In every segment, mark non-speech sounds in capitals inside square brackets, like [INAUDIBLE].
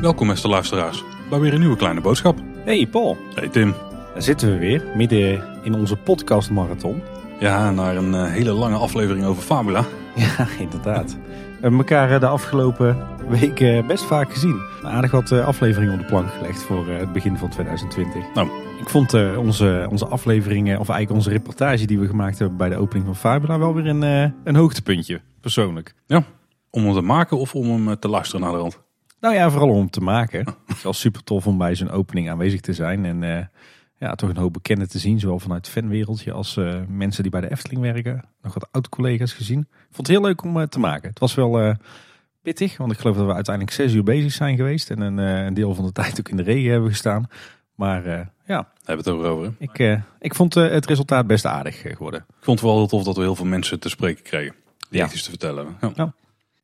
Welkom beste luisteraars bij weer een nieuwe kleine boodschap. Hey Paul, Hey Tim. daar zitten we weer, midden in onze podcastmarathon. Ja, naar een eh, hele lange aflevering over Fabula. [LAUGHS] Ja, inderdaad. We hebben elkaar eh, de afgelopen weken best vaak gezien. Aardig wat eh, afleveringen op de plank gelegd voor eh, het begin van 2020. Nou. Ik vond eh, onze, onze afleveringen, of eigenlijk onze reportage die we gemaakt hebben bij de opening van Fabula wel weer een, eh, een hoogtepuntje, persoonlijk. Ja, om hem te maken of om hem eh, te luisteren naar de rand. Nou ja, vooral om hem te maken. Het is wel super tof om bij zo'n opening aanwezig te zijn. En eh, ja, toch een hoop bekenden te zien. Zowel vanuit het fanwereldje als eh, mensen die bij de Efteling werken. Nog wat oud-collega's gezien. Ik vond het heel leuk om eh, te maken. Het was wel eh, pittig. Want ik geloof dat we uiteindelijk zes uur bezig zijn geweest. En een, eh, een deel van de [LAUGHS] tijd ook in de regen hebben gestaan. Maar eh, ja, Hebben we het over over. hè? ik, eh, ik vond het resultaat best aardig geworden. Ik vond het wel heel tof dat we heel veel mensen te spreken kregen. Die Ja. echt iets te vertellen. Ja.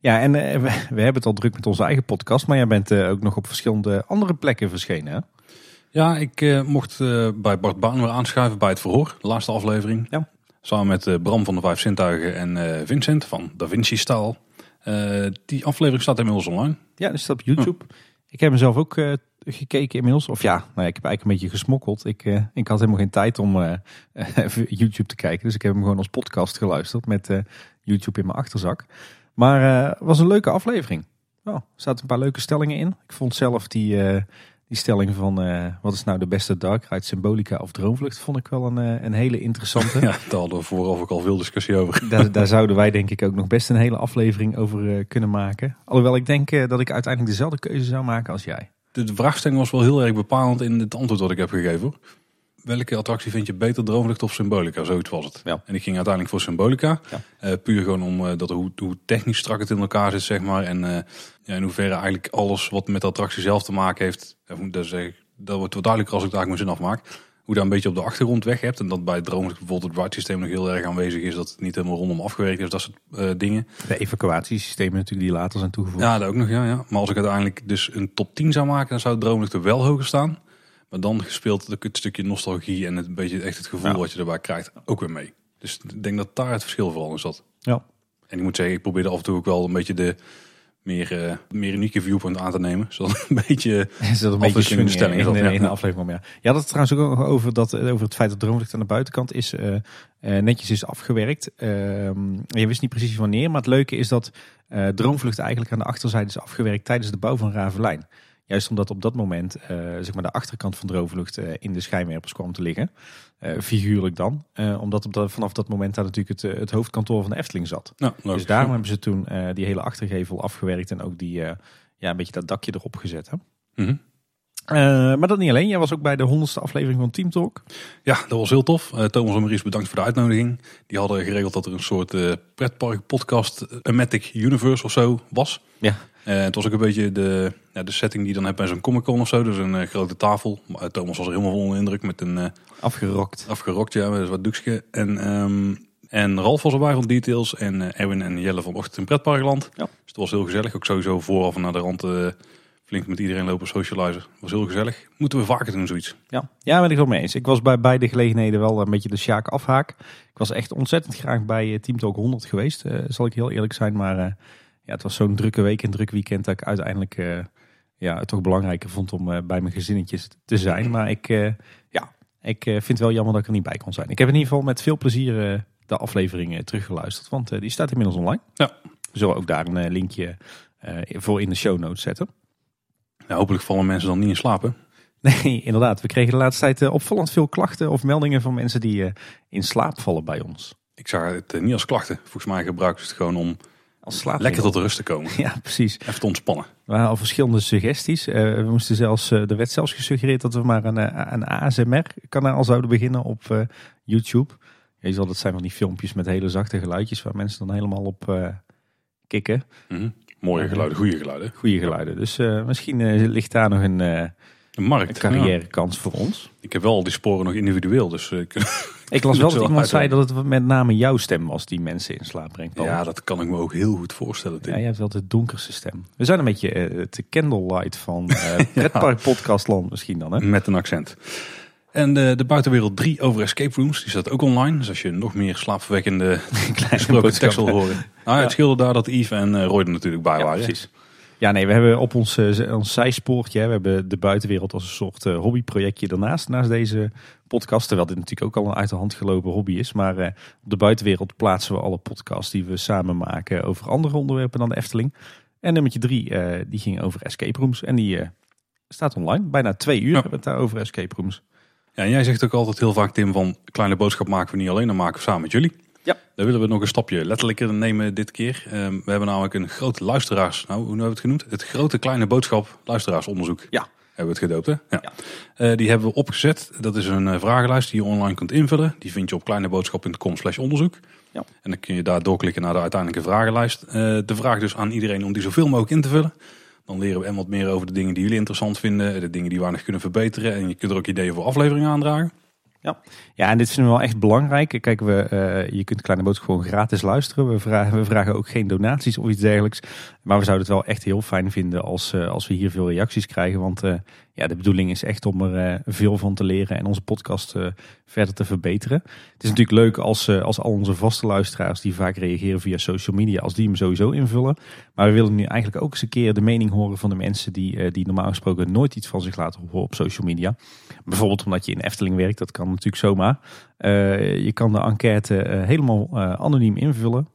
Ja, en we, we hebben het al druk met onze eigen podcast. Maar jij bent ook nog op verschillende andere plekken verschenen. Hè? Ja, ik mocht bij Bart Baan weer aanschuiven bij het verhoor. De laatste aflevering. Ja. Samen met Bram van de Vijf Zintuigen en Vincent van Da Vinci Staal. Eh, die aflevering staat inmiddels online. Ja, dus dat op YouTube. Ik heb mezelf ook eh, gekeken inmiddels. Of ja, nou ja, ik heb eigenlijk een beetje gesmokkeld. Ik, eh, ik had helemaal geen tijd om [LAUGHS] even YouTube te kijken. Dus ik heb hem gewoon als podcast geluisterd met YouTube in mijn achterzak. Maar het was een leuke aflevering. Oh, er zaten een paar leuke stellingen in. Ik vond zelf die, die stelling van eh, wat is nou de beste dark ride, symbolica of droomvlucht, vond ik wel een, eh, een hele interessante. [LAUGHS] Ja, daar hadden we vooraf ook al veel discussie over. [LAUGHS] Daar, daar zouden wij denk ik ook nog best een hele aflevering over eh, kunnen maken. Alhoewel ik denk dat ik uiteindelijk dezelfde keuze zou maken als jij. De, vraagstelling was wel heel erg bepalend in het antwoord wat ik heb gegeven. hoor. Welke attractie vind je beter, Droomvlucht of Symbolica? Zoiets was het. Ja. En ik ging uiteindelijk voor Symbolica. Ja. Eh, puur gewoon om eh, dat hoe, hoe technisch strak het in elkaar zit, zeg maar. En eh, ja, in hoeverre eigenlijk alles wat met de attractie zelf te maken heeft. Dat, dat wordt wat duidelijker als ik daar mijn zin afmaak. Hoe daar een beetje op de achtergrond weg hebt. En dat bij Droomvlucht bijvoorbeeld het ride systeem nog heel erg aanwezig is. Dat het niet helemaal rondom afgewerkt is. Dat soort eh, dingen. De evacuatiesystemen natuurlijk die later zijn toegevoegd. Ja, dat ook nog, ja, ja. Maar als ik uiteindelijk dus een top 10 zou maken, dan zou Droomvlucht er wel hoger staan. Maar dan gespeeld het stukje nostalgie en het een beetje echt het gevoel Ja. wat je erbij krijgt ook weer mee. Dus ik denk dat daar het verschil vooral in zat. Ja. En ik moet zeggen, ik probeerde af en toe ook wel een beetje de meer, eh, meer unieke viewpoint aan te nemen. Zodat een beetje... [LAUGHS] Is dat een beetje in de swing stelling in, dat, in, ja. in de aflevering. Ja. Het trouwens ook over, dat, eh, over het feit dat Droomvlucht aan de buitenkant is, eh, eh, netjes is afgewerkt. Ehm, je wist niet precies wanneer, maar het leuke is dat eh, Droomvlucht eigenlijk aan de achterzijde is afgewerkt tijdens de bouw van Ravelijn. Juist omdat op dat moment eh, zeg maar de achterkant van Droomvlucht eh, in de schijnwerpers kwam te liggen. Eh, figuurlijk dan. Omdat op dat, vanaf dat moment daar natuurlijk het, het hoofdkantoor van de Efteling zat. Nou, Dus daarom hebben ze toen die hele achtergevel afgewerkt en ook die, ja, een beetje dat dakje erop gezet. Hè? Mhm. Eh, maar dat niet alleen. Jij was ook bij de honderdste aflevering van Team Talk. Ja, dat was heel tof. Eh, Thomas en Maurice, bedankt voor de uitnodiging. Die hadden geregeld dat er een soort eh, pretpark podcast, eh, Amatic Universe of zo was. Ja. Eh, het was ook een beetje de, ja, de setting die je dan hebt bij zo'n Comic Con of zo. Dus een grote tafel. Maar, Thomas was er helemaal onder de indruk met een eh, Afgerokt. afgerokt, ja, met wat doekje. En, ehm, en Ralf was erbij van Details. En eh, Erwin en Jelle van Ochtend in Pretparkland. Ja. Dus het was heel gezellig. Ook sowieso vooraf en naar de rand eh, flink met iedereen lopen socializen. was heel gezellig. Moeten we vaker doen zoiets. Ja, ja ben ik wel mee eens. Ik was bij beide gelegenheden wel een beetje de Sjaak afhaak. Ik was echt ontzettend graag bij eh, Team Talk 100 geweest. eh, zal ik heel eerlijk zijn. Maar eh, ja, het was zo'n drukke week en druk weekend dat ik uiteindelijk ja, het toch belangrijker vond om bij mijn gezinnetjes te zijn. Maar ik, ja, ik vind het wel jammer dat ik er niet bij kon zijn. Ik heb in ieder geval met veel plezier de aflevering teruggeluisterd. Want die staat inmiddels online. Ja. We zullen ook daar een linkje voor in de show notes zetten. Ja, hopelijk vallen mensen dan niet in slaap. hè? Nee, inderdaad. We kregen de laatste tijd eh, opvallend veel klachten of meldingen van mensen die eh, in slaap vallen bij ons. Ik zag het eh, niet als klachten. Volgens mij gebruiken ze het gewoon om Als slaap. lekker tot de rust te komen. [LAUGHS] Ja, precies. Even te ontspannen. We hadden al verschillende suggesties. We moesten zelfs, er werd zelfs gesuggereerd dat we maar een, een ASMR-kanaal zouden beginnen op YouTube. Je zal dat zijn van die filmpjes met hele zachte geluidjes waar mensen dan helemaal op kikken. Mhm. Mooie geluiden, goede geluiden. Goede geluiden. Dus eh, misschien eh, ligt daar nog een, eh, De markt. een carrièrekans voor ons. Ik heb wel al die sporen nog individueel. Dus [LAUGHS] ik- Ik las wel dat iemand zei dat het met name jouw stem was die mensen in slaap brengt. Paul. ja, dat kan ik me ook heel goed voorstellen. Tim. Ja, jij hebt wel de donkerste stem. We zijn een beetje het candlelight van [LAUGHS] pretpark podcastland misschien dan. Hè? Met een accent. En de, de buitenwereld 3 over escape rooms, die staat ook online. Dus als je nog meer slaapverwekkende [LAUGHS] gesproken tekst wil horen. [LAUGHS] Nou, het scheelde daar dat Yves en uh, Roy er natuurlijk bij Ja, waren. precies. Ja, nee, we hebben op ons, eh, ons zijspoortje, we hebben de buitenwereld als een soort eh, hobbyprojectje daarnaast, naast deze podcast. Terwijl dit natuurlijk ook al een uit de hand gelopen hobby is. Maar eh, op de buitenwereld plaatsen we alle podcasts die we samen maken over andere onderwerpen dan de Efteling. En nummertje drie, eh, die ging over escape rooms. En die eh, staat online. Bijna twee uur Ja. hebben we het daar over escape rooms. Ja, en jij zegt ook altijd heel vaak, Tim, van kleine boodschap maken we niet alleen, dan maken we samen met jullie. Ja. Daar willen we nog een stapje letterlijker nemen dit keer. Ehm, we hebben namelijk een groot luisteraars, nou hoe hebben we het genoemd? Het grote kleine boodschap luisteraarsonderzoek. Ja. Hebben we het gedoopt, hè? Ja. Ja. Eh, die hebben we opgezet. Dat is een eh, vragenlijst die je online kunt invullen. Die vind je op kleineboodschap.com slash onderzoek. Ja. En dan kun je daar doorklikken naar de uiteindelijke vragenlijst. Eh, de vraag dus aan iedereen om die zoveel mogelijk in te vullen. Dan leren we en wat meer over de dingen die jullie interessant vinden. De dingen die we nog kunnen verbeteren. En je kunt er ook ideeën voor afleveringen aandragen. Ja, en dit vinden we wel echt belangrijk. Kijk, we, eh, je kunt Kleine Boodschap gewoon gratis luisteren. We vragen, we vragen ook geen donaties of iets dergelijks. Maar we zouden het wel echt heel fijn vinden als, eh, als we hier veel reacties krijgen. Want eh, ja, de bedoeling is echt om er eh, veel van te leren en onze podcast verder te verbeteren. Het is natuurlijk leuk als, als al onze vaste luisteraars die vaak reageren via social media, als die hem sowieso invullen. Maar we willen nu eigenlijk ook eens een keer de mening horen van de mensen die, die normaal gesproken nooit iets van zich laten horen op social media. Bijvoorbeeld omdat je in Efteling werkt, dat kan natuurlijk zomaar. Je kan de enquête helemaal anoniem invullen.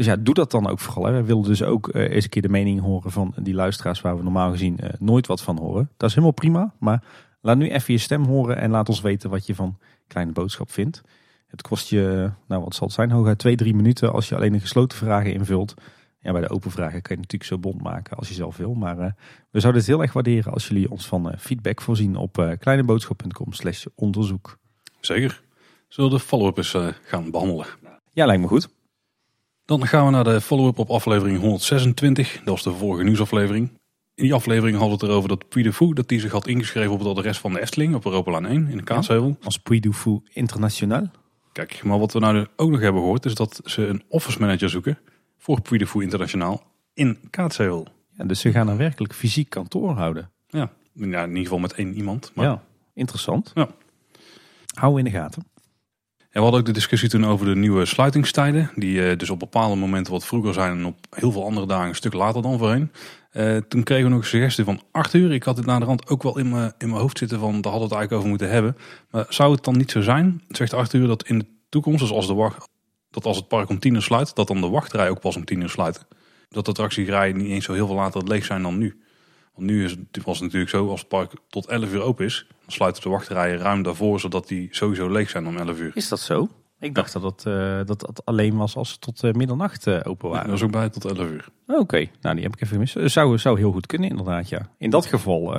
Dus ja, doe dat dan ook vooral. Hè. We willen dus ook eh, eens een keer de mening horen van die luisteraars waar we normaal gezien eh, nooit wat van horen. Dat is helemaal prima, maar laat nu even je stem horen en laat ons weten wat je van Kleine Boodschap vindt. Het kost je, nou wat zal het zijn, hooguit twee, drie minuten als je alleen de gesloten vragen invult. Ja, bij de open vragen kan je natuurlijk zo bond maken als je zelf wil. Maar eh, we zouden het heel erg waarderen als jullie ons van feedback voorzien op kleineboodschap.com slash onderzoek. Zeker. Zullen we de follow-up eens gaan behandelen? Ja, lijkt me goed. Dan gaan we naar de follow-up op aflevering 126. Dat was de vorige nieuwsaflevering. In die aflevering hadden we het erover dat Puy de Fou, dat die zich had ingeschreven op het adres van de Efteling op Europalaan 1 in de Kaatsheuvel. Als Puy du Fou Internationaal. Kijk, maar wat we nou ook nog hebben gehoord is dat ze een office manager zoeken voor Puy de Fou Internationaal in Kaatsheuvel. Ja, dus ze gaan een werkelijk fysiek kantoor houden. Ja, ja, in ieder geval met één iemand. Maar Ja, interessant. Ja. Hou in de gaten. We hadden ook de discussie toen over de nieuwe sluitingstijden. Die eh, dus op bepaalde momenten wat vroeger zijn en op heel veel andere dagen een stuk later dan voorheen. Eh, toen kregen we nog een suggestie van 8 uur. Ik had het naar de rand ook wel in mijn, in mijn hoofd zitten van daar hadden we het eigenlijk over moeten hebben. Maar zou het dan niet zo zijn, zegt 8 uur, dat in de toekomst, dus als, de wacht, dat als het park om 10 uur sluit, dat dan de wachtrij ook pas om 10 uur sluiten? Dat de attractierijen niet eens zo heel veel later leeg zijn dan nu. Want nu is het, was het natuurlijk zo, als het park tot 11 uur open is, sluiten de wachtrijen ruim daarvoor, zodat die sowieso leeg zijn om 11 uur. Is dat zo? Ik dacht dat eh, dat het alleen was als ze tot eh, middernacht eh, open Ja, waren. dat is ook bij tot 11 uur. Oké, nou die heb ik even gemist. Zou, zou heel goed kunnen inderdaad, ja. In dat geval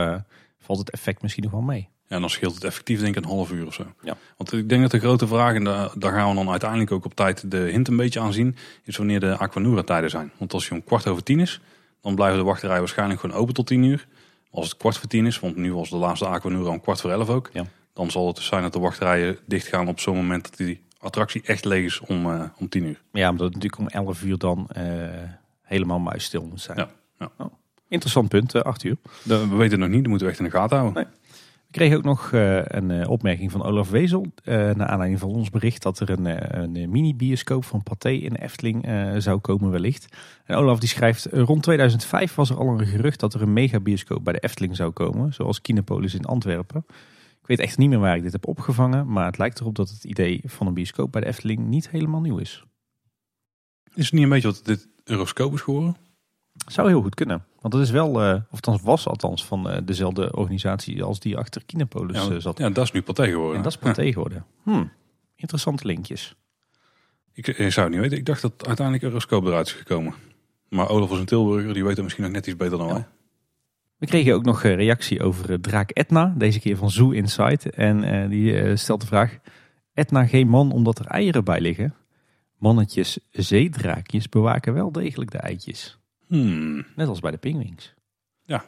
valt het effect misschien nog wel mee. Ja, en dan scheelt het effectief denk ik een half uur of zo. Ja. Want ik denk dat de grote vraag, en daar, daar gaan we dan uiteindelijk ook op tijd de hint een beetje aan zien, is wanneer de Aquanura tijden zijn. Want als je om kwart over tien is, dan blijven de wachtrijen waarschijnlijk gewoon open tot tien uur. Als het kwart voor tien is, want nu was de laatste Aquanura om kwart voor elf ook, Ja. dan zal het dus zijn dat de wachtrijen dicht gaan op zo'n moment dat die attractie echt leeg is om, eh, om tien uur. Ja, omdat het natuurlijk om 11 uur dan eh, helemaal muisstil moet zijn. Ja, ja. Oh, interessant punt, uh, Arthur. Dat- we weten het nog niet, dat moeten we echt in de gaten houden. Nee. We kregen ook nog eh, een eh, opmerking van Olaf Wezel. eh naar aanleiding van ons bericht dat er een, een mini-bioscoop van Pathé in de Efteling zou komen wellicht. En Olaf die schrijft, rond 2005 was er al een gerucht dat er een megabioscoop bij de Efteling zou komen. Zoals Kinepolis in Antwerpen. Ik weet echt niet meer waar ik dit heb opgevangen. Maar het lijkt erop dat het idee van een bioscoop bij de Efteling niet helemaal nieuw is. Is het niet een beetje wat dit Euroscope is geworden? Zou heel goed kunnen. Want het is wel, eh, of althans was althans van eh, dezelfde organisatie als die achter Kinepolis ja, eh, zat. ja, dat is nu Pathé geworden. En dat is Pathé geworden. Hmm, interessante linkjes. Ik, ik zou het niet weten. Ik dacht dat uiteindelijk Euroscope eruit is gekomen. Maar Olaf is een Tilburger, die weet het misschien nog net iets beter dan Ja. wij. We kregen ook nog een reactie over draak Etna. Deze keer van Zoo Insight. En die stelt de vraag. Etna geen man omdat er eieren bij liggen. Mannetjes zeedraakjes bewaken wel degelijk de eitjes. Hmm. Net als bij de pinguïns. Ja.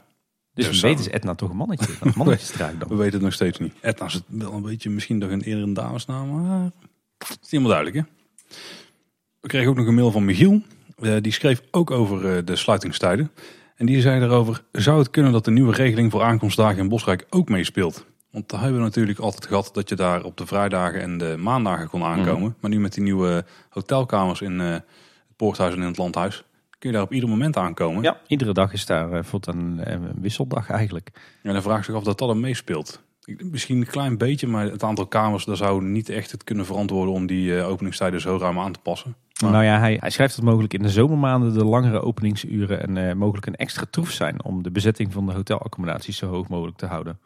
Dus Dus zo. weet is Etna toch een mannetje. Een mannetjesdraak We dan. weten het nog steeds niet. Etna is het wel een beetje, misschien nog een eerder damesnaam, maar het is niet helemaal duidelijk. Hè? We kregen ook nog een mail van Michiel. Eh, die schreef ook over eh, de sluitingstijden. En die zei daarover, zou het kunnen dat de nieuwe regeling voor aankomstdagen in Bosrijk ook meespeelt? Want daar hebben we natuurlijk altijd gehad dat je daar op de vrijdagen en de maandagen kon aankomen. Maar nu met die nieuwe hotelkamers in uh, het Poorthuis en in het Landhuis kun je daar op ieder moment aankomen. Ja, iedere dag is daar uh, een, een, wisseldag eigenlijk. En dan vraag ik zich af dat dat er meespeelt. Misschien een klein beetje, maar het aantal kamers, daar zou niet echt het kunnen verantwoorden om die uh, openingstijden zo ruim aan te passen. Nou ja, hij, hij, schrijft dat mogelijk in de zomermaanden de langere openingsuren en uh, mogelijk een extra troef zijn om de bezetting van de hotelaccommodaties zo hoog mogelijk te houden.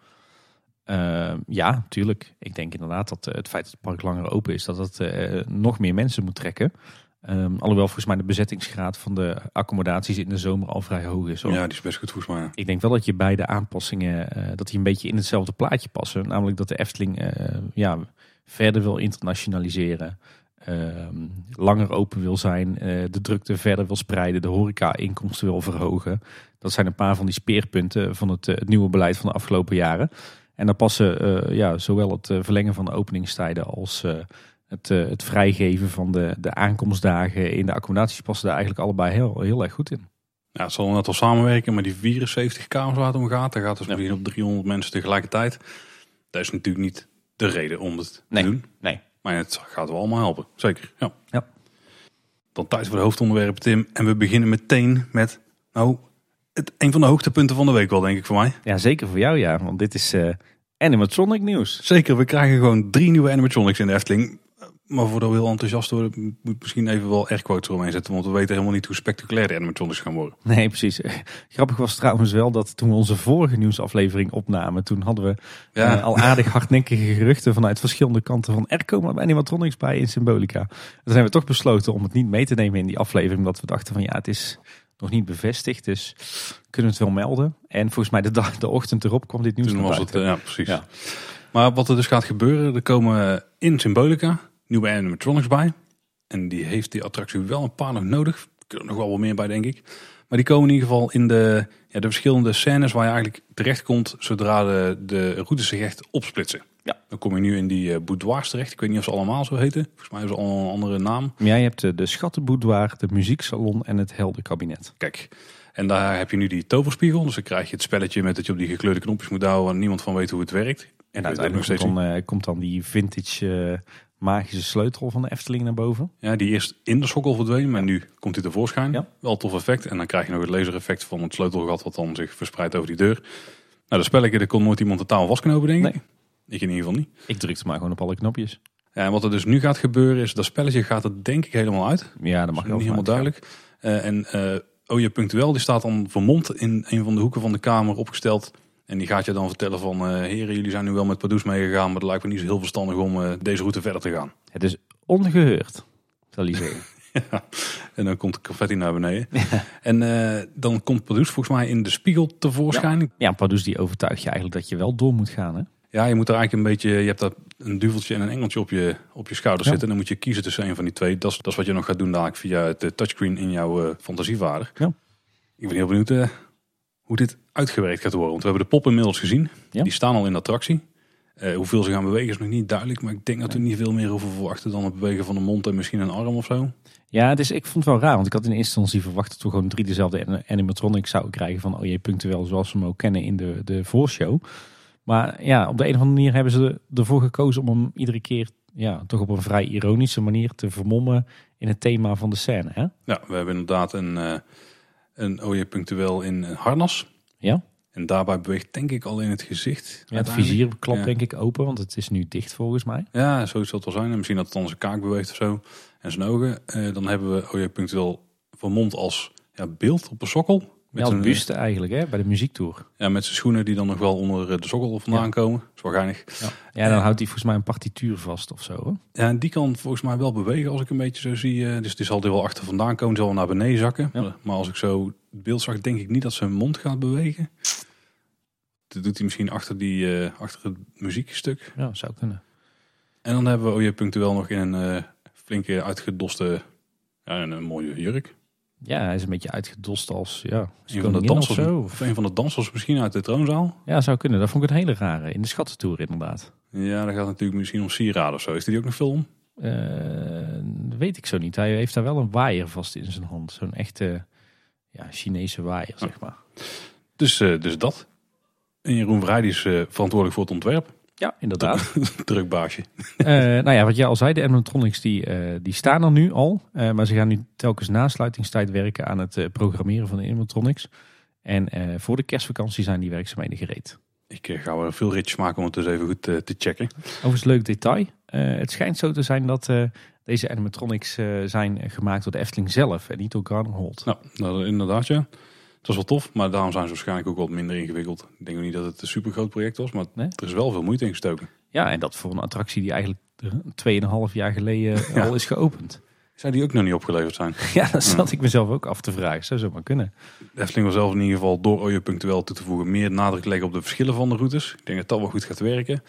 Uh, ja, tuurlijk. Ik denk inderdaad dat het feit dat het park langer open is, dat het nog meer mensen moet trekken. Um, alhoewel volgens mij de bezettingsgraad van de accommodaties in de zomer al vrij hoog is. Hoor. Ja, die is best goed volgens mij. Ik denk wel dat je beide aanpassingen, uh, dat die een beetje in hetzelfde plaatje passen. Namelijk dat de Efteling uh, ja, verder wil internationaliseren. Uh, langer open wil zijn, eh, de drukte verder wil spreiden, de horeca-inkomsten wil verhogen. Dat zijn een paar van die speerpunten van het, het nieuwe beleid van de afgelopen jaren. En daar passen ja, zowel het verlengen van de openingstijden als het, uh, het vrijgeven van de, de aankomstdagen in de accommodaties passen daar eigenlijk allebei heel, heel erg goed in. Ja, het zal net wel samenwerken, maar die 74 kamers waar het om gaat, daar gaat dus ja. misschien op 300 mensen tegelijkertijd. Dat is natuurlijk niet de reden om het nee, te doen. Nee. Maar het gaat wel allemaal helpen, zeker. Ja. ja. Dan tijd voor de hoofdonderwerpen, Tim. En we beginnen meteen met, nou, het, een van de hoogtepunten van de week wel, denk ik voor mij. Ja, zeker voor jou, ja. Want dit is uh, animatronic nieuws. Zeker, we krijgen gewoon drie nieuwe animatronics in de Efteling. Maar voordat we heel enthousiast worden, moet misschien even wel quotes eromheen zetten. Want we weten helemaal niet hoe spectaculair de animatronics gaan worden. Nee, precies. Grappig was trouwens wel dat toen we onze vorige nieuwsaflevering opnamen, toen hadden we ja. uh, al aardig hardnekkige geruchten vanuit verschillende kanten van er komen animatronics bij in Symbolica. Dan zijn we toch besloten om het niet mee te nemen in die aflevering, omdat we dachten van ja, het is nog niet bevestigd, dus kunnen we het wel melden. En volgens mij de, dag, de ochtend erop kwam dit nieuws Toen was het, ja precies. Ja. Maar wat er dus gaat gebeuren, er komen in Symbolica nieuwe animatronics bij. En die heeft die attractie wel een paar nog nodig. Er kunnen nog wel wat meer bij, denk ik. Maar die komen in ieder geval in de, ja, de verschillende scènes waar je eigenlijk terecht komt zodra de, de routes zich echt opsplitsen. Ja. Dan kom je nu in die uh, boudoirs terecht. Ik weet niet of ze allemaal zo heten. Volgens mij hebben ze allemaal een andere naam. Ja, je hebt de, de schattenboudoir, de muzieksalon en het heldenkabinet. Kijk, en daar heb je nu die toverspiegel. Dus dan krijg je het spelletje met dat je op die gekleurde knopjes moet houden. En niemand van weet hoe het werkt. En uiteindelijk komt dan, uh, komt dan die vintage uh, magische sleutel van de Efteling naar boven. Ja, die eerst in de sokkel verdween, maar nu komt hij tevoorschijn. Ja. Wel tof effect. En dan krijg je nog het lasereffect van het sleutelgat wat dan zich verspreidt over die deur. Nou, dat spelletje, daar kon nooit iemand de taal vasknopen, denk ik. Nee. Ik in ieder geval niet. Ik drukte maar gewoon op alle knopjes. Ja, en wat er dus nu gaat gebeuren is, dat spelletje gaat er denk ik helemaal uit. Ja, dat mag niet helemaal duidelijk. Uh, en uh, oh je punctueel, die staat dan vermomd in een van de hoeken van de kamer opgesteld en die gaat je dan vertellen van, uh, heren, jullie zijn nu wel met Pardoes meegegaan, maar het lijkt me niet zo heel verstandig om uh, deze route verder te gaan. Het is ongeheurd, zal je zeggen. [LAUGHS] ja, en dan komt de confetti naar beneden. En uh, dan komt Pardoes volgens mij in de spiegel tevoorschijn. Ja, ja Pardoes die overtuigt je eigenlijk dat je wel door moet gaan, hè? Ja, je moet er eigenlijk een beetje, je hebt dat een duveltje en een engeltje op je, op je schouder ja. zitten. En dan moet je kiezen tussen een van die twee. Dat is, dat is wat je nog gaat doen dadelijk via het touchscreen in jouw fantasievader. Ja. Ik ben heel benieuwd hoe dit uitgewerkt gaat worden. Want we hebben de pop inmiddels gezien. Ja. Die staan al in de attractie. Uh, hoeveel ze gaan bewegen is nog niet duidelijk. Maar ik denk dat we niet veel meer hoeven verwachten dan het bewegen van de mond en misschien een arm of zo. Ja, dus ik vond het wel raar. Want ik had in eerste instantie verwacht dat we gewoon drie dezelfde animatronics zouden krijgen. Van oh je punctueel zoals we hem ook kennen in de, de voorshow. Maar ja, op de een of andere manier hebben ze ervoor gekozen om hem iedere keer ja, toch op een vrij ironische manier te vermommen in het thema van de scène. Hè? Ja, we hebben inderdaad een... Uh, een OJ punctueel in harnas. Ja. En daarbij beweegt denk ik al in het gezicht. Ja, het vizier klapt ja. denk ik open, want het is nu dicht volgens mij. Ja, zo zal het wel zijn. En misschien dat het dan zijn kaak beweegt of zo. En zijn ogen. Eh, dan hebben we OJ punctueel vermomd als ja, beeld op een sokkel. Met ja, als buste eigenlijk, hè, bij de muziektour. Ja, met zijn schoenen die dan nog wel onder de sokkel vandaan ja. komen. Dat is wel geinig. Ja, ja dan houdt hij volgens mij een partituur vast of zo. Hè? Ja, en die kan volgens mij wel bewegen als ik een beetje zo zie. Dus die zal er wel achter vandaan komen. Zal naar beneden zakken. Ja. Maar als ik zo het beeld zag, denk ik niet dat zijn mond gaat bewegen. Dat doet hij misschien achter, die, uh, achter het muziekstuk. Ja, zou kunnen. En dan hebben we Oje punctueel nog in een uh, flinke uitgedoste, ja, een, een mooie jurk. Ja, hij is een beetje uitgedost als ja, een van de dansers, of zo. Of een van de dansers misschien uit de troonzaal. Ja, zou kunnen. Dat vond ik het hele rare. In de schattentour inderdaad. Ja, dat gaat natuurlijk misschien om sieraden of zo. Is die ook nog film? Uh, weet ik zo niet. Hij heeft daar wel een waaier vast in zijn hand. Zo'n echte ja, Chinese waaier, zeg maar. Dus, uh, dus dat. En Jeroen Vrij is uh, verantwoordelijk voor het ontwerp. Ja, inderdaad. Druk [LAUGHS] baasje. Eh, nou ja, wat jij al zei, de animatronics die, eh, die staan er nu al. Eh, maar ze gaan nu telkens na sluitingstijd werken aan het programmeren van de animatronics. En voor de kerstvakantie zijn die werkzaamheden gereed. Ik ga wel veel ritjes maken om het dus even goed te checken. Overigens leuk detail. Het schijnt zo te zijn dat deze animatronics zijn gemaakt door de Efteling zelf en niet door Holt. Nou, nou, inderdaad ja. Het was wel tof, maar daarom zijn ze waarschijnlijk ook wat minder ingewikkeld. Ik denk ook niet dat het een super groot project was, maar Nee? er is wel veel moeite in gestoken. Ja, en dat voor een attractie die eigenlijk eh, 2,5 jaar geleden Ja. al is geopend. Zou die ook nog niet opgeleverd zijn? [LAUGHS] Ja, dat zat ik mezelf ook af te vragen. Zou zo maar kunnen. De Efteling wil zelf in ieder geval door Oje punctueel toe te voegen meer nadruk leggen op de verschillen van de routes. Ik denk dat dat wel goed gaat werken.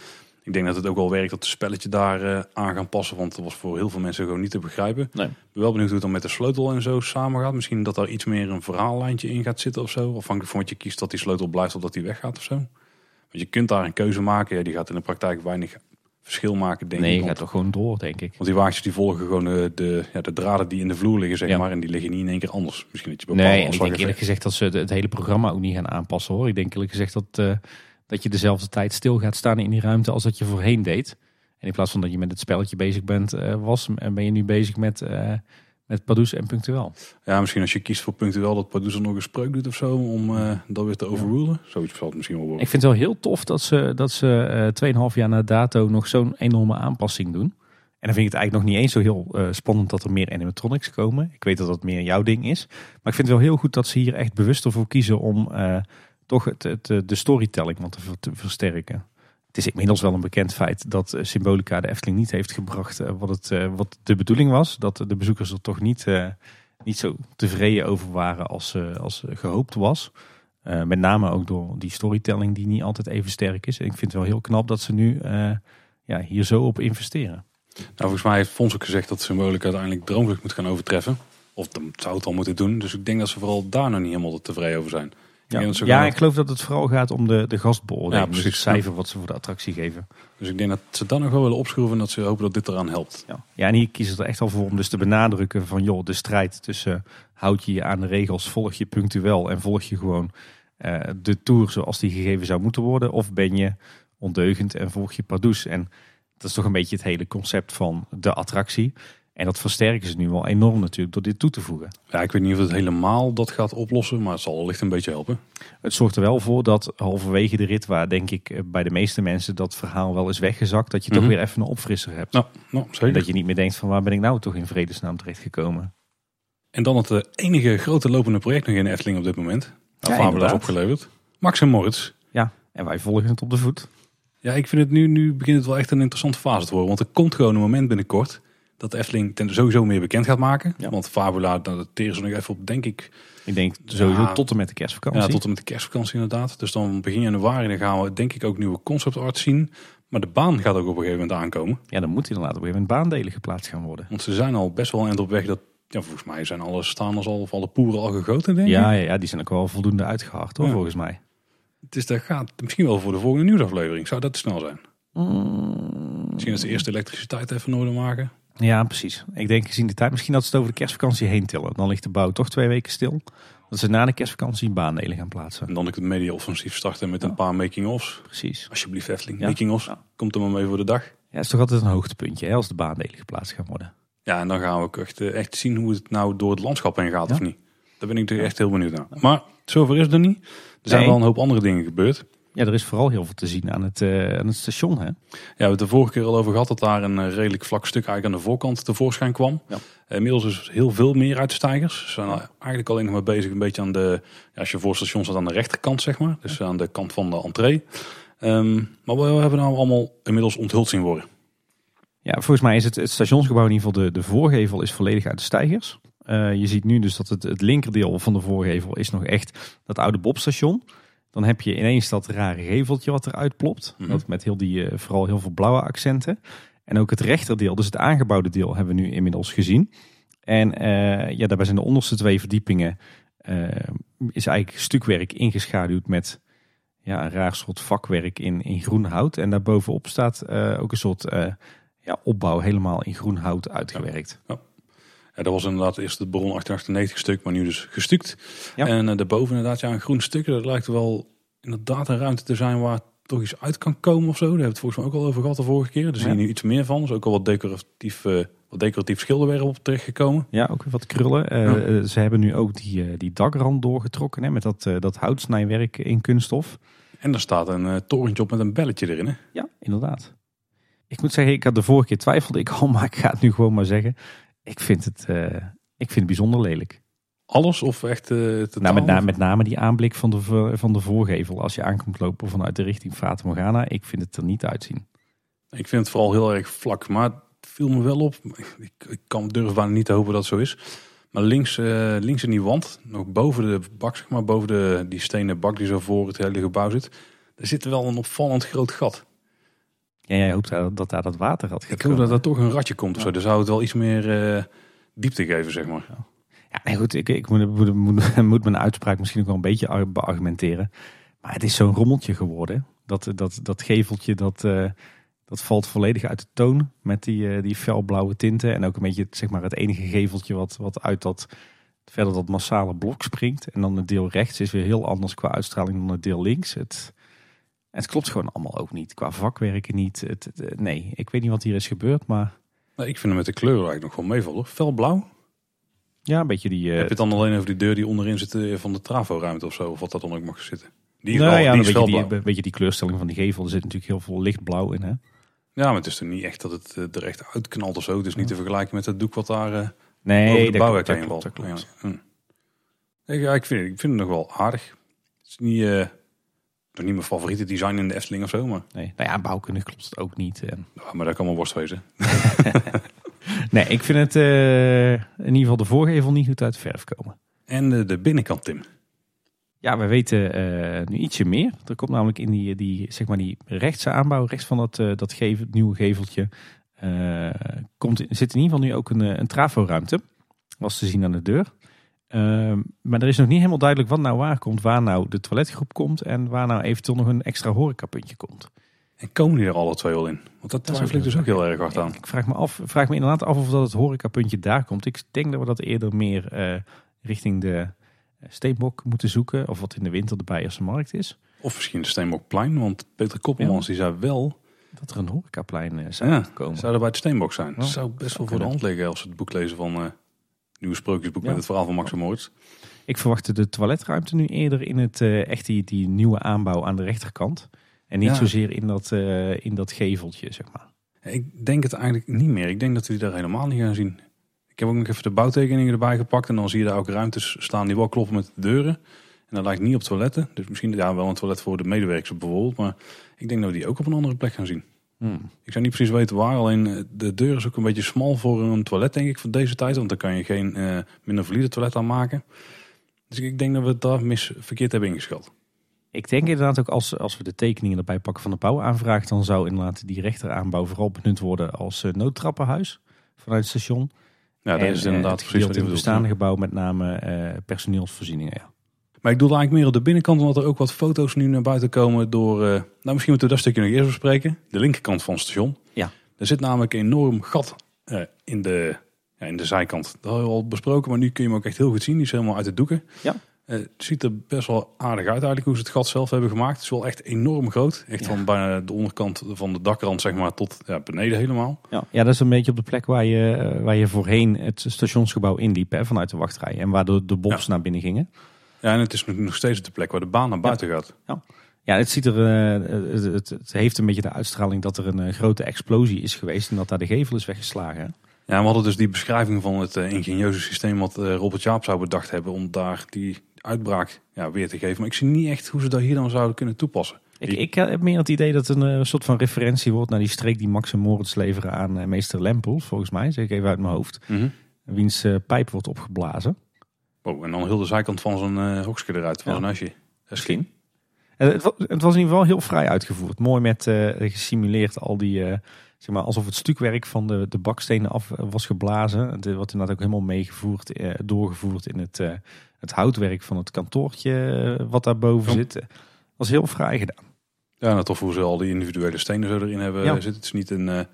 Ik denk dat het ook wel werkt dat het spelletje daar eh, aan gaan passen, want dat was voor heel veel mensen gewoon niet te begrijpen. Nee. Ik ben wel benieuwd hoe het dan met de sleutel en zo samen gaat. Misschien dat daar iets meer een verhaallijntje in gaat zitten of zo. Afhankelijk van wat je kiest dat die sleutel blijft of dat die weggaat of zo. Want je kunt daar een keuze maken. Ja, die gaat in de praktijk weinig verschil maken, denk Nee, ik. je Want- gaat toch gewoon door, denk ik. Want die wagentjes die volgen gewoon de, de, ja, de draden die in de vloer liggen, zeg Ja. maar. En die liggen niet in één keer anders. Misschien dat je bepaalde Nee, ik denk eerlijk gezegd dat ze het hele programma ook niet gaan aanpassen hoor. Ik denk eerlijk gezegd dat, eh, dat je dezelfde tijd stil gaat staan in die ruimte als dat je voorheen deed. En in plaats van dat je met het spelletje bezig bent, eh, was, en ben je nu bezig met, eh met Pardoes en Punctueel. Ja, misschien als je kiest voor punctueel dat Pardoes er nog een spreuk doet of zo. Om eh dat weer te overrulen. Zoiets zal het misschien wel worden. Ik vind het wel heel tof dat ze, dat ze eh 2,5 jaar na dato nog zo'n enorme aanpassing doen. En dan vind ik het eigenlijk nog niet eens zo heel spannend dat er meer animatronics komen. Ik weet dat dat meer jouw ding is. Maar ik vind het wel heel goed dat ze hier echt bewust ervoor kiezen om toch het, eh, de storytelling wat te, ver- te versterken. Het is inmiddels wel een bekend feit dat eh, Symbolica de Efteling niet heeft gebracht eh, wat, het, wat de bedoeling was. Dat de bezoekers er toch niet, niet zo tevreden over waren als, als gehoopt was. Met name ook door die storytelling die niet altijd even sterk is. En ik vind het wel heel knap dat ze nu ja, hier zo op investeren. Nou, volgens mij heeft Fons ook gezegd dat Symbolica uiteindelijk Droomvlucht moet gaan overtreffen. Of dat zou het al moeten doen. Dus ik denk dat ze vooral daar nog niet helemaal tevreden over zijn. Ja, ik geloof dat het vooral gaat om de, de gastbeoordeling. Ja, dus het precies. cijfer wat ze voor de attractie geven. Dus ik denk dat ze dan nog wel willen opschroeven en dat ze hopen dat dit eraan helpt. Ja. ja, en hier kiezen ze er echt al voor om dus te benadrukken van joh, de strijd tussen houd je je aan de regels, volg je punctueel en volg je gewoon eh, de tour zoals die gegeven zou moeten worden. Of ben je ondeugend en volg je Pardoes. En dat is toch een beetje het hele concept van de attractie. En dat versterken ze nu wel enorm natuurlijk door dit toe te voegen. Ja, ik weet niet of het helemaal dat gaat oplossen, maar het zal wellicht een beetje helpen. Het zorgt er wel voor dat halverwege de rit, waar denk ik eh, bij de meeste mensen dat verhaal wel is weggezakt, dat je Mhm. toch weer even een opfrisser hebt. Nou, nou En dat je niet meer denkt van waar ben ik nou toch in vredesnaam terechtgekomen. En dan het eh, enige grote lopende project nog in Efteling op dit moment. Nou, Ja, Fabula is inderdaad. opgeleverd. Max en Moritz. Ja, en wij volgen het op de voet. Ja, ik vind het nu, nu begint het wel echt een interessante fase te worden. Want er komt gewoon een moment binnenkort dat de Efteling ten sowieso meer bekend gaat maken. Ja. Want Fabula, daar teren ze nog even op, denk ik, Ik denk sowieso Ja. tot en met de kerstvakantie. ja, tot en met de kerstvakantie inderdaad. Dus dan begin januari dan gaan we denk ik ook nieuwe concept art zien. Maar de baan gaat ook op een gegeven moment aankomen. Ja, dan moet inderdaad op een gegeven moment baandelen geplaatst gaan worden. Want ze zijn al best wel eind op weg dat, ja, volgens mij zijn alle staanders al, of alle poeren al gegoten, denk ik. Ja, ja, ja, die zijn ook wel voldoende uitgehard hoor, Ja. volgens mij. Dus dat gaat misschien wel voor de volgende nieuwsaflevering. Zou dat te snel zijn? Misschien dat ze eerst de elektriciteit even orde maken. Ja, precies. Ik denk gezien de tijd, misschien dat ze het over de kerstvakantie heen tillen. Dan ligt de bouw toch twee weken stil. Dat ze na de kerstvakantie baandelen gaan plaatsen. En dan ik het media-offensief starten met een paar making-offs. Precies. Alsjeblieft Efteling, Ja. making-offs. Ja. Komt er maar mee voor de dag. Ja, het is toch altijd een hoogtepuntje hè, als de baandelen geplaatst gaan worden. Ja, en dan gaan we ook echt, eh, echt zien hoe het nou door het landschap heen gaat of niet. Daar ben ik natuurlijk echt heel benieuwd naar. Maar zover is het er niet. Er zijn Nee. wel een hoop andere dingen gebeurd. Ja, er is vooral heel veel te zien aan het, eh, aan het station. Hè? Ja, we hebben het de vorige keer al over gehad dat daar een eh, redelijk vlak stuk eigenlijk aan de voorkant tevoorschijn kwam. Ja. Eh, Inmiddels is heel veel meer uitstijgers. Ze zijn eigenlijk alleen nog maar bezig een beetje aan de, ja, als je voor het station staat aan de rechterkant zeg maar. Dus aan de kant van de entree. Ehm, maar we hebben nou allemaal inmiddels onthuld zien worden. Ja, volgens mij is het, het stationsgebouw in ieder geval, de, de voorgevel is volledig uit de stijgers. Je ziet nu dus dat het, het linkerdeel van de voorgevel is nog echt dat oude Bobstation. Dan heb je ineens dat rare geveltje wat eruit plopt. Mhm. Dat met heel die, eh, vooral heel veel blauwe accenten. En ook het rechterdeel, dus het aangebouwde deel, hebben we nu inmiddels gezien. En eh, ja, daarbij zijn de onderste twee verdiepingen eh, is eigenlijk stukwerk ingeschaduwd met ja, een raar soort vakwerk in, in groen hout. En daarbovenop staat ook een soort ja, opbouw helemaal in groen hout uitgewerkt. Ja, dat was inderdaad eerst het Baron 1898 stuk, maar nu dus gestukt. Ja. En eh, daarboven inderdaad ja, een groen stuk. Dat lijkt wel inderdaad een ruimte te zijn waar toch iets uit kan komen of zo. Daar hebben we het volgens mij ook al over gehad de vorige keer. Daar zie je Ja. nu iets meer van. Is ook al wat decoratief, eh, wat decoratief schilderwerk op terechtgekomen. Ja, ook weer wat krullen. Eh, Ja. ze hebben nu ook die, die dakrand doorgetrokken hè, met dat, dat houtsnijwerk in kunststof. En er staat een torentje op met een belletje erin. Hè? Ja, inderdaad. Ik moet zeggen, ik had de vorige keer twijfelde ik al, [LAUGHS] maar ik ga het nu gewoon maar zeggen. Ik vind het, eh, ik vind het bijzonder lelijk. Alles of echt eh? Nou, met, na- met name die aanblik van de, van de voorgevel. Als je aankomt lopen vanuit de richting Fata Morgana. Ik vind het er niet uitzien. Ik vind het vooral heel erg vlak. Maar het viel me wel op. Ik, ik kan durf bijna niet te hopen dat het zo is. Maar links, eh, links in die wand, nog boven de bak, zeg maar, boven de, die stenen bak die zo voor het hele gebouw zit. Daar zit wel een opvallend groot gat. Ja, jij hoopt dat, dat daar dat water had Ik hoop dat er toch een ratje komt of zo. Dan zou het wel iets meer eh, diepte geven, zeg maar. Ja, nee, goed, ik, ik moet, moet, moet, [LAUGHS] moet mijn uitspraak misschien ook wel een beetje ar- beargumenteren. Maar het is zo'n rommeltje geworden. Dat, dat, dat geveltje, dat, eh, dat valt volledig uit de toon met die, eh, die felblauwe tinten. En ook een beetje zeg maar, het enige geveltje wat, wat uit dat, verder dat massale blok springt. En dan het deel rechts is weer heel anders qua uitstraling dan het deel links. Het, het klopt gewoon allemaal ook niet. Qua vakwerken niet. Het, het, eh, nee, ik weet niet wat hier is gebeurd, maar Nou, ik vind hem met de kleuren eigenlijk nog wel meevallen. Felblauw. ja, een beetje die... eh, Heb je het dan alleen over die deur die onderin zit eh, van de travo-ruimte of zo? Of wat dat dan ook mag zitten? Die, nou wel- ja, die is beetje die, felblauw. een beetje die kleurstelling van die gevel. Er zit natuurlijk heel veel lichtblauw in. Hè? Ja, maar het is er niet echt dat het er echt uitknalt of zo. Is niet te vergelijken met het doek wat daar eh Nee, over de bouwwerk heen valt. klopt, dat klopt. Ja, hm. Ik- ja, ik, vind, ik vind het nog wel aardig. Het is niet, nog niet mijn favoriete design in de Efteling of zo. Maar, Nee, nou ja, bouwkundig klopt het ook niet. En- ja, maar dat kan wel worst wezen. [LAUGHS] Nee, ik vind het eh, in ieder geval de voorgevel niet goed uit de verf komen. En de binnenkant, Tim. Ja, we weten eh, nu ietsje meer. Er komt namelijk in die, die, zeg maar die rechtse aanbouw, rechts van dat, eh, dat gevel, nieuwe geveltje, komt, zit in ieder geval nu ook een, een traforuimte. Was te zien aan de deur. Ehm, maar er is nog niet helemaal duidelijk wat nou waar komt, waar nou de toiletgroep komt en waar nou eventueel nog een extra horecapuntje komt. En komen die er alle twee wel in? Want dat Dat twijfel ik dus ook heel erg hard aan. Ik vraag me, af, vraag me inderdaad af of dat het horecapuntje daar komt. Ik denk dat we dat eerder meer eh, richting de eh, Steenbok moeten zoeken. Of wat in de winter de Beierse markt is. Of misschien de Steenbokplein. Want Peter Koppelmans die zei wel... Dat er een horecaplein eh, zou Ja, komen. zou er bij de Steenbok zijn. Dat zou best wel voor de hand liggen als we het boek lezen van... nieuwe sprookjesboek Ja. met het verhaal van Max Moritz. Ik verwachtte de toiletruimte nu eerder in het eh, echt die, die nieuwe aanbouw aan de rechterkant. En niet Ja. zozeer in dat, eh, in dat geveltje, zeg maar. Ik denk het eigenlijk niet meer. Ik denk dat we die daar helemaal niet gaan zien. Ik heb ook nog even de bouwtekeningen erbij gepakt. En dan zie je daar ook ruimtes staan die wel kloppen met de deuren. En dat lijkt niet op toiletten. Dus misschien ja, wel een toilet voor de medewerkers bijvoorbeeld. Maar ik denk dat we die ook op een andere plek gaan zien. Hmm. Ik zou niet precies weten waar. Alleen eh, de deur is ook een beetje smal voor een toilet denk ik voor deze tijd. Want dan kan je geen eh, minder valide toilet aan maken. Dus ik denk dat we het daar mis verkeerd hebben ingeschat. Ik denk inderdaad ook als, als we de tekeningen erbij pakken van de bouwaanvraag, dan zou inderdaad die rechteraanbouw vooral benut worden als eh, noodtrappenhuis vanuit het station. Ja, dat En, is het inderdaad precies wat ik bedoel. bestaande gebouw met name personeelsvoorzieningen. Ja. Maar ik doe eigenlijk meer op de binnenkant, omdat er ook wat foto's nu naar buiten komen door... eh, nou, misschien moeten we dat stukje nog eerst bespreken. De linkerkant van het station. Ja. Er zit namelijk een enorm gat eh, in, de, ja, in de zijkant. Dat hebben we al besproken, maar nu kun je hem ook echt heel goed zien. Die is helemaal uit de doeken. Ja. Eh, het ziet er best wel aardig uit eigenlijk hoe ze het gat zelf hebben gemaakt. Het is wel echt enorm groot. Echt Ja. van bijna de onderkant van de dakrand zeg maar tot ja, beneden helemaal. Ja. ja, dat is een beetje op de plek waar je, waar je voorheen het stationsgebouw inliep hè, vanuit de wachtrij. En waar de, de bobs naar binnen gingen. Ja, en het is nog- steeds de plek waar de baan naar buiten gaat. Ja, het, ziet er, eh, het, het, het heeft een beetje de uitstraling dat er een eh, grote explosie is geweest en dat daar de gevel is weggeslagen. hè. Ja, we hadden dus die beschrijving van het eh, ingenieuze systeem wat Robert Jaap zou bedacht hebben om daar die uitbraak ja, weer te geven. Maar ik zie niet echt hoe ze dat hier dan zouden kunnen toepassen. Ik, ik heb meer het idee dat het een soort van referentie wordt naar die streek die Max en Moritz leveren aan meester Lempel, volgens mij, zeg ik even uit mijn hoofd. Wiens eh, pijp wordt opgeblazen. Oh, en dan heel de zijkant van zo'n eh hokje eruit, van Ja. een huisje. Misschien. Het, wa- het was in ieder geval heel vrij uitgevoerd. Mooi met eh, gesimuleerd al die, eh, zeg maar, alsof het stukwerk van de, de bakstenen af was geblazen. Het wordt inderdaad ook helemaal meegevoerd, doorgevoerd in het, het houtwerk van het kantoortje wat daarboven Ja. zit. Was heel vrij gedaan. Ja, en tof hoe ze al die individuele stenen zo erin hebben Ja. zitten. Het is niet een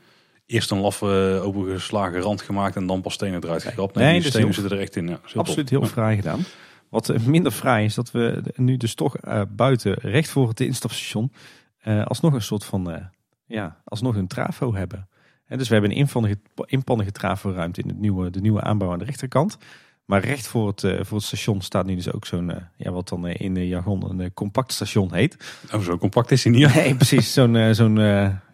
eerst een laffe opengeslagen rand gemaakt en dan pas stenen eruit gegrapt. Nee, Nee, die dus stenen heel- zitten er echt in. Ja, heel Absoluut heel vrij gedaan. Wat eh, minder vrij is dat we nu dus toch eh, buiten, recht voor het instapstation, eh, alsnog een soort van, eh, ja, alsnog een trafo hebben. En dus we hebben een inpandige, inpandige trafo-ruimte in het nieuwe, de nieuwe aanbouw aan de rechterkant. Maar recht voor het, eh, voor het station staat nu dus ook zo'n, eh, ja, wat dan eh, in de jargon een compact station heet. Oh, zo compact is hij niet. Nee, precies. Zo'n, zo'n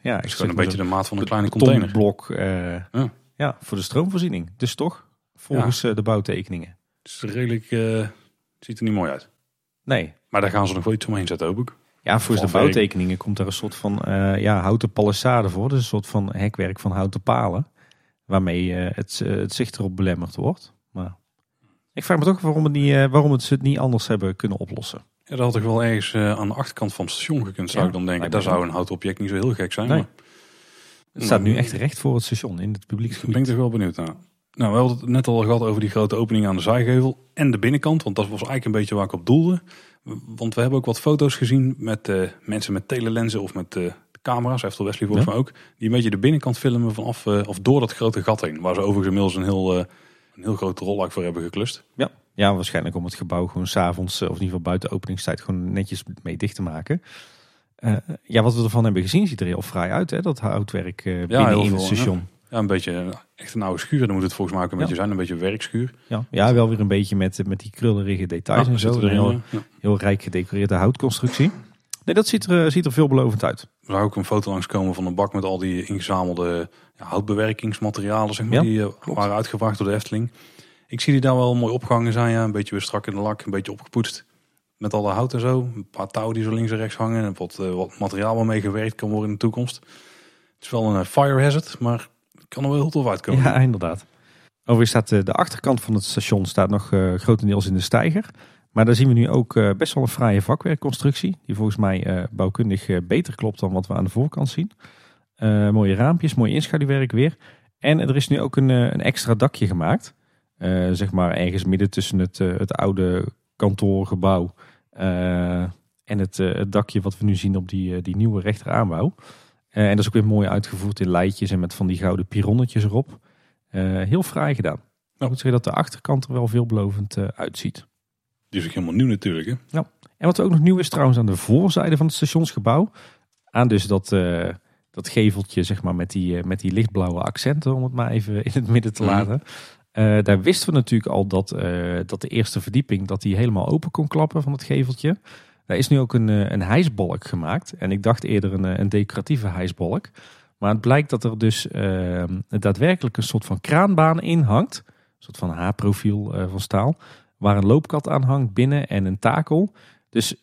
ja, is gewoon een beetje de maat van een kleine container. blok eh, Ja. ja, voor de stroomvoorziening. Dus toch, volgens de bouwtekeningen. Het is redelijk, het ziet er niet mooi uit. Nee, Maar daar gaan ze nog wel iets omheen zetten, hoop ik. Ja, volgens de bouwtekeningen komt er een soort van ja, houten palissade voor. Dus een soort van hekwerk van houten palen. Waarmee het, het zicht erop belemmerd wordt. Maar ik vraag me toch waarom, het niet, eh, waarom het ze het niet anders hebben kunnen oplossen. Ja, dat had toch wel ergens eh, aan de achterkant van het station gekund, zou Ja, ik dan denken. Daar zou een houten object niet zo heel gek zijn. Nee. Maar Het staat nu echt recht voor het station in het publieksgebied. ben ik toch wel benieuwd naar. Nou, we hadden het net al gehad over die grote opening aan de zijgevel en de binnenkant. Want dat was eigenlijk een beetje waar ik op doelde. Want we hebben ook wat foto's gezien met eh, mensen met telelenzen of met camera's. Heeft Wesley volgens Ja. mij ook. Die een beetje de binnenkant filmen vanaf of door dat grote gat heen. Waar ze overigens inmiddels een heel, een heel grote rolluik voor hebben geklust. Ja. ja, waarschijnlijk om het gebouw gewoon s'avonds, of in ieder geval buiten openingstijd, gewoon netjes mee dicht te maken. Eh, ja, wat we ervan hebben gezien ziet er heel fraai uit, hè? dat houtwerk eh binnen in het station. Ja, een beetje eh, echt een oude schuur. Dan moet het volgens mij ook een Ja. beetje zijn. Een beetje werkschuur. Ja. ja, wel weer een beetje met, met die krullerige details en zo. Een heel, heel rijk gedecoreerde houtconstructie. Nee, dat ziet er, eh, ziet er veelbelovend uit. Er zou ook een foto langskomen van een bak met al die ingezamelde ja, houtbewerkingsmaterialen zeg maar, Ja, die eh, waren uitgebracht door de Efteling. Ik zie die daar wel mooi opgehangen zijn. Ja. Een beetje weer strak in de lak, een beetje opgepoetst. Met alle hout en zo. Een paar touwen die zo links en rechts hangen. En wat, eh, wat materiaal waarmee gewerkt kan worden in de toekomst. Het is wel een fire hazard, maar het kan er wel heel tof uitkomen. Ja, inderdaad. Overigens staat de achterkant van het station staat nog grotendeels in de steiger. Maar daar zien we nu ook eh, best wel een fraaie vakwerkconstructie. Die volgens mij eh, bouwkundig eh, beter klopt dan wat we aan de voorkant zien. Mooie raampjes, mooi inschaduwwerk weer. En er is nu ook een, een extra dakje gemaakt. Zeg maar ergens midden tussen het, het oude kantoorgebouw en het, het dakje wat we nu zien op die, die nieuwe rechteraanbouw. En dat is ook weer mooi uitgevoerd in leidjes en met van die gouden pironnetjes erop. Heel fraai gedaan. Ik moet zeggen dat de achterkant er wel veelbelovend uitziet. Die is ook helemaal nieuw natuurlijk. Hè? En wat ook nog nieuw is trouwens aan de voorzijde van het stationsgebouw. Aan dus dat, eh, dat geveltje zeg maar met die, eh, met die lichtblauwe accenten om het maar even in het midden te Mhm. laten. Eh, daar wisten we natuurlijk al dat, dat de eerste verdieping dat die helemaal open kon klappen van het geveltje. Daar is nu ook een, een hijsbalk gemaakt. En ik dacht eerder een, een decoratieve hijsbalk. Maar het blijkt dat er dus eh, daadwerkelijk een soort van kraanbaan in hangt. Een soort van H-profiel van staal. Waar een loopkat aan hangt binnen en een takel. Dus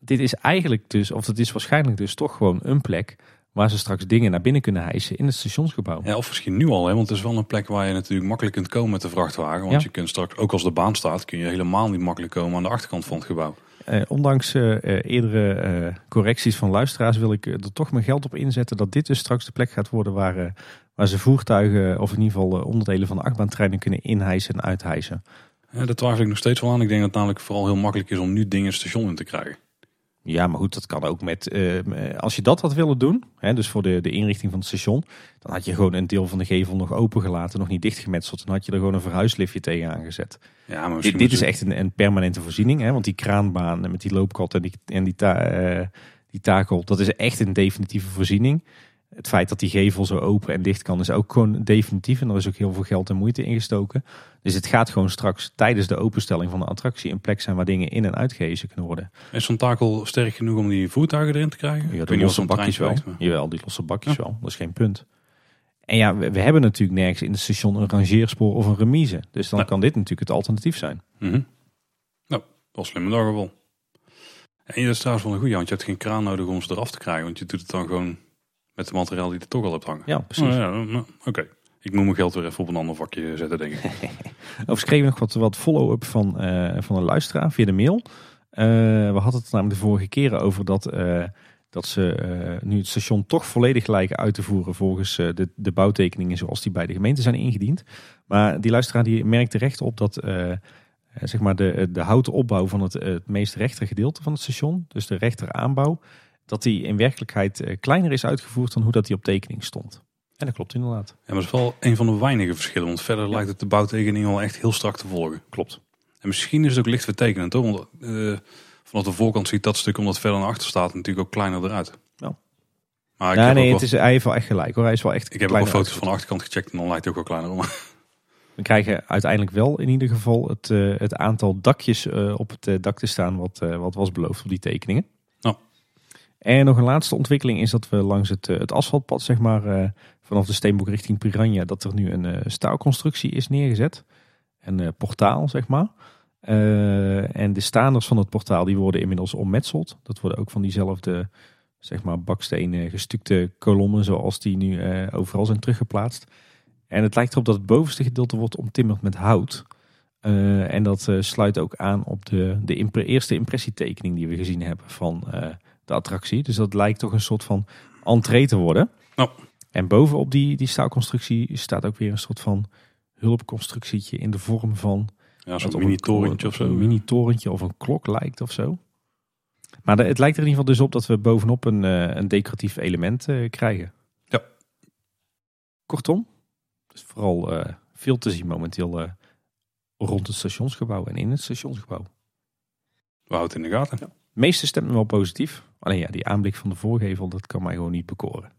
dit is eigenlijk dus, of het is waarschijnlijk dus toch gewoon een plek waar ze straks dingen naar binnen kunnen hijsen in het stationsgebouw. Ja, of misschien nu al, hè? want het is wel een plek waar je natuurlijk makkelijk kunt komen met de vrachtwagen. Want Ja. je kunt straks, ook als de baan staat, kun je helemaal niet makkelijk komen aan de achterkant van het gebouw. Eh, ondanks eh, eh, eerdere eh, correcties van luisteraars wil ik eh, er toch mijn geld op inzetten dat dit dus straks de plek gaat worden waar, eh, waar ze voertuigen of in ieder geval onderdelen van de achtbaantreinen kunnen inhijsen en uithijsen. Ja, dat twijfel ik nog steeds wel aan. Ik denk dat het namelijk vooral heel makkelijk is om nu dingen het station in te krijgen. Ja, maar goed, dat kan ook met. eh, als je dat had willen doen, hè, dus voor de, de inrichting van het station, dan had je gewoon een deel van de gevel nog opengelaten, nog niet dichtgemetseld. Dan had je er gewoon een verhuisliftje tegen aangezet. Ja, maar Dit, is echt een, een permanente voorziening, hè, want die kraanbaan met die loopkat en die, en die, ta, eh, die takel, dat is echt een definitieve voorziening. Het feit dat die gevel zo open en dicht kan, is ook gewoon definitief. En er is ook heel veel geld en moeite ingestoken. Dus het gaat gewoon straks tijdens de openstelling van de attractie een plek zijn waar dingen in- en uitgehezen kunnen worden. Is zo'n takel sterk genoeg om die voertuigen erin te krijgen? Ja, of losse bakjes wel. treintje werkt, maar- Jawel, die losse bakjes wel. Dat is geen punt. En ja, we, we hebben natuurlijk nergens in het station een rangeerspoor of een remise. Dus dan kan dit natuurlijk het alternatief zijn. Mhm. Nou, dat was slim in ieder geval. En dat is trouwens wel een goede, want je hebt geen kraan nodig om ze eraf te krijgen. Want je doet het dan gewoon met het materiaal die je toch al hebt hangen. Ja, precies. Oh, ja, nou, Oké, ik moet mijn geld weer even op een ander vakje zetten, denk ik. [LAUGHS] Overigens we nog wat, wat follow-up van, eh, van een luisteraar via de mail. Eh, we hadden het namelijk de vorige keren over dat, eh, dat ze nu het station toch volledig lijken uit te voeren volgens de, de bouwtekeningen zoals die bij de gemeente zijn ingediend. Maar die luisteraar die merkte recht op dat zeg maar de, de houten opbouw van het, het meest rechter gedeelte van het station, dus de rechter aanbouw, dat die in werkelijkheid eh, kleiner is uitgevoerd dan hoe dat die op tekening stond. En dat klopt inderdaad. Ja, maar dat is wel een van de weinige verschillen. Want verder lijkt het de bouwtekening wel echt heel strak te volgen. Klopt. En misschien is het ook licht vertekenend hoor. Want eh, vanaf de voorkant ziet dat stuk omdat het verder naar achter staat natuurlijk ook kleiner eruit. Ja. Maar ik Ja, nee, het wel, is, hij heeft wel echt gelijk hoor. Hij is wel echt ik heb ook foto's van de achterkant gecheckt en dan lijkt hij ook wel kleiner om. [LAUGHS] We krijgen uiteindelijk wel in ieder geval het, eh, het aantal dakjes op het dak te staan wat, wat was beloofd op die tekeningen. En nog een laatste ontwikkeling is dat we langs het, eh, het asfaltpad, zeg maar, eh, vanaf de Steenbok richting Piranha, dat er nu een eh, staalconstructie is neergezet. Een portaal, zeg maar. En de staanders van het portaal die worden inmiddels ommetseld. Dat worden ook van diezelfde, zeg maar, bakstenen gestukte kolommen zoals die nu overal zijn teruggeplaatst. En het lijkt erop dat het bovenste gedeelte wordt omtimmerd met hout. En dat sluit ook aan op de, de eerste impressietekening die we gezien hebben van de attractie. Dus dat lijkt toch een soort van entree te worden. Oh. En bovenop die, die staalconstructie staat ook weer een soort van hulpconstructietje in de vorm van Ja, zo'n op mini een- torentje of zo. Een mini torentje of een klok lijkt of zo. Maar de- het lijkt er in ieder geval dus op dat we bovenop een, eh, een decoratief element eh, krijgen. Ja. Kortom, is vooral eh, veel te zien momenteel rond het stationsgebouw en in het stationsgebouw. We houden het in de gaten. De meeste stemmen wel positief. Alleen ja, die aanblik van de voorgevel, dat kan mij gewoon niet bekoren.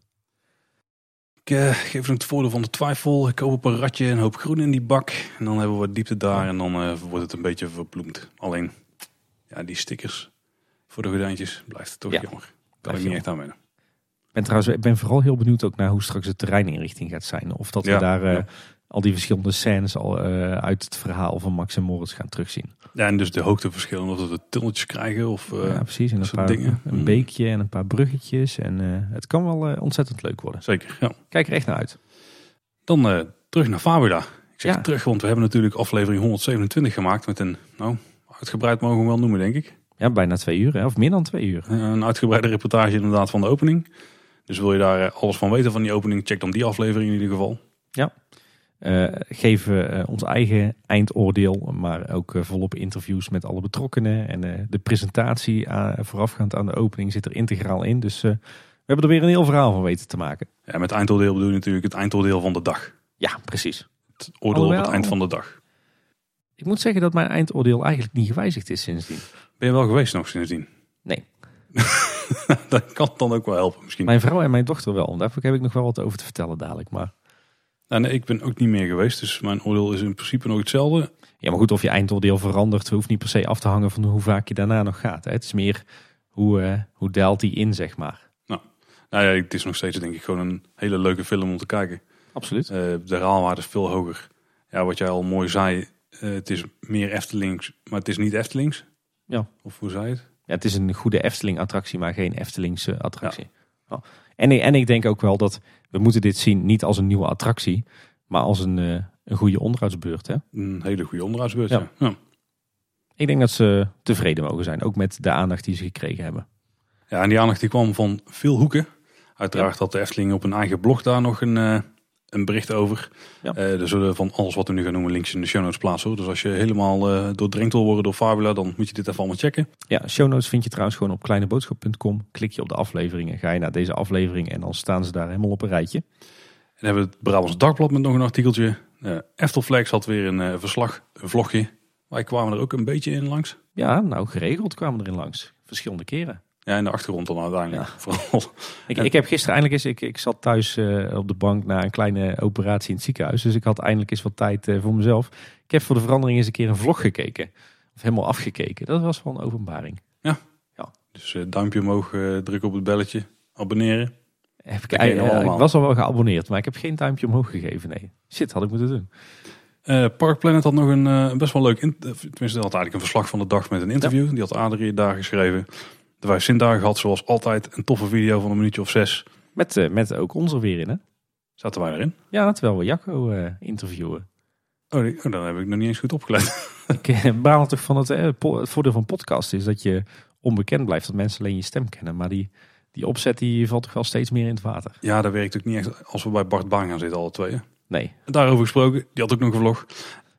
Ik eh, geef hem het voordeel van de twijfel. Ik koop op een ratje een hoop groen in die bak. En dan hebben we wat diepte daar en dan eh, wordt het een beetje verploemd. Alleen, ja, die stickers voor de gordijntjes blijft het toch Ja, jammer. Kan ik niet echt aan wennen. Ik ben trouwens ik ben vooral heel benieuwd ook naar hoe straks de terreininrichting gaat zijn. Of dat we Ja, daar eh, ja. Al die verschillende scènes al eh, uit het verhaal van Max en Moritz gaan terugzien. Ja, en dus de hoogteverschillen, of we tunneltjes krijgen of... eh, ja, precies. En een paar dingen. een Mm. beekje en een paar bruggetjes. En eh, het kan wel ontzettend leuk worden. Zeker, ja. Kijk er echt naar uit. Dan terug naar Fabula. Ik zeg Ja. terug, want we hebben natuurlijk aflevering 127 gemaakt met een, nou, uitgebreid mogen we wel noemen, denk ik. Ja, bijna twee uur. Hè? Of meer dan twee uur. Een uitgebreide reportage inderdaad van de opening. Dus wil je daar alles van weten van die opening, check dan die aflevering in ieder geval. Eh geven eh, ons eigen eindoordeel, maar ook eh, volop interviews met alle betrokkenen. En de presentatie voorafgaand aan de opening zit er integraal in. Dus we hebben er weer een heel verhaal van weten te maken. Ja, met eindoordeel bedoel je natuurlijk het eindoordeel van de dag. Ja, precies. Het oordeel op het eind van de dag. Ik moet zeggen dat mijn eindoordeel eigenlijk niet gewijzigd is sindsdien. Ben je wel geweest nog sindsdien? Nee. [LAUGHS] dat kan dan ook wel helpen misschien. Mijn vrouw en mijn dochter wel. Daar heb ik nog wel wat over te vertellen dadelijk. Maar, Nou, nee, ik ben ook niet meer geweest, dus mijn oordeel is in principe nog hetzelfde. ja, maar goed, of je eindoordeel verandert, hoeft niet per se af te hangen van hoe vaak je daarna nog gaat. Hè. Het is meer hoe, eh, hoe daalt die in, zeg maar. Nou ja, het is nog steeds denk ik gewoon een hele leuke film om te kijken. Absoluut. Eh, de herhaalwaarde is veel hoger. Ja, wat jij al mooi zei, eh, het is meer Eftelings, maar het is niet Eftelings. Ja. Of hoe zei je het? Ja, het is een goede Efteling-attractie, maar geen Eftelingse attractie. Oh. En, en ik denk ook wel dat we moeten dit zien niet als een nieuwe attractie, maar als een, eh, een goede onderhoudsbeurt. Hè? Een hele goede onderhoudsbeurt. Ja. Ik denk dat ze tevreden mogen zijn, ook met de aandacht die ze gekregen hebben. ja, en die aandacht die kwam van veel hoeken. Uiteraard had de Efteling op een eigen blog daar nog een, eh, een bericht over. Ja. Eh, er zullen van alles wat we nu gaan noemen links in de show notes plaatsen. hoor. Dus als je helemaal eh doordrenkt wil worden door Fabula, dan moet je dit even allemaal checken. Ja, show notes vind je trouwens gewoon op kleineboodschap.com. Klik je op de afleveringen, ga je naar deze aflevering en dan staan ze daar helemaal op een rijtje. En hebben we het Brabants Dagblad met nog een artikeltje. Eh Eftelflex had weer een verslag, een vlogje. Wij kwamen er ook een beetje in langs. Ja, nou geregeld kwamen we erin langs. Verschillende keren. Ja, in de achtergrond dan uiteindelijk. Vooral. [LAUGHS] Ik, Ja. ik heb gisteren eindelijk eens, ik, ik zat thuis eh, op de bank na een kleine operatie in het ziekenhuis. Dus ik had eindelijk eens wat tijd eh, voor mezelf. Ik heb voor de verandering eens een keer een vlog gekeken. Of helemaal afgekeken. Dat was wel een openbaring. Dus eh, duimpje omhoog, druk op het belletje, abonneren. Heb ik, ik was al wel geabonneerd, maar ik heb geen duimpje omhoog gegeven. Nee. Shit, had ik moeten doen. Eh Park Planet had nog een best wel leuk, in- tenminste had eigenlijk een verslag van de dag met een interview. Die had Adrie daar geschreven. De Vijf Zindagen had zoals altijd een toffe video van een minuutje of zes. Met, eh, met ook ons er weer in, hè? Zaten wij erin? Ja, terwijl we Jacco eh, interviewen. Oh, die- oh, dan heb ik nog niet eens goed opgelet. [LAUGHS] ik eh, baal toch van het, eh, po- het voordeel van podcast is dat je onbekend blijft. Dat mensen alleen je stem kennen. Maar die, die opzet die valt toch wel steeds meer in het water. Ja, dat werkt ook niet echt als we bij Bart Baan gaan zitten, alle twee. hè. Nee. Daarover gesproken, die had ook nog een vlog.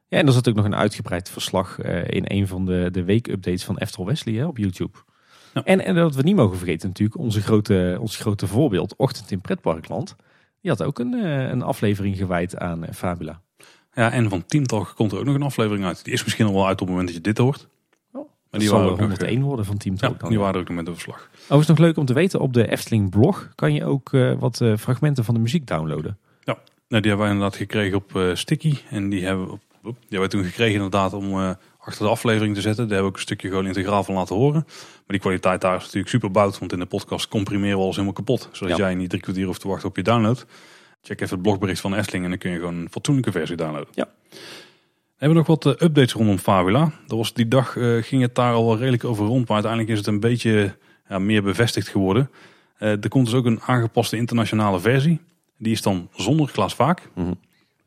Ja, en er zat ook nog een uitgebreid verslag in een van de, de weekupdates van Eftel Wesley hè, op YouTube. Ja. En, en dat we niet mogen vergeten natuurlijk, onze grote, ons grote voorbeeld, Ochtend in Pretparkland. Die had ook een, eh, een aflevering gewijd aan eh, Fabula. Ja, en van Teamtalk komt er ook nog een aflevering uit. Die is misschien al wel uit op het moment dat je dit hoort. Oh. Maar die waren ook nog, 101 worden van Team Ja, Talk dan. die waren ook nog met een verslag. Overigens nog leuk om te weten, op de Efteling blog kan je ook eh, wat eh, fragmenten van de muziek downloaden. Nou, die hebben wij inderdaad gekregen op eh, Sticky. En die hebben, we op, op- die hebben wij toen gekregen inderdaad om eh, achter de aflevering te zetten. Daar hebben we ook een stukje gewoon integraal van laten horen. Maar die kwaliteit daar is natuurlijk super bout. Want in de podcast comprimeren we alles helemaal kapot. Zodat Ja. jij niet drie kwartier hoeft te wachten op je download. Check even het blogbericht van Efteling en dan kun je gewoon een fatsoenlijke versie downloaden. Ja. We hebben nog wat eh, updates rondom Fabula. Dat was, die dag eh, ging het daar al wel redelijk over rond. Maar uiteindelijk is het een beetje ja, meer bevestigd geworden. Eh, er komt dus ook een aangepaste internationale versie. Die is dan zonder Klaas Vaak. Mhm.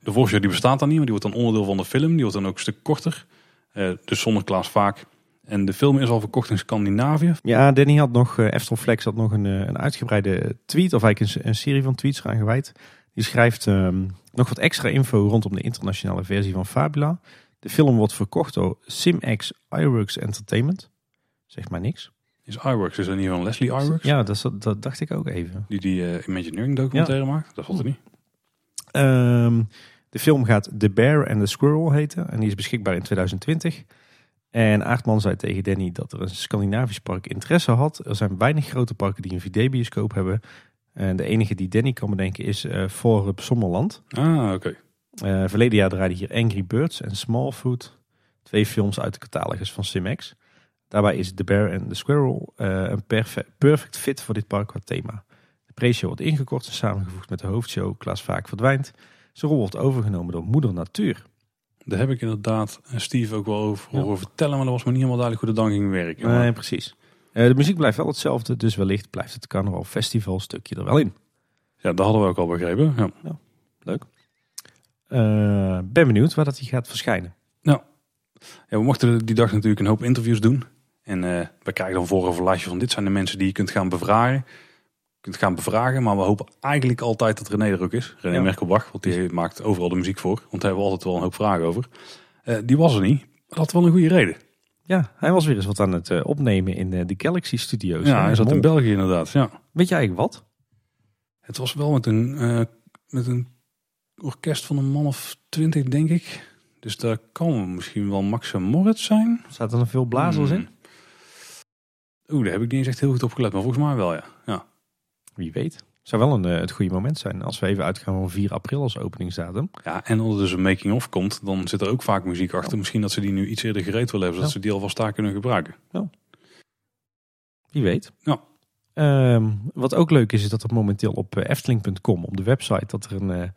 De voorshow die bestaat dan niet, maar die wordt dan onderdeel van de film. Die wordt dan ook een stuk korter. Eh, dus zonder Klaas Vaak. En de film is al verkocht in Scandinavië. Ja, Danny had nog, Eftel Flex had nog een, eh, een uitgebreide tweet, of eigenlijk een, een serie van tweets eraan gewijd. Die schrijft ehm, nog wat extra info rondom de internationale versie van Fabula. De film wordt verkocht door SimX Iworks Entertainment. Zeg maar niks. Is iWorks, is dat niet van Leslie iWorks? Ja, dat, dat dacht ik ook even. Die die eh, Imagineering documentaire maakt. Dat valt er niet. Ehm, de film gaat The Bear and the Squirrel heten. En die is beschikbaar in 2020. En Aardman zei tegen Danny dat er een Scandinavisch park interesse had. Er zijn weinig grote parken die een 4D-bioscoop hebben. En de enige die Danny kan bedenken is eh Forum Sommerland. Ah, oké. Eh, verleden jaar draaide hier Angry Birds en Smallfoot. Twee films uit de catalogus van Simex. Daarbij is The Bear and the Squirrel eh, een perfe- perfect fit voor dit park qua thema. De pre-show wordt ingekort en samengevoegd met de hoofdshow Klaas Vaak verdwijnt. Zijn rol wordt overgenomen door Moeder Natuur. Daar heb ik inderdaad Steve ook wel over Ja. horen vertellen. Maar dat was me niet helemaal duidelijk hoe de dan ging werken. Nee, precies. Eh, de muziek blijft wel hetzelfde, dus wellicht blijft het Carnaval Festival stukje er wel in. ja, dat hadden we ook al begrepen. Ja. Leuk. Eh, ben benieuwd waar dat hij gaat verschijnen. Ja, we mochten die dag natuurlijk een hoop interviews doen. En eh, we krijgen dan voor een lijstje van dit zijn de mensen die je kunt gaan bevragen. Kunt gaan bevragen, maar we hopen eigenlijk altijd dat René er ook is. René Ja. Merkelbach, want die maakt overal de muziek voor. Want daar hebben we altijd wel een hoop vragen over. Eh, die was er niet. Maar dat had wel een goede reden. Ja, hij was weer eens wat aan het eh, opnemen in eh, de Galaxy Studios. Ja, hij zat in. België inderdaad. Ja. Weet je eigenlijk wat? Het was wel met een, met een orkest van een man of twintig, denk ik. Dus daar kan misschien wel Max en Moritz zijn. Zaten er veel blazers in? Hmm. Oeh, daar heb ik niet eens echt heel goed op gelet. Maar volgens mij wel, ja. ja. Wie weet. Zou wel een, eh, het goede moment zijn als we even uitgaan van 4 april als openingsdatum. Ja, en als er dus een making-of komt, dan zit er ook vaak muziek achter. Misschien dat ze die nu iets eerder gereed willen hebben, zodat Ja. ze die alvast daar kunnen gebruiken. Wie weet. Ja. Ehm, wat ook leuk is, is dat er momenteel op eh, efteling.com, op de website, dat er een... eh,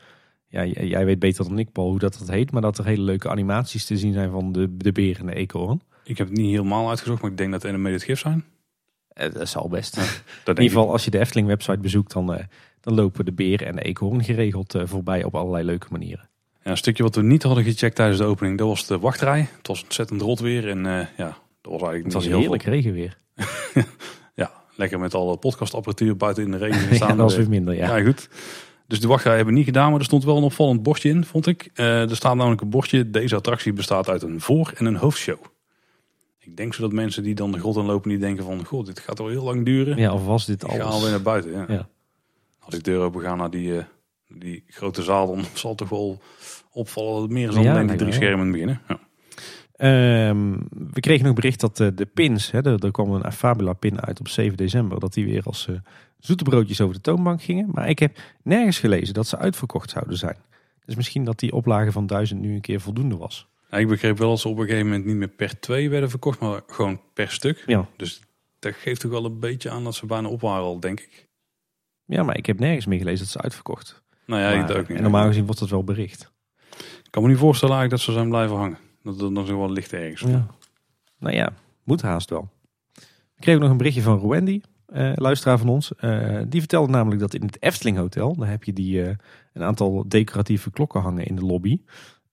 ja, jij weet beter dan ik, Paul, hoe dat, dat heet. Maar dat er hele leuke animaties te zien zijn van de, de beer en de eekhoorn. Ik heb het niet helemaal uitgezocht, maar ik denk dat de animated gif zijn. Eh, dat zal best. [LAUGHS] Dat In ieder geval, als je de Efteling website bezoekt, dan, eh, dan lopen de beer en de eekhoorn geregeld eh, voorbij op allerlei leuke manieren. Ja, een stukje wat we niet hadden gecheckt tijdens de opening, dat was de wachtrij. Het was ontzettend rot weer en ja, dat was eigenlijk Het was niet heel heerlijk veel. regenweer. [LAUGHS] Ja, lekker met alle podcastapparatuur buiten in de regen gaan [LAUGHS] Ja, staan. dat was weer minder, ja. Ja, goed. Dus de wachtrij hebben we niet gedaan, maar er stond wel een opvallend bordje in, vond ik. Er staat namelijk een bordje, deze attractie bestaat uit een voor- en een hoofdshow. Ik denk zodat mensen die dan de grot in lopen, die denken van, god, dit gaat wel heel lang duren. Ja, of was dit Ik ga alles? alweer naar buiten. Ja. Ja. Als ik deur open ga naar die, eh, die grote zaal, dan [LAUGHS] zal het toch wel opvallen dat het meer is dan Ja, alleen die drie schermen in het begin. hè? Ja. Ehm, we kregen nog bericht dat eh, de pins, hè, er, er kwam een Fabula pin uit op 7 december, dat die weer als eh, zoete broodjes over de toonbank gingen. Maar ik heb nergens gelezen dat ze uitverkocht zouden zijn. Dus misschien dat die oplage van 1000 nu een keer voldoende was. Nou, ik begreep wel dat ze op een gegeven moment niet meer per twee werden verkocht, maar gewoon per stuk. Ja. Dus dat geeft toch wel een beetje aan dat ze bijna op waren al, denk ik. Ja, maar ik heb nergens meer gelezen dat ze uitverkocht. Nou ja, Maar, ik ook niet. en normaal gezien wordt dat wel bericht. Ik kan me niet voorstellen eigenlijk dat ze zijn blijven hangen. Dat dat dan zo wel licht ergens. Ja. Nou ja, moet haast wel. We kregen nog een berichtje van Wendy, eh, luisteraar van ons. Eh, die vertelde namelijk dat in het Efteling Hotel, daar heb je die, eh, een aantal decoratieve klokken hangen in de lobby.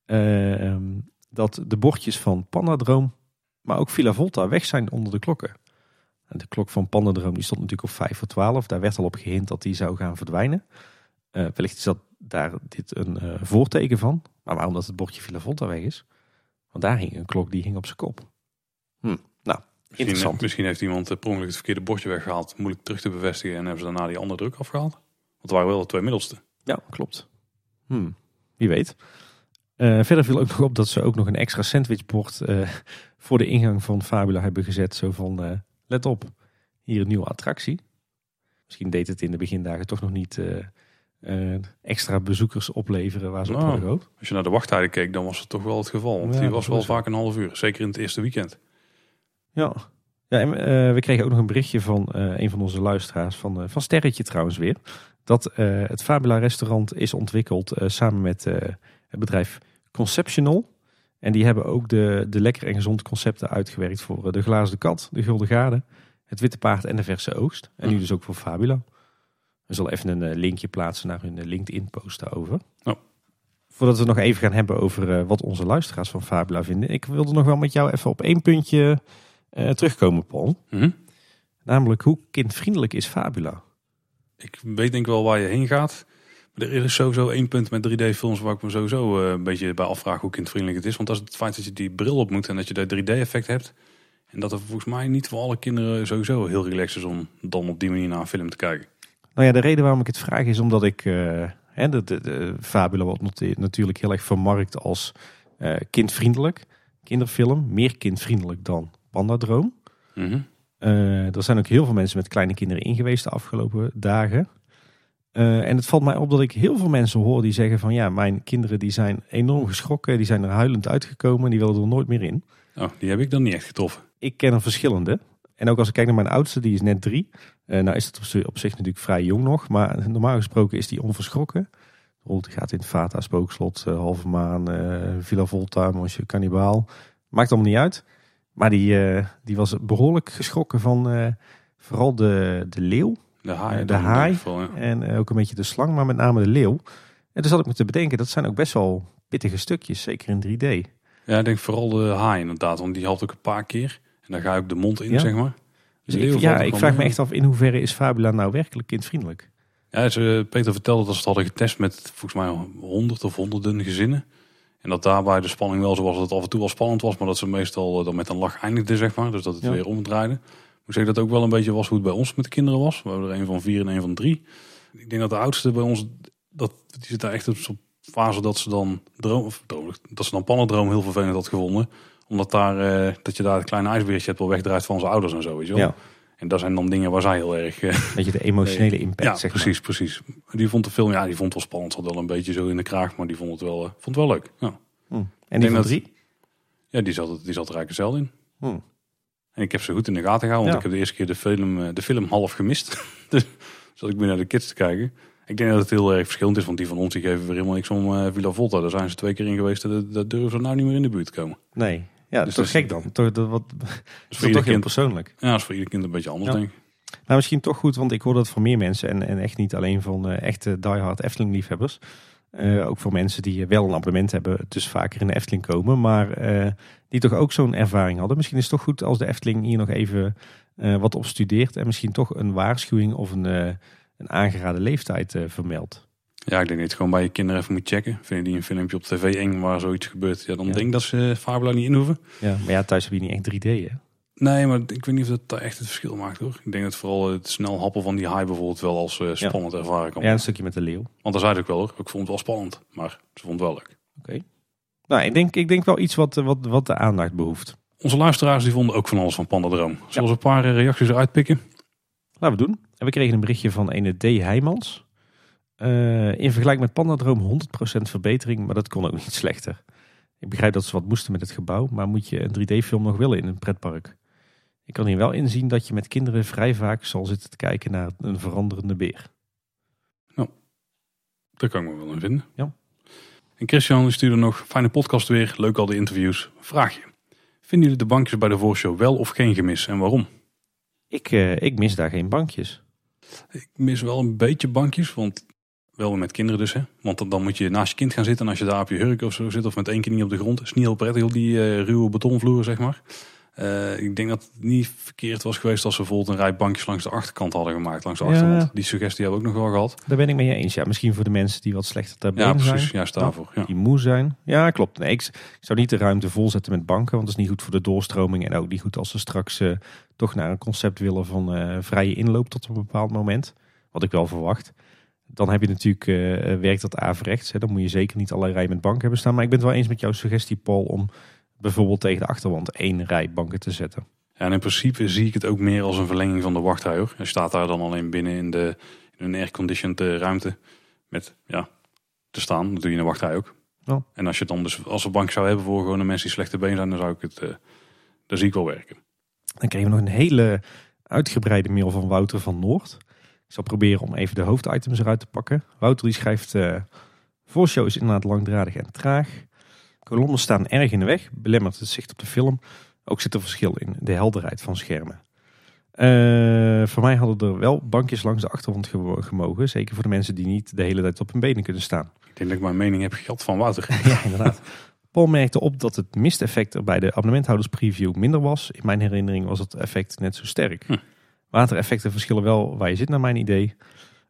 eh, ehm, dat de bordjes van Pandadroom, maar ook Villa Volta weg zijn onder de klokken. En de klok van Pandadroom die stond natuurlijk op 5 voor 12. Daar werd al op gehind dat die zou gaan verdwijnen. Eh, wellicht is dat daar dit een eh, voorteken van. Maar waarom dat het bordje Villa Volta weg is? Want daar hing een klok die hing op zijn kop. Hm, nou, Misschien, interessant. misschien heeft iemand eh, per ongeluk het verkeerde bordje weggehaald. Moeilijk terug te bevestigen. En hebben ze daarna die andere druk afgehaald. Want het waren wel de twee middelste. Ja, klopt. Hm, wie weet. Uh, verder viel ook nog op dat ze ook nog een extra sandwichbord uh, voor de ingang van Fabula hebben gezet. Zo van, uh, let op, hier een nieuwe attractie. Misschien deed het in de begindagen toch nog niet extra bezoekers opleveren waar ze op Nou, gehoopt. Als je naar de wachttijden keek, dan was het toch wel het geval. Want Ja, die was wel was vaak een half uur. Zeker in het eerste weekend. Ja. ja en, eh, we kregen ook nog een berichtje van eh, een van onze luisteraars, van, eh, van Sterretje trouwens weer. Dat eh, het Fabula restaurant is ontwikkeld eh, samen met eh, het bedrijf Conceptional. En die hebben ook de, de lekker en gezond concepten uitgewerkt voor eh, de Glazen Kat, de Gulden Garde, het Witte Paard en de Verse Oogst. En nu dus ook voor Fabula. We zullen even een eh, linkje plaatsen naar hun eh, LinkedIn post daarover. Oh. Voordat we nog even gaan hebben over wat onze luisteraars van Fabula vinden. Ik wilde nog wel met jou even op één puntje terugkomen, Paul. Mhm. Namelijk, hoe kindvriendelijk is Fabula? Ik weet denk wel waar je heen gaat. Er is sowieso één punt met 3D-films waar ik me sowieso eh, een beetje bij afvraag hoe kindvriendelijk het is. Want dat is het feit dat je die bril op moet en dat je dat 3D-effect hebt. En dat het volgens mij niet voor alle kinderen sowieso heel relaxed is om dan op die manier naar een film te kijken. Nou ja, de reden waarom ik het vraag is omdat ik... eh, hè, de, de, de Fabula wordt natuurlijk heel erg vermarkt als eh, kindvriendelijk. Kinderfilm, meer kindvriendelijk dan Pandadroom. Mhm. Eh, er zijn ook heel veel mensen met kleine kinderen in geweest de afgelopen dagen. Eh, en het valt mij op dat ik heel veel mensen hoor die zeggen van... ja, mijn kinderen die zijn enorm geschrokken, die zijn er huilend uitgekomen... die willen er nooit meer in. Oh, die heb ik dan niet echt getroffen. Ik ken er verschillende. En ook als ik kijk naar mijn oudste, die is net drie. Eh, nou is het op, zi- op zich natuurlijk vrij jong nog. Maar normaal gesproken is die onverschrokken. Bijvoorbeeld, die gaat in het Vata, Spookslot, eh, Halve Maan, Villa Volta, Monsieur Cannibaal. Maakt allemaal niet uit. Maar die, die was behoorlijk geschrokken van vooral de, de leeuw. De haai. Eh, de haai. ieder geval, ja. En eh, ook een beetje de slang, maar met name de leeuw. En toen zat ik me te bedenken, dat zijn ook best wel pittige stukjes. Zeker in 3D. Ja, ik denk vooral de haai inderdaad. Want die had ook een paar keer. En dan ga ik de mond in, Ja. zeg maar. Dus ik, ja, ik vraag me echt af in hoeverre is Fabula nou werkelijk kindvriendelijk? Ja, ze, Peter vertelde dat ze het hadden getest met volgens mij honderd of honderden gezinnen. En dat daarbij de spanning wel zo was dat het af en toe wel spannend was, maar dat ze meestal eh, dan met een lach eindigden, zeg maar. Dus dat het Ja. weer omdraaide. Ik zeg dat ook wel een beetje was hoe het bij ons met de kinderen was. We hebben er een van vier en een van drie. Ik denk dat de oudste bij ons, dat, die zit daar echt op zo'n fase dat ze dan droom, of dat ze dan pannendroom heel vervelend had gevonden. Omdat daar, eh, dat je daar het kleine ijsbeertje hebt wel wegdraait van zijn ouders en zo, weet je wel. Ja. En dat zijn dan dingen waar zij heel erg eh, [LAUGHS] Weet je, de emotionele impact, ja, zeg precies, precies. Die vond de film, ja, die vond het wel spannend. Zat wel een beetje zo in de kraag, maar die vond het wel, eh, vond het wel leuk. Ja, maar. Hm. En die van dat- drie? ja die, zat, die zat er eigenlijk hetzelfde in. Hm. En ik heb ze goed in de gaten gehouden, want Ja. ik heb de eerste keer de film, eh, de film half gemist. [LAUGHS] dus zat ik weer naar de kids te kijken. Ik denk dat het heel erg verschillend is, want die van ons die geven weer helemaal niks om eh, Villa Volta. Daar zijn ze twee keer in geweest, dat, dat durven ze nou niet meer in de buurt te komen. Nee. Ja, dat Dus is toch dat is- gek dan. Toch, dat, wat, dat is voor toch heel kind, persoonlijk. ja, dat is voor ieder kind een beetje anders, Ja. denk ik. Maar misschien toch goed, want ik hoor dat van meer mensen. En, en echt niet alleen van eh, echte diehard Efteling-liefhebbers. Eh, ook voor mensen die wel een abonnement hebben, dus vaker in de Efteling komen. Maar die toch ook zo'n ervaring hadden. Misschien is het toch goed als de Efteling hier nog even eh, wat op studeert. En misschien toch een waarschuwing of een, eh, een aangeraden leeftijd eh, vermeldt. Ja, ik denk dat je het gewoon bij je kinderen even moet checken. Vinden die een filmpje op tv eng waar zoiets gebeurt, ja, dan Ja. denk ik dat ze Fabula niet in hoeven. Ja, maar ja, thuis heb je niet echt 3D hè? Nee, maar ik weet niet of dat echt het verschil maakt hoor. Ik denk dat vooral het snel happen van die haai bijvoorbeeld wel als spannend ervaren kan Ja, een stukje met de leeuw. Want dat zei ik wel hoor. Ik vond het wel spannend, maar ze vond het wel leuk. Nou, ik denk, ik denk wel iets wat, wat, wat de aandacht behoeft. Onze luisteraars die vonden ook van alles van Pandadroom. Zullen we een paar eh, reacties eruit pikken? Laten we doen. En we kregen een berichtje van ene D. Heijmans. Eh, in vergelijking met Pandadroom 100% verbetering, maar dat kon ook niet [LAUGHS] slechter. Ik begrijp dat ze wat moesten met het gebouw, maar moet je een 3D-film nog willen in een pretpark? Ik kan hier wel inzien dat je met kinderen vrij vaak zal zitten te kijken naar een veranderende beer. Daar kan ik me wel in vinden. Ja. En Christian stuurde nog, fijne podcast weer, leuk al die interviews. Vraagje, vinden jullie de bankjes bij de voorshow wel of geen gemis en waarom? Ik, eh, ik mis daar geen bankjes. Ik mis wel een beetje bankjes, want wel met kinderen dus. Hè? Want dan, moet je naast je kind gaan zitten en als je daar op je hurk of zo zit of met één knie op de grond. is niet heel prettig op die eh, ruwe betonvloer, zeg maar. Eh, ik denk dat het niet verkeerd was geweest als ze bijvoorbeeld een rij bankjes langs de achterkant hadden gemaakt, langs de Ja. achterwand. Die suggestie hebben we ook nog wel gehad. Daar ben ik mee eens. Ja, misschien voor de mensen die wat slechter ter Ja, been zijn. precies, juist daarvoor. Ja. die moe zijn. Ja, klopt. Nee, ik, zou niet de ruimte volzetten met banken, want dat is niet goed voor de doorstroming. En ook niet goed als ze straks eh, toch naar een concept willen van eh, vrije inloop tot een bepaald moment. Wat ik wel verwacht. Dan heb je natuurlijk, werkt dat averechts. Hè. Dan moet je zeker niet allerlei rijen met banken hebben staan. Maar ik ben het wel eens met jouw suggestie, Paul, om bijvoorbeeld tegen de achterwand één rij banken te zetten. Ja, en in principe zie ik het ook meer als een verlenging van de wachtrij hoor. Je staat daar dan alleen binnen in, de, in een airconditioned eh, ruimte met ja, te staan. Dat doe je in de wachtrij ook. Ja. En als je dan dus als een bank zou hebben voor gewoon de mensen die slechte been zijn, dan zou ik het, eh daar zie ik wel werken. Dan kregen we nog een hele uitgebreide mail van Wouter van Noord. Ik zal proberen om even de hoofditems eruit te pakken. Wouter die schrijft... eh voorshow is inderdaad langdradig en traag. Kolommen staan erg in de weg, belemmert het zicht op de film. Ook zit er verschil in de helderheid van schermen. Eh, voor mij hadden er wel bankjes langs de achterwand ge- gemogen. Zeker voor de mensen die niet de hele tijd op hun benen kunnen staan. Ik denk dat ik mijn mening heb gehad van Wouter. [LAUGHS] Ja, inderdaad. Paul merkte op dat het misteffect er bij de abonnementhouders-preview minder was. In mijn herinnering was het effect net zo sterk. Hm. Watereffecten verschillen wel waar je zit, naar mijn idee.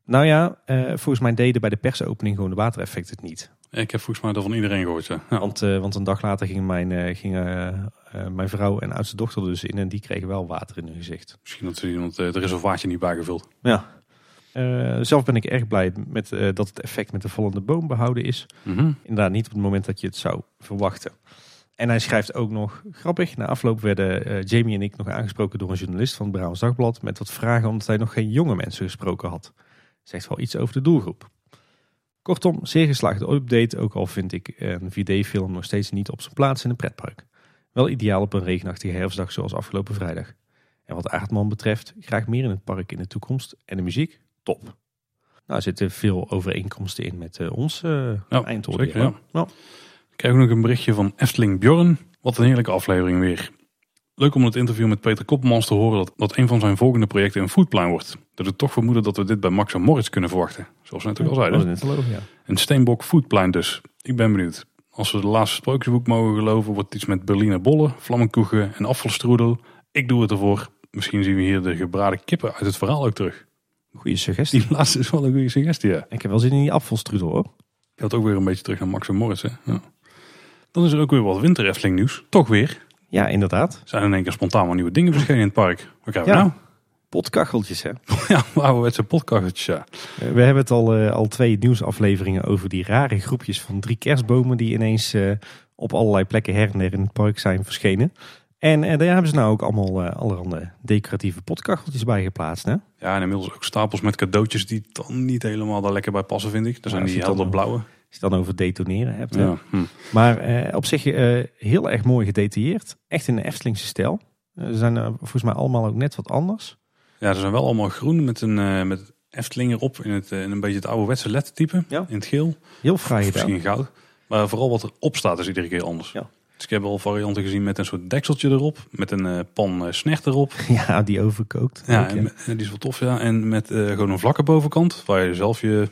Nou ja, eh, volgens mij deden bij de persopening gewoon de watereffecten het niet. Ik heb volgens mij dat van iedereen gehoord. Ja. Want, eh, want een dag later gingen mijn, eh, eh, mijn vrouw en oudste dochter dus in en die kregen wel water in hun gezicht. Misschien dat er iemand eh, het reservaatje niet bijgevuld. Ja. Zelf ben ik erg blij met, dat het effect met de vallende boom behouden is. Mhm. Inderdaad, niet op het moment dat je het zou verwachten. En hij schrijft ook nog, grappig, na afloop werden Jamie en ik nog aangesproken door een journalist van het Brabants Dagblad met wat vragen omdat hij nog geen jonge mensen gesproken had. Zegt wel iets over de doelgroep. Kortom, zeer geslaagde update, ook al vind ik een 4D-film nog steeds niet op zijn plaats in een pretpark. Wel ideaal op een regenachtige herfstdag zoals afgelopen vrijdag. En wat Aardman betreft, graag meer in het park in de toekomst. En de muziek, top. Nou, er zitten veel overeenkomsten in met eh, ons eh Ja, eindoordeel. zeker, ja. Ja. Nog een berichtje van Efteling Bjorn. Wat een heerlijke aflevering weer. Leuk om het interview met Peter Koppelmans te horen dat, dat een van zijn volgende projecten een foodplan wordt. Dat doet toch vermoeden dat we dit bij Max en Moritz kunnen verwachten. Zoals we net ook al zeiden. Een steenbok foodplan dus. Ik ben benieuwd. Als we de laatste sprookjesboek mogen geloven, wordt het iets met Berliner bollen, vlammenkoegen en afvalstroedel. Ik doe het ervoor. Misschien zien we hier de gebraden kippen uit het verhaal ook terug. Goeie suggestie. Die laatste is wel een goede suggestie, ja. Ik heb wel zin in die afvalstrudel hoor. Je had ook weer een beetje terug naar Max en Moritz, hè. Ja. Dan is er ook weer wat winter Efteling nieuws. Toch weer. Ja, inderdaad. Zijn er in één keer spontaan wat nieuwe dingen verschenen in het park. Wat krijgen we Ja. nou? Potkacheltjes hè. [LAUGHS] Ja, ouderwetse podcastjes, ja. Eh, We hebben het al, eh, al twee nieuwsafleveringen over die rare groepjes van drie kerstbomen die ineens eh, op allerlei plekken her en der in het park zijn verschenen. En daar hebben ze nou ook allemaal eh, allerhande decoratieve potkacheltjes bij geplaatst. Hè? Ja, en inmiddels ook stapels met cadeautjes die dan niet helemaal daar lekker bij passen, vind ik. Dat zijn als die helder blauwe. Je het dan over detoneren hebt. Ja. Hm. Maar eh, op zich eh, heel erg mooi gedetailleerd. Echt in de Eftelingse stijl. Eh, ze zijn volgens mij allemaal ook net wat anders. ja, ze zijn wel allemaal groen met een met Efteling erop in, het, in een beetje het ouderwetse lettertype. Ja. In het geel. Heel fraai gedaan. misschien goud. Maar vooral wat erop staat is iedere keer anders. Ja. Dus ik heb al varianten gezien met een soort dekseltje erop. Met een pan snert erop. [LAUGHS] Ja, die overkookt. Ja, en, die is wel tof, ja. En met gewoon een vlakke bovenkant. Waar je zelf je,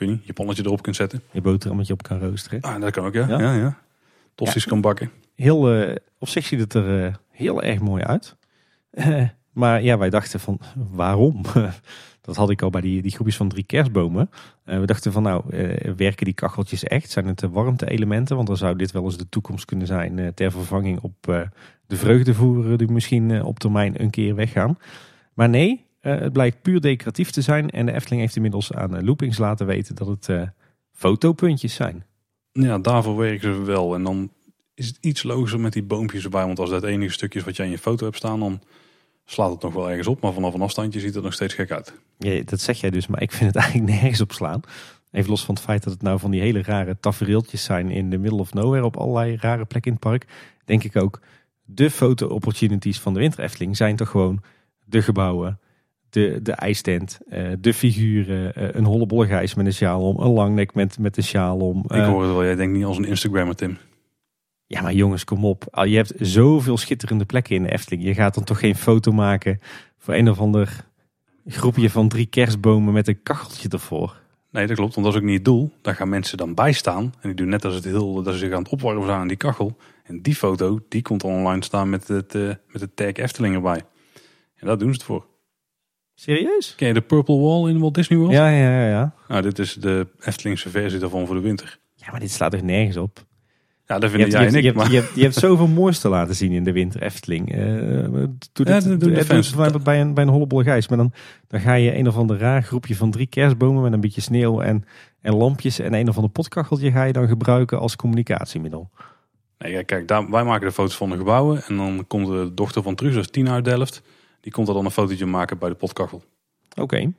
ik weet niet, je pannetje erop kunt zetten. Je boterhammetje op kan roosteren. Ah, dat kan ook, ja. Ja? Ja, kan bakken. Heel, eh, op zich ziet het er eh, heel erg mooi uit. Eh, maar ja, wij dachten van waarom? [LAUGHS] Dat had ik al bij die, die groepjes van drie kerstbomen. We dachten van nou, werken die kacheltjes echt? Zijn het de warmte-elementen? Want dan zou dit wel eens de toekomst kunnen zijn ter vervanging op de vreugdevoeren die misschien op termijn een keer weggaan. Maar nee, het blijkt puur decoratief te zijn. En de Efteling heeft inmiddels aan eh, Loopings laten weten dat het eh, fotopuntjes zijn. Ja, daarvoor werken ze wel. En dan is het iets logischer met die boompjes erbij. Want als dat het enige stukje is wat jij in je foto hebt staan, dan slaat het nog wel ergens op. Maar vanaf een afstandje ziet het nog steeds gek uit. Ja, dat zeg jij dus, maar ik vind het [LAUGHS] eigenlijk nergens op slaan. Even los van het feit dat het nou van die hele rare tafereeltjes zijn in de middle of nowhere op allerlei rare plekken in het park. Denk ik ook, de foto-opportunities van de Winter Efteling zijn toch gewoon de gebouwen, de, de ijstent, eh, de figuren, eh, een hollebolle gijs met een sjaal om, een langnek met, met een sjaal om. ik Eh, hoor het wel, jij denkt niet als een Instagrammer, Tim. ja, maar jongens, kom op. Al, Je hebt zoveel schitterende plekken in de Efteling. Je gaat dan toch geen foto maken voor een of ander groepje van drie kerstbomen met een kacheltje ervoor. Nee, dat klopt, want dat is ook niet het doel. Daar gaan mensen dan bij staan. En die doen net als het heel, dat ze zich aan het opwarmen zijn aan die kachel. En die foto, die komt online staan met het, eh, met het tag Efteling erbij. En daar doen ze het voor. Serieus? Ken je de Purple Wall in Walt Disney World? Ja, ja, ja, ja. Nou, dit is de Eftelingse versie daarvan voor de winter. Ja, maar dit slaat toch nergens op? Ja, dat vinden jij je, en hebt, je, hebt, je, hebt, je hebt zoveel moois te laten zien in de winter Efteling. Eh, doe dit, Ja, doe de doe- doe fans. het bijvoorbeeld bij een, bij een hollebolle gijs. Maar dan, dan ga je een of ander raar groepje van drie kerstbomen met een beetje sneeuw en, en lampjes en een of ander potkacheltje ga je dan gebruiken als communicatiemiddel. nee, kijk, daar, wij maken de foto's van de gebouwen. En dan komt de dochter van Truus, dat Tina uit Delft. Die komt er dan een fotootje maken bij de potkachel. Oké.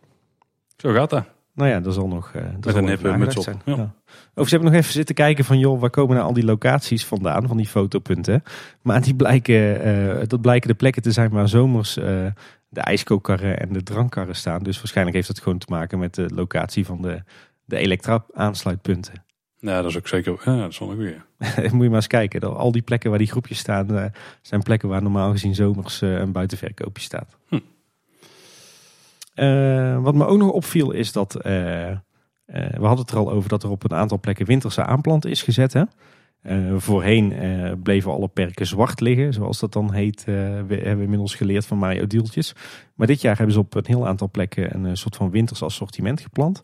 Zo gaat dat. Nou ja, dat zal nog. eh dat Met een hippe nagedacht muts op. zijn. Ja. Ja. Of ze hebben nog even zitten kijken van, joh, waar komen nou al die locaties vandaan, van die fotopunten. Maar die blijken, eh, dat blijken de plekken te zijn waar zomers eh, de ijskookkarren en de drankkarren staan. Dus waarschijnlijk heeft dat gewoon te maken met de locatie van de, de elektra-aansluitpunten. Ja, dat is ook zeker. Ja, dat is wel een goeie. [LAUGHS] Moet je maar eens kijken. Al die plekken waar die groepjes staan, eh, zijn plekken waar normaal gezien zomers eh, een buitenverkoopje staat. Hm. Eh, wat me ook nog opviel is dat, we hadden het er al over dat er op een aantal plekken winterse aanplant is gezet. Hè? Voorheen bleven alle perken zwart liggen, zoals dat dan heet. we hebben inmiddels geleerd van Mario Dieltjes. Maar dit jaar hebben ze op een heel aantal plekken een soort van winters assortiment geplant.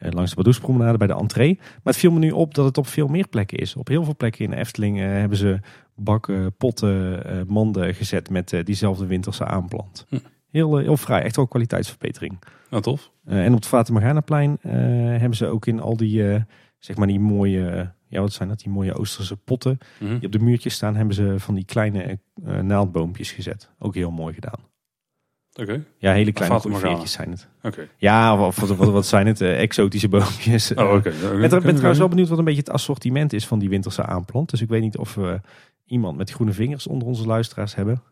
Eh, langs de Badoespromenade bij de entree. Maar het viel me nu op dat het op veel meer plekken is. Op heel veel plekken in de Efteling eh, hebben ze bakken, potten, eh, manden gezet met diezelfde winterse aanplant. Hm. Heel, heel fraai, echt wel kwaliteitsverbetering. Nou, tof. En op het eh, hebben ze ook in al die, zeg maar die mooie, ja wat zijn dat, die mooie Oosterse potten Mhm. die op de muurtjes staan, hebben ze van die kleine eh, naaldboompjes gezet. Ook heel mooi gedaan. Oké, Ja, hele kleine veertjes zijn het. oké. Ja, wat, wat, wat, wat zijn het? Eh, exotische boompjes. Oh, oké. Ik ben, ben trouwens wel benieuwd wat een beetje het assortiment is van die winterse aanplant. Dus ik weet niet of we iemand met groene vingers onder onze luisteraars hebben.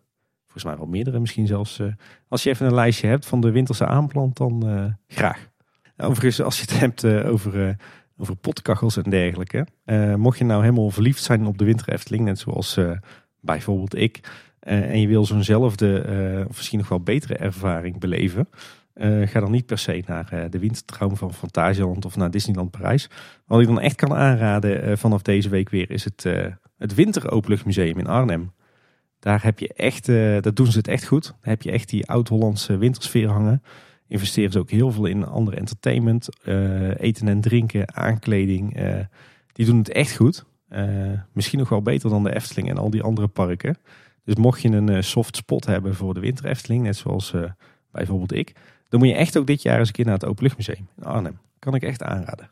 Volgens mij wel meerdere misschien zelfs. eh. Als je even een lijstje hebt van de winterse aanplant, dan eh, graag. Overigens, als je het hebt over, over potkachels en dergelijke. mocht je nou helemaal verliefd zijn op de winter Efteling, net zoals bijvoorbeeld ik. Eh, en je wil zo'nzelfde, eh, misschien nog wel betere ervaring beleven. eh, ga dan niet per se naar de wintertraum van Fantasieland of naar Disneyland Parijs. Wat ik dan echt kan aanraden vanaf deze week weer is het, het Winter Openluchtmuseum in Arnhem. Daar heb je echt, dat doen ze het echt goed. Daar heb je echt die oud-Hollandse wintersfeer hangen. Investeren ze ook heel veel in andere entertainment, eten en drinken, aankleding. die doen het echt goed. Misschien nog wel beter dan de Efteling en al die andere parken. Dus mocht je een eh, soft spot hebben voor de winter Efteling, net zoals eh, bijvoorbeeld ik, dan moet je echt ook dit jaar eens een keer naar het Openluchtmuseum in Arnhem. Kan ik echt aanraden.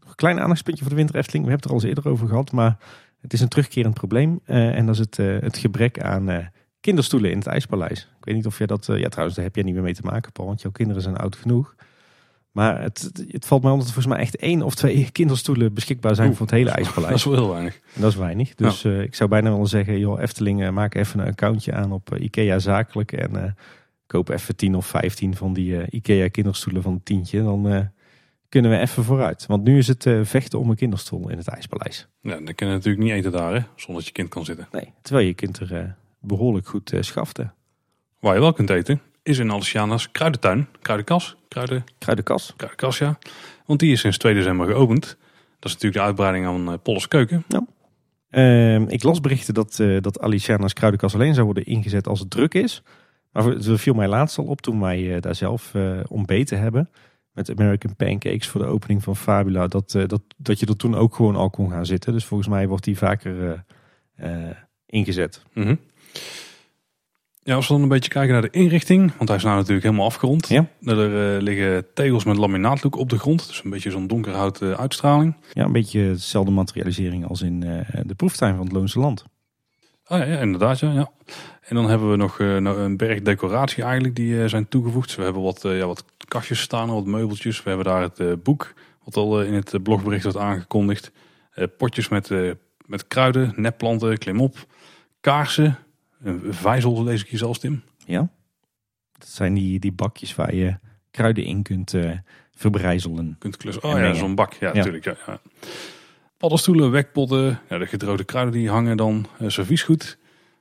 Nog een klein aandachtspuntje voor de winter Efteling. We hebben het er al eens eerder over gehad, maar het is een terugkerend probleem. eh, en dat is het, het gebrek aan kinderstoelen in het IJspaleis. Ik weet niet of jij dat... ja, trouwens, daar heb jij niet meer mee te maken, Paul, want jouw kinderen zijn oud genoeg. Maar het, het, het valt mij op dat er volgens mij echt één of twee [LAUGHS] kinderstoelen beschikbaar zijn Oeh, voor het hele [LAUGHS] Dat IJspaleis. is wel heel weinig. En dat is weinig. Dus eh, ik zou bijna willen zeggen, joh, Efteling, eh, maak even een accountje aan op eh, IKEA Zakelijk. En koop even 10 of 15 van die eh, IKEA kinderstoelen van een tientje. Dan kunnen we even vooruit. Want nu is het vechten om een kinderstoel in het IJspaleis. Ja, dan kun je natuurlijk niet eten daar, hè, zonder dat je kind kan zitten. Nee, terwijl je kind er eh, behoorlijk goed schafte. Waar je wel kunt eten, is in Aliciana's kruidentuin. Kruidenkas? Kruiden, Kruidenkas. kruidenkas, ja. Want die is sinds 2 december geopend. Dat is natuurlijk de uitbreiding aan uh, Polles Keuken. Ehm, ik las berichten dat, eh dat Aliciana's kruidenkas alleen zou worden ingezet als het druk is. Maar het viel mij laatst al op toen wij eh, daar zelf ontbeten hebben. Met American Pancakes voor de opening van Fabula. Dat, dat, dat je er toen ook gewoon al kon gaan zitten. Dus volgens mij wordt die vaker ingezet. Ja, als we dan een beetje kijken naar de inrichting, want hij is nou natuurlijk helemaal afgerond. Ja. Er eh, liggen tegels met laminaatlook op de grond, dus een beetje zo'n donkerhout eh, uitstraling. Ja, een beetje dezelfde materialisering als in eh, de proeftuin van het Loonse Land. Ah ja, ja inderdaad, ja, ja. En dan hebben we nog nou, een berg decoratie eigenlijk die zijn toegevoegd. Dus we hebben wat, ja, wat kastjes staan, wat meubeltjes. We hebben daar het boek, wat al in het blogbericht wordt aangekondigd. Potjes met, met kruiden, nepplanten, klimop, kaarsen. Een vijzel lees ik hier zelfs, Tim. Ja. Dat zijn die, die bakjes waar je kruiden in kunt eh verbrijzelen. kunt klussen. En Oh ja, zo'n bak. Ja, natuurlijk. Ja, ja. Paddenstoelen, wekpotten, ja, de gedroogde kruiden die hangen dan, uh, serviesgoed.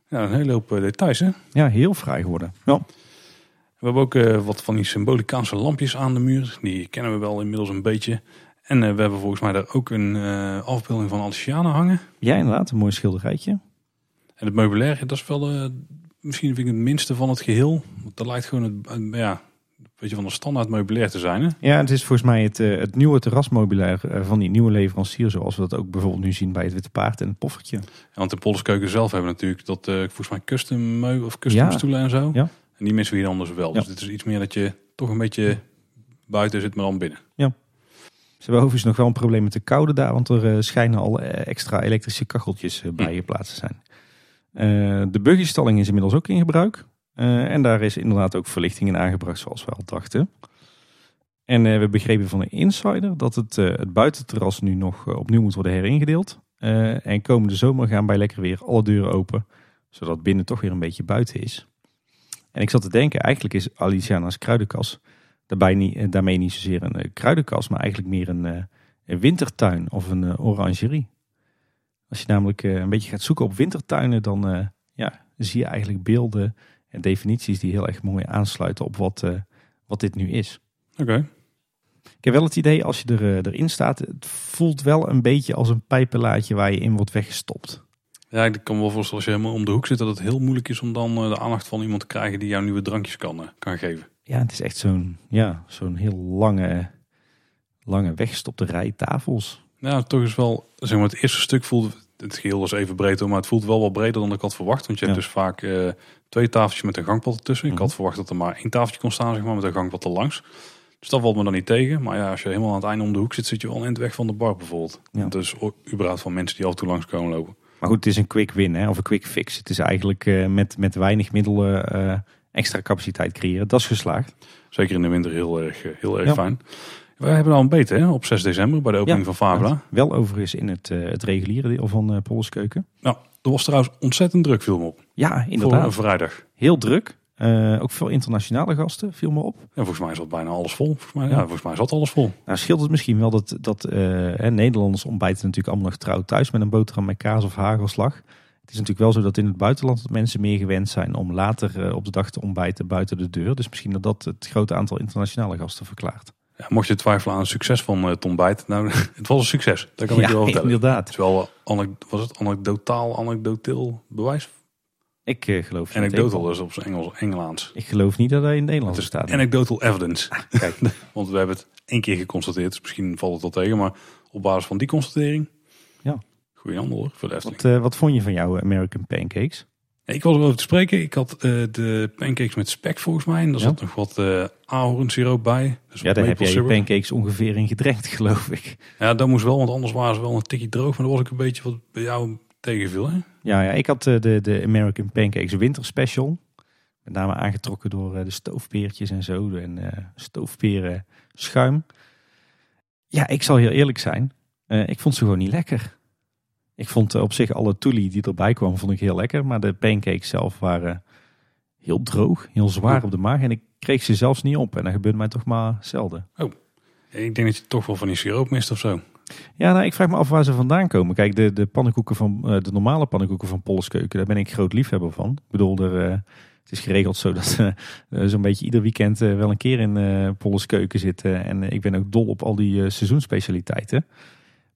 Ja, een hele hoop eh, details, hè. Ja, heel fraai geworden. Ja. We hebben ook eh, wat van die symbolicaanse lampjes aan de muur. Die kennen we wel inmiddels een beetje. En eh, we hebben volgens mij daar ook een eh, afbeelding van Alciana hangen. ja, inderdaad. Een mooi schilderijtje. En het meubilair, dat is wel eh, misschien vind ik het minste van het geheel. Want dat lijkt gewoon het, eh, ja, beetje van de standaard meubilair te zijn. Hè? Ja, het is volgens mij het, uh, het nieuwe terrasmeubilair uh, van die nieuwe leverancier. Zoals we dat ook bijvoorbeeld nu zien bij het Witte Paard en het Poffertje. Ja, want de Polskeuken zelf hebben natuurlijk dat uh, volgens mij custom meu of custom ja. stoelen en zo. Ja. En die missen we hier anders wel. Dus dit is iets meer dat je toch een beetje buiten zit, maar dan binnen. Ja. Ze hebben overigens nog wel een probleem met de koude daar. Want er schijnen al extra elektrische kacheltjes bij je plaats te zijn. De buggystalling is inmiddels ook in gebruik. Uh, en daar is inderdaad ook verlichting in aangebracht zoals we al dachten. En uh, we begrepen van een insider dat het, het buitenterras nu nog opnieuw moet worden heringedeeld. en komende zomer gaan bij lekker weer alle deuren open. Zodat binnen toch weer een beetje buiten is. En ik zat te denken, eigenlijk is Aliciana's kruidenkas daarbij niet, daarmee niet zozeer een kruidenkas, maar eigenlijk meer een, een wintertuin of een orangerie. Als je namelijk een beetje gaat zoeken op wintertuinen, dan ja, zie je eigenlijk beelden en definities die heel erg mooi aansluiten op wat, uh, wat dit nu is. Oké. Ik heb wel het idee, als je er, erin staat, het voelt wel een beetje als een pijpenlaadje waar je in wordt weggestopt. Ja, ik kan me wel voorstellen als je helemaal om de hoek zit, dat het heel moeilijk is om dan de aandacht van iemand te krijgen die jou nieuwe drankjes kan, kan geven. Ja, het is echt zo'n ja, zo'n heel lange, lange weggestopte rij tafels. Ja, toch is wel, zeg maar, het eerste stuk voelde, het geheel was even breed, maar het voelt wel wat breder dan ik had verwacht. Want je hebt dus vaak uh, twee tafeltjes met een gangpad ertussen. Ik had mhm. verwacht dat er maar één tafeltje kon staan, zeg maar, met een gangpad erlangs. Dus dat valt me dan niet tegen. Maar ja, als je helemaal aan het einde om de hoek zit, zit je wel in het weg van de bar bijvoorbeeld. Ja. Dus überhaupt van mensen die af en toe langs komen lopen. Maar goed, het is een quick win hè, of een quick fix. Het is eigenlijk uh, met, met weinig middelen uh, extra capaciteit creëren. Dat is geslaagd. Zeker in de winter heel erg, heel erg ja. fijn. We hebben al een beter hè, op 6 december bij de opening van Fabula. Wel overigens in het, uh, het reguliere deel van uh, Polskeuken. Nou, er was trouwens ontzettend druk, viel me op. Ja, inderdaad. Voor vrijdag. Heel druk. Uh, ook veel internationale gasten, viel me op. En volgens mij zat bijna alles vol. Volgens mij, ja. ja volgens mij zat alles vol. Nou, scheelt het misschien wel dat, dat hè, Nederlanders ontbijten natuurlijk allemaal nog trouw thuis met een boterham met kaas of hagelslag. Het is natuurlijk wel zo dat in het buitenland dat mensen meer gewend zijn om later op de dag te ontbijten buiten de deur. Dus misschien dat dat het grote aantal internationale gasten verklaart. Ja, mocht je twijfelen aan het succes van uh, Tom Bijt, nou, [LAUGHS] het was een succes. Dat kan ik je wel vertellen. inderdaad. Het is wel, was het anekdotaal, anekdoteel bewijs? Ik uh, geloof Anecdotal is op zijn Engels, Engelaans. Ik geloof niet dat hij in Nederlands staat. Anecdotal evidence. Ah, kijk. [LAUGHS] Want we hebben het één keer geconstateerd, dus misschien valt het wel tegen. Maar op basis van die constatering, ja. goeie handel hoor, voor de wat, wat vond je van jouw American Pancakes? Ik was erover te spreken. Ik had uh, de pancakes met spek volgens mij. En er zat nog wat uh, ahornsiroop bij. Dus ja, daar heb jij je pancakes ongeveer in gedrenkt, [LAUGHS] geloof ik. Ja, dat moest wel, want anders waren ze wel een tikje droog. Maar dat was ik een beetje wat bij jou tegenviel. Hè? Ja, ja, ik had uh, de, de American Pancakes Winter Special. Met name aangetrokken door de stoofpeertjes en zo. En stoofperen schuim. Ja, ik zal heel eerlijk zijn. ik vond ze gewoon niet lekker. Ik vond op zich alle toelie die erbij kwam, vond ik heel lekker. Maar de pancakes zelf waren heel droog, heel zwaar op de maag. En ik kreeg ze zelfs niet op. En dat gebeurt mij toch maar zelden. Oh, ik denk dat je toch wel van die siroop mist of zo. Ja, nou, ik vraag me af waar ze vandaan komen. Kijk, de, de pannenkoeken van de normale pannenkoeken van Polskeuken, daar ben ik groot liefhebber van. Ik bedoel, er, het is geregeld zo dat uh, zo'n beetje ieder weekend wel een keer in uh, Polskeuken zitten. En ik ben ook dol op al die seizoensspecialiteiten.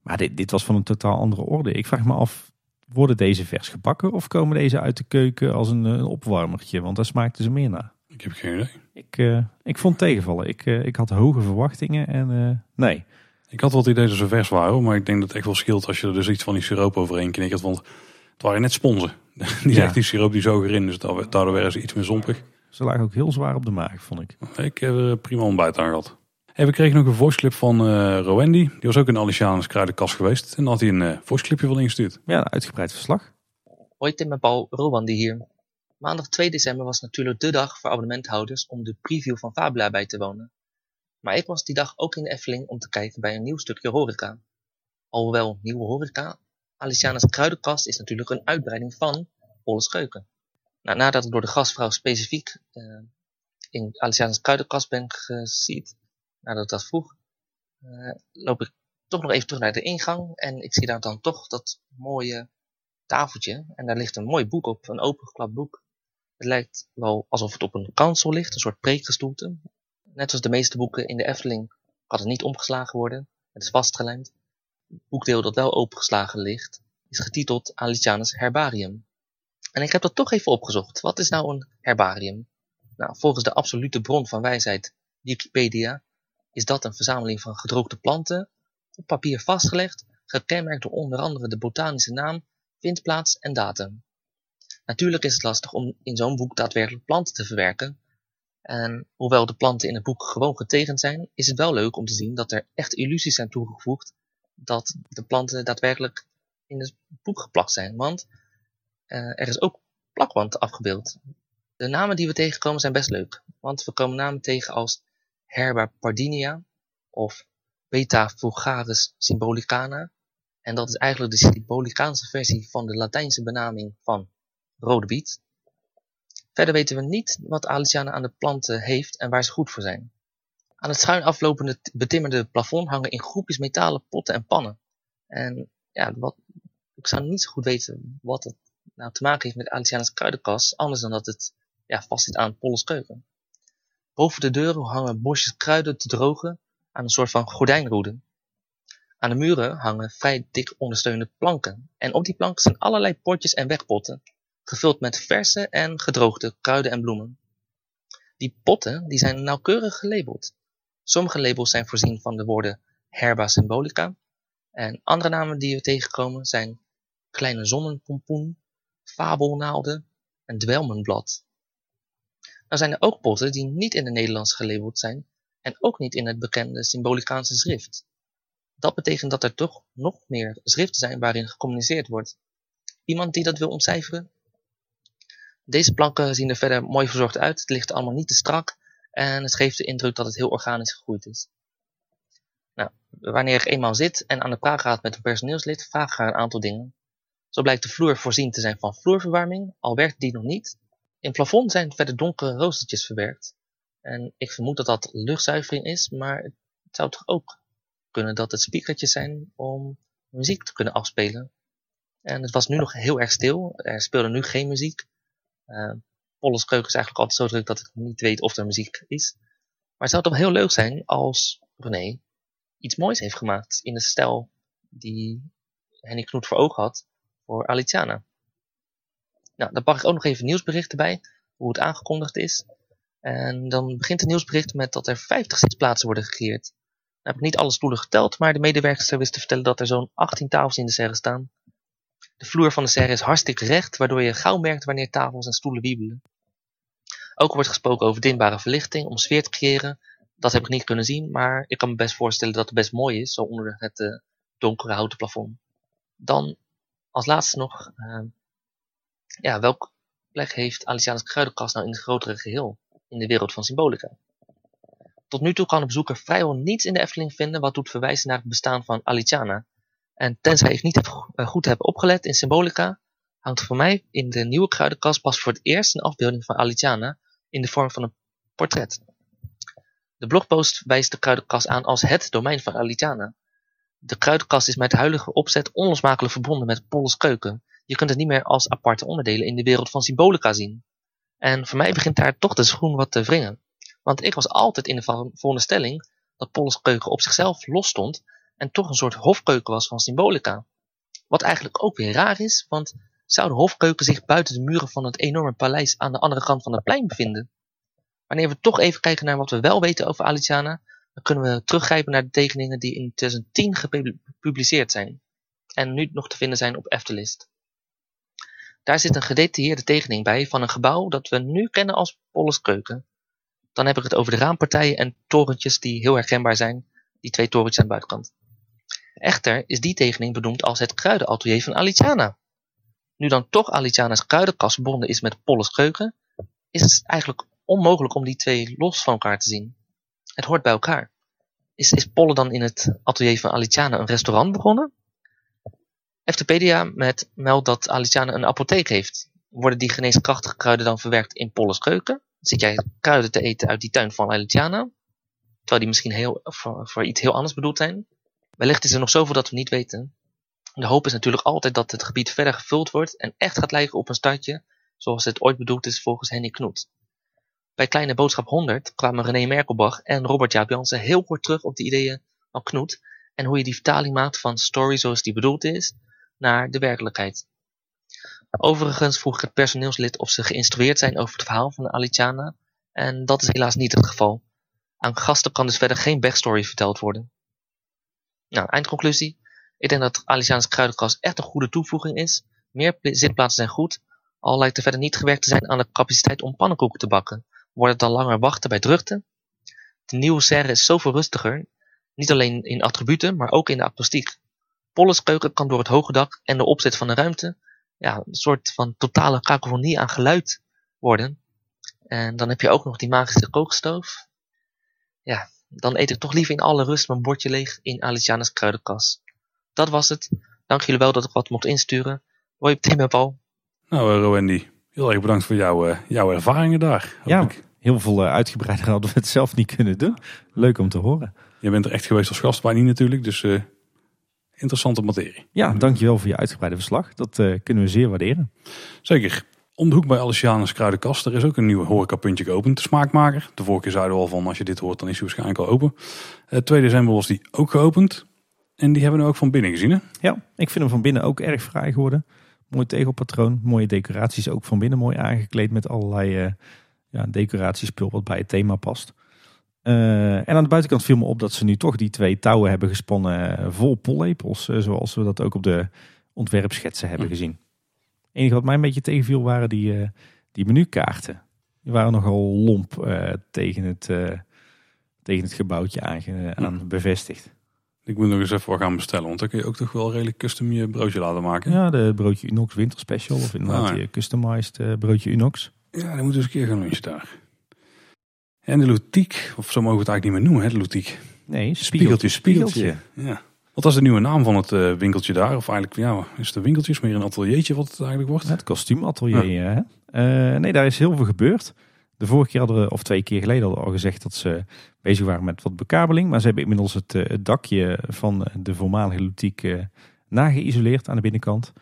Maar dit, dit was van een totaal andere orde. Ik vraag me af, worden deze vers gebakken of komen deze uit de keuken als een, een opwarmertje? Want daar smaakten ze meer naar. Ik heb geen idee. Ik, uh, ik vond tegenvallen. Ik, uh, ik had hoge verwachtingen en uh, nee. Ik had wel het idee dat ze vers waren, maar ik denk dat het echt wel scheelt als je er dus iets van die siroop overheen knikkert. Want het waren net sponsen. [LAUGHS] Die ja. die siroop die zo erin, dus daardoor werden ze iets meer zompig. Ze lagen ook heel zwaar op de maag, vond ik. Ik heb er prima ontbijt aan gehad. En we kregen nog een voiceclip van uh, Rowendy. Die was ook in Alicia's kruidenkast geweest. En had hij een uh, voiceclipje van ingestuurd. Ja, een uitgebreid verslag. Hoi Tim en Paul, Rowandy hier. Maandag 2 december was natuurlijk de dag voor abonnementhouders om de preview van Fabula bij te wonen. Maar ik was die dag ook in de Efteling om te kijken bij een nieuw stukje horeca. Alhoewel nieuwe horeca, Alicia's kruidenkast is natuurlijk een uitbreiding van Volle Scheuken. Nou, nadat ik door de gastvrouw specifiek uh, in Alicia's kruidenkast ben gezien, nadat ik dat vroeg, uh, loop ik toch nog even terug naar de ingang. En ik zie daar dan toch dat mooie tafeltje. En daar ligt een mooi boek op, een opengeklapt boek. Het lijkt wel alsof het op een kansel ligt, een soort preekgestoelte. Net zoals de meeste boeken in de Efteling kan het niet omgeslagen worden. Het is vastgelijmd. Het boekdeel dat wel opengeslagen ligt, is getiteld Alicianus Herbarium. En ik heb dat toch even opgezocht. Wat is nou een herbarium? Nou, volgens de absolute bron van wijsheid Wikipedia is dat een verzameling van gedroogde planten, op papier vastgelegd, gekenmerkt door onder andere de botanische naam, vindplaats en datum. Natuurlijk is het lastig om in zo'n boek daadwerkelijk planten te verwerken. En hoewel de planten in het boek gewoon getegend zijn, is het wel leuk om te zien dat er echt illusies zijn toegevoegd dat de planten daadwerkelijk in het boek geplakt zijn. Want uh, er is ook plakwand afgebeeld. De namen die we tegenkomen zijn best leuk, want we komen namen tegen als Herba pardinia of Beta vulgaris symbolicana. En dat is eigenlijk de symbolicaanse versie van de Latijnse benaming van rode biet. Verder weten we niet wat Aliciana aan de planten heeft en waar ze goed voor zijn. Aan het schuin aflopende betimmerde plafond hangen in groepjes metalen potten en pannen. En ja, wat, ik zou niet zo goed weten wat het nou te maken heeft met Aliciana's kruidenkast, anders dan dat het ja, vast zit aan Polles keuken. Boven de deuren hangen bosjes kruiden te drogen aan een soort van gordijnroeden. Aan de muren hangen vrij dik ondersteunende planken. En op die planken zijn allerlei potjes en wegpotten, gevuld met verse en gedroogde kruiden en bloemen. Die potten die zijn nauwkeurig gelabeld. Sommige labels zijn voorzien van de woorden herba symbolica. En andere namen die we tegenkomen zijn kleine zonnepompoen, fabelnaalden en dwelmenblad. Dan zijn er ook potten die niet in het Nederlands gelabeld zijn en ook niet in het bekende symbolicaanse schrift. Dat betekent dat er toch nog meer schriften zijn waarin gecommuniceerd wordt. Iemand die dat wil ontcijferen? Deze planken zien er verder mooi verzorgd uit. Het ligt allemaal niet te strak en het geeft de indruk dat het heel organisch gegroeid is. Nou, wanneer ik eenmaal zit en aan de praat gaat met een personeelslid, vraag ik haar een aantal dingen. Zo blijkt de vloer voorzien te zijn van vloerverwarming, al werkt die nog niet. In het plafond zijn verder donkere roostertjes verwerkt. En ik vermoed dat dat luchtzuivering is, maar het zou toch ook kunnen dat het speakertjes zijn om muziek te kunnen afspelen. En het was nu nog heel erg stil. Er speelde nu geen muziek. Uh, keuken is eigenlijk altijd zo druk dat ik niet weet of er muziek is. Maar het zou toch heel leuk zijn als René iets moois heeft gemaakt in de stijl die Henny Knoet voor ogen had voor Aliciana. Nou, dan pak ik ook nog even nieuwsberichten bij, hoe het aangekondigd is. En dan begint het nieuwsbericht met dat er 50 zitplaatsen worden gecreëerd. Nou heb ik niet alle stoelen geteld, maar de medewerkster wist te vertellen dat er zo'n 18 tafels in de serre staan. De vloer van de serre is hartstikke recht, waardoor je gauw merkt wanneer tafels en stoelen wiebelen. Ook wordt gesproken over dimbare verlichting om sfeer te creëren. Dat heb ik niet kunnen zien, maar ik kan me best voorstellen dat het best mooi is, zo onder het uh, donkere houten plafond. Dan als laatste nog, uh, ja, welk plek heeft Aliciana's kruidenkast nou in het grotere geheel, in de wereld van symbolica? Tot nu toe kan de bezoeker vrijwel niets in de Efteling vinden wat doet verwijzen naar het bestaan van Aliciana. En tenzij ik niet uh, goed heb opgelet in symbolica, hangt voor mij in de nieuwe kruidenkast pas voor het eerst een afbeelding van Aliciana in de vorm van een portret. De blogpost wijst de kruidenkast aan als het domein van Aliciana. De kruidenkast is met huidige opzet onlosmakelijk verbonden met Polles keuken. Je kunt het niet meer als aparte onderdelen in de wereld van symbolica zien. En voor mij begint daar toch de schoen wat te wringen. Want ik was altijd in de veronderstelling dat Polles keuken op zichzelf los stond en toch een soort hofkeuken was van symbolica. Wat eigenlijk ook weer raar is, want zou de hofkeuken zich buiten de muren van het enorme paleis aan de andere kant van het plein bevinden? Wanneer we toch even kijken naar wat we wel weten over Aliciana, dan kunnen we teruggrijpen naar de tekeningen die in 2010 gepubliceerd zijn en nu nog te vinden zijn op Eftelist. Daar zit een gedetailleerde tekening bij van een gebouw dat we nu kennen als Polles Keuken. Dan heb ik het over de raampartijen en torentjes die heel herkenbaar zijn, die twee torentjes aan de buitenkant. Echter is die tekening benoemd als het kruidenatelier van Aliciana. Nu dan toch Aliciana's kruidenkast verbonden is met Polles Keuken, is het eigenlijk onmogelijk om die twee los van elkaar te zien. Het hoort bij elkaar. Is, is Polle dan in het atelier van Aliciana een restaurant begonnen? Eftepedia met meldt dat Aliciana een apotheek heeft. Worden die geneeskrachtige kruiden dan verwerkt in Polles keuken? Zit jij kruiden te eten uit die tuin van Aliciana? Terwijl die misschien heel, voor, voor iets heel anders bedoeld zijn? Wellicht is er nog zoveel dat we niet weten. De hoop is natuurlijk altijd dat het gebied verder gevuld wordt en echt gaat lijken op een stadje zoals het ooit bedoeld is volgens Henny Knoet. Bij Kleine Boodschap 100 kwamen René Merkelbach en Robert Jaap Jansen heel kort terug op de ideeën van Knoet en hoe je die vertaling maakt van story zoals die bedoeld is naar de werkelijkheid. Overigens vroeg ik het personeelslid of ze geïnstrueerd zijn over het verhaal van Aliciana en dat is helaas niet het geval. Aan gasten kan dus verder geen backstory verteld worden. Nou, eindconclusie. Ik denk dat Aliciaans kruidenkast echt een goede toevoeging is. Meer zitplaatsen zijn goed, al lijkt er verder niet gewerkt te zijn aan de capaciteit om pannenkoeken te bakken. Wordt het dan langer wachten bij drukte? De nieuwe serre is zoveel rustiger, niet alleen in attributen, maar ook in de akoestiek. Polles keuken kan door het hoge dak en de opzet van de ruimte ja, een soort van totale kakofonie aan geluid worden. En dan heb je ook nog die magische kookstoof. Ja, dan eet ik toch liever in alle rust mijn bordje leeg in Aliciana's kruidenkas. Dat was het. Dank jullie wel dat ik wat mocht insturen. Hoi, Tim en Paul. Nou, uh, Rowendy, heel erg bedankt voor jouw, uh, jouw ervaringen daar. Ja, ik. heel veel uh, uitgebreider [LAUGHS] hadden we het zelf niet kunnen doen. Leuk om te horen. Je bent er echt geweest als gast bij niet natuurlijk, dus interessante materie. Ja, dankjewel voor je uitgebreide verslag. Dat kunnen we zeer waarderen. Zeker. Om de hoek bij Alicianus Kruidenkast, er is ook een nieuw horecapuntje geopend, de Smaakmaker. De vorige keer zeiden we al van, als je dit hoort, dan is hij waarschijnlijk al open. 2 december was die ook geopend. En die hebben we ook van binnen gezien, hè? Ja, ik vind hem van binnen ook erg fraai geworden. Mooi tegelpatroon, mooie decoraties. Ook van binnen mooi aangekleed met allerlei uh, ja, decoratiespul wat bij het thema past. Uh, en aan de buitenkant viel me op dat ze nu toch die twee touwen hebben gespannen uh, vol pollepels. zoals we dat ook op de ontwerpschetsen hebben gezien. Het enige wat mij een beetje tegenviel waren die, die menukaarten. Die waren nogal lomp tegen, het, tegen het gebouwtje aan, aan bevestigd. Ik moet nog eens even wat gaan bestellen, want dan kun je ook toch wel redelijk custom je broodje laten maken. Ja, de broodje Unox Winter Special of inderdaad ah, ja. customized uh, broodje Unox. Ja, dan moeten we eens een keer gaan lunchen daar. En de Loutiek, of zo mogen we het eigenlijk niet meer noemen, hè, de Loutiek. Nee, spiegeltje, spiegeltje. Ja. Wat was de nieuwe naam van het uh, winkeltje daar? Of eigenlijk, ja, is het een winkeltje, meer een ateliertje wat het eigenlijk wordt? Het kostuumatelier, ja. Uh, nee, daar is heel veel gebeurd. De vorige keer hadden we, of twee keer geleden hadden we al gezegd dat ze bezig waren met wat bekabeling. Maar ze hebben inmiddels het, eh, het dakje van de voormalige ludiek uh, nageïsoleerd aan de binnenkant.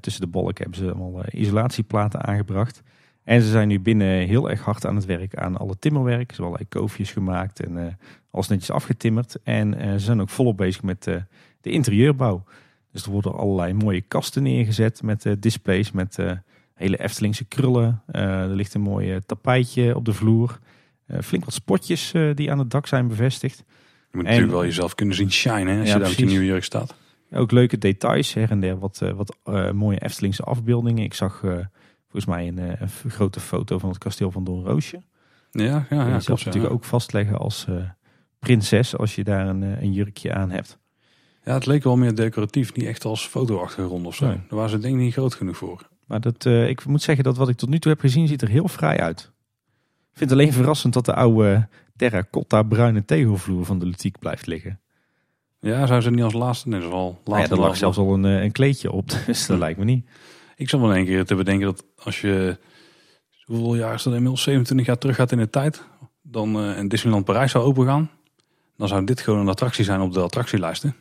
Tussen de balken hebben ze allemaal isolatieplaten aangebracht. En ze zijn nu binnen heel erg hard aan het werk aan alle timmerwerk. Ze hebben allerlei koofjes gemaakt en alles netjes afgetimmerd. En ze zijn ook volop bezig met de interieurbouw. Dus er worden allerlei mooie kasten neergezet met displays, met hele Eftelingse krullen. er ligt een mooi tapijtje op de vloer. Eh, flink wat spotjes eh, die aan het dak zijn bevestigd. Je moet natuurlijk wel jezelf kunnen zien shinen als je daar op je nieuwe jurk staat. Ook leuke details, her en der wat, eh, wat mooie Eftelingse afbeeldingen. Ik zag volgens mij een, een, grote foto van het kasteel van Don Roosje. Ja, ja, ja. Zelf natuurlijk ook vastleggen als prinses als je daar een, een, jurkje aan hebt. Ja, het leek wel meer decoratief, niet echt als fotoachtergrond of zo. Daar waren ze denk ik niet groot genoeg voor. Maar dat, ik moet zeggen dat wat ik tot nu toe heb gezien ziet er heel vrij uit. Ik vind het alleen verrassend dat de oude terracotta bruine tegelvloer van de Lutiek blijft liggen. Ja, zou ze niet als laatste net al later. Ja, er lag zelfs al een, eh, een kleedje op, [LAUGHS] dus dat lijkt me niet. Ik zal wel een keer te bedenken dat als je, hoeveel jaar is dat inmiddels, 27 jaar terug gaat in de tijd, dan uh, Disneyland Parijs zou opengaan, dan zou dit gewoon een attractie zijn op de attractielijsten.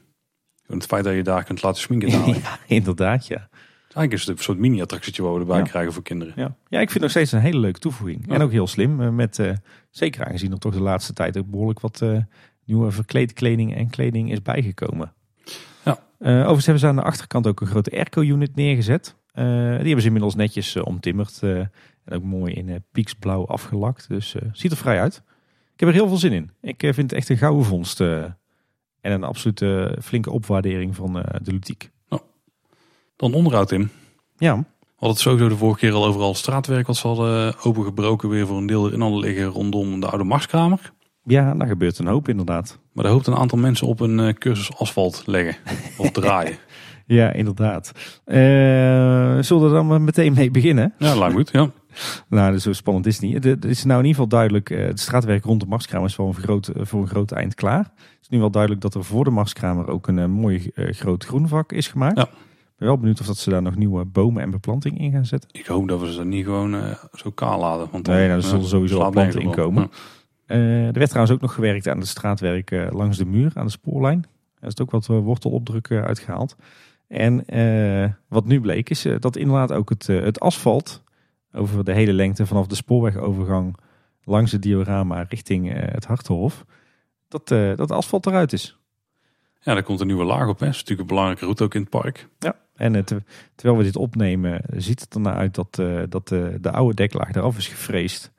Het feit dat je daar kunt laten sminken. [LAUGHS] ja, inderdaad, ja. Eigenlijk is het een soort mini-attractietje waar we erbij krijgen voor kinderen. Ja. ja, ik vind het nog steeds een hele leuke toevoeging. En ook heel slim. Eh, met, uh, zeker aangezien er toch de laatste tijd ook behoorlijk wat uh, nieuwe verkleedkleding en kleding is bijgekomen. Ja. Uh, overigens hebben ze aan de achterkant ook een grote airco-unit neergezet. Die hebben ze inmiddels netjes omtimmerd. en ook mooi in pieksblauw afgelakt. Dus ziet er vrij uit. Ik heb er heel veel zin in. Ik vind het echt een gouden vondst. en een absolute flinke opwaardering van de ludiek. Dan onderhoud, Tim. Ja. We hadden het sowieso de vorige keer al overal straatwerk wat ze hadden opengebroken. Weer voor een deel in alle liggen rondom de oude Marskramer. Ja, daar gebeurt een hoop inderdaad. Maar daar hoopt een aantal mensen op een cursus asfalt leggen of draaien. [LAUGHS] ja, inderdaad. Uh, zullen we er dan meteen mee beginnen? Ja, lang goed, ja. nou, zo spannend is het niet. Het is nou in ieder geval duidelijk, uh, het straatwerk rond de Marskramer is voor een, groot, voor een groot eind klaar. Het is nu wel duidelijk dat er voor de Marskramer ook een mooi groot groenvak is gemaakt. Ja ben wel benieuwd of dat ze daar nog nieuwe bomen en beplanting in gaan zetten. Ik hoop dat we ze niet gewoon uh, zo kaal laten. Want nee, nou, er zullen sowieso planten in komen. Er werd trouwens ook nog gewerkt aan het straatwerk langs de muur, aan de spoorlijn. Er is ook wat wortelopdruk uitgehaald. En wat nu bleek is dat inderdaad ook het, het asfalt over de hele lengte vanaf de spoorwegovergang langs het diorama richting het Hartenhof, dat, dat asfalt eruit is. Ja, daar komt een nieuwe laag op. Hè. Dat is natuurlijk een belangrijke route ook in het park. Ja, en het, terwijl we dit opnemen, ziet het ernaar uit dat, uh, dat de, de oude deklaag eraf is gefreesd.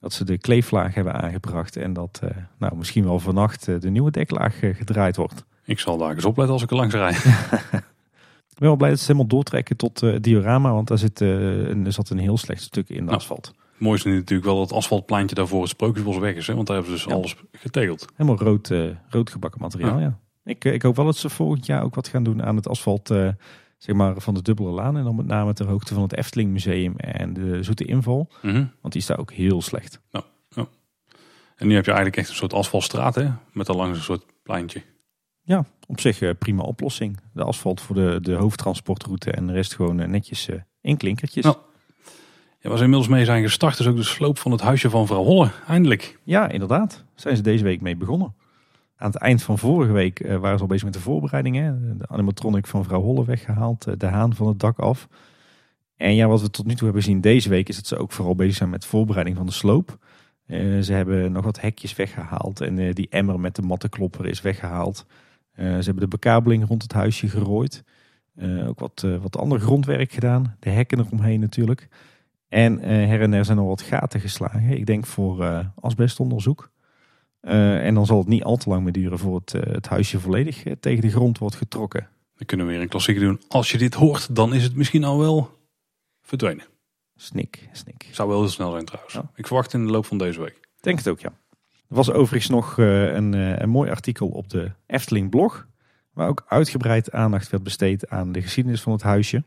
Dat ze de kleeflaag hebben aangebracht en dat eh, nou, misschien wel vannacht eh, de nieuwe deklaag eh, gedraaid wordt. Ik zal daar eens opletten als ik er langs rijd. [LAUGHS] Ik ben wel blij dat ze helemaal doortrekken tot eh, het diorama, want daar zit, eh, een, er zat een heel slecht stuk in de Nou. asfalt. Het mooiste is natuurlijk wel dat het asfaltpleintje daarvoor het Sprookjesbos weg is. Hè? Want daar hebben ze dus alles getegeld. Helemaal rood, eh, rood gebakken materiaal, ja. Ik, ik hoop wel dat ze volgend jaar ook wat gaan doen aan het asfalt zeg maar, van de dubbele laan. En dan met name ter hoogte van het Efteling Museum en de Zoete Inval. Mhm. Want die is daar ook heel slecht. En nu heb je eigenlijk echt een soort asfaltstraat hè? met daar langs een soort pleintje. Ja, op zich eh, prima oplossing. De asfalt voor de, de hoofdtransportroute en de rest gewoon eh, netjes eh, in klinkertjes. Ja. Ja, waar ze inmiddels mee zijn gestart is ook de sloop van het huisje van vrouw Holle. Eindelijk. Ja, inderdaad. Zijn ze deze week mee begonnen. Aan het eind van vorige week waren ze al bezig met de voorbereidingen. De animatronic van vrouw Holle weggehaald. eh, de haan van het dak af. En ja, wat we tot nu toe hebben gezien deze week... is dat ze ook vooral bezig zijn met de voorbereiding van de sloop. Ze hebben nog wat hekjes weggehaald. En die emmer met de mattenklopper is weggehaald. Eh, ze hebben de bekabeling rond het huisje gerooid. Eh, ook wat, eh, wat ander grondwerk gedaan. De hekken eromheen natuurlijk. En her en der zijn al wat gaten geslagen. Ik denk voor asbestonderzoek. En dan zal het niet al te lang meer duren voor het, het huisje volledig tegen de grond wordt getrokken. Dan kunnen we weer een klassieker doen. Als je dit hoort, dan is het misschien al wel verdwenen. Snik, snik. Zou wel heel snel zijn trouwens. Ja. Ik verwacht in de loop van deze week. Denk het ook, ja. Er was overigens nog eh, een, eh, een mooi artikel op de Efteling blog. Waar ook uitgebreid aandacht werd besteed aan de geschiedenis van het huisje.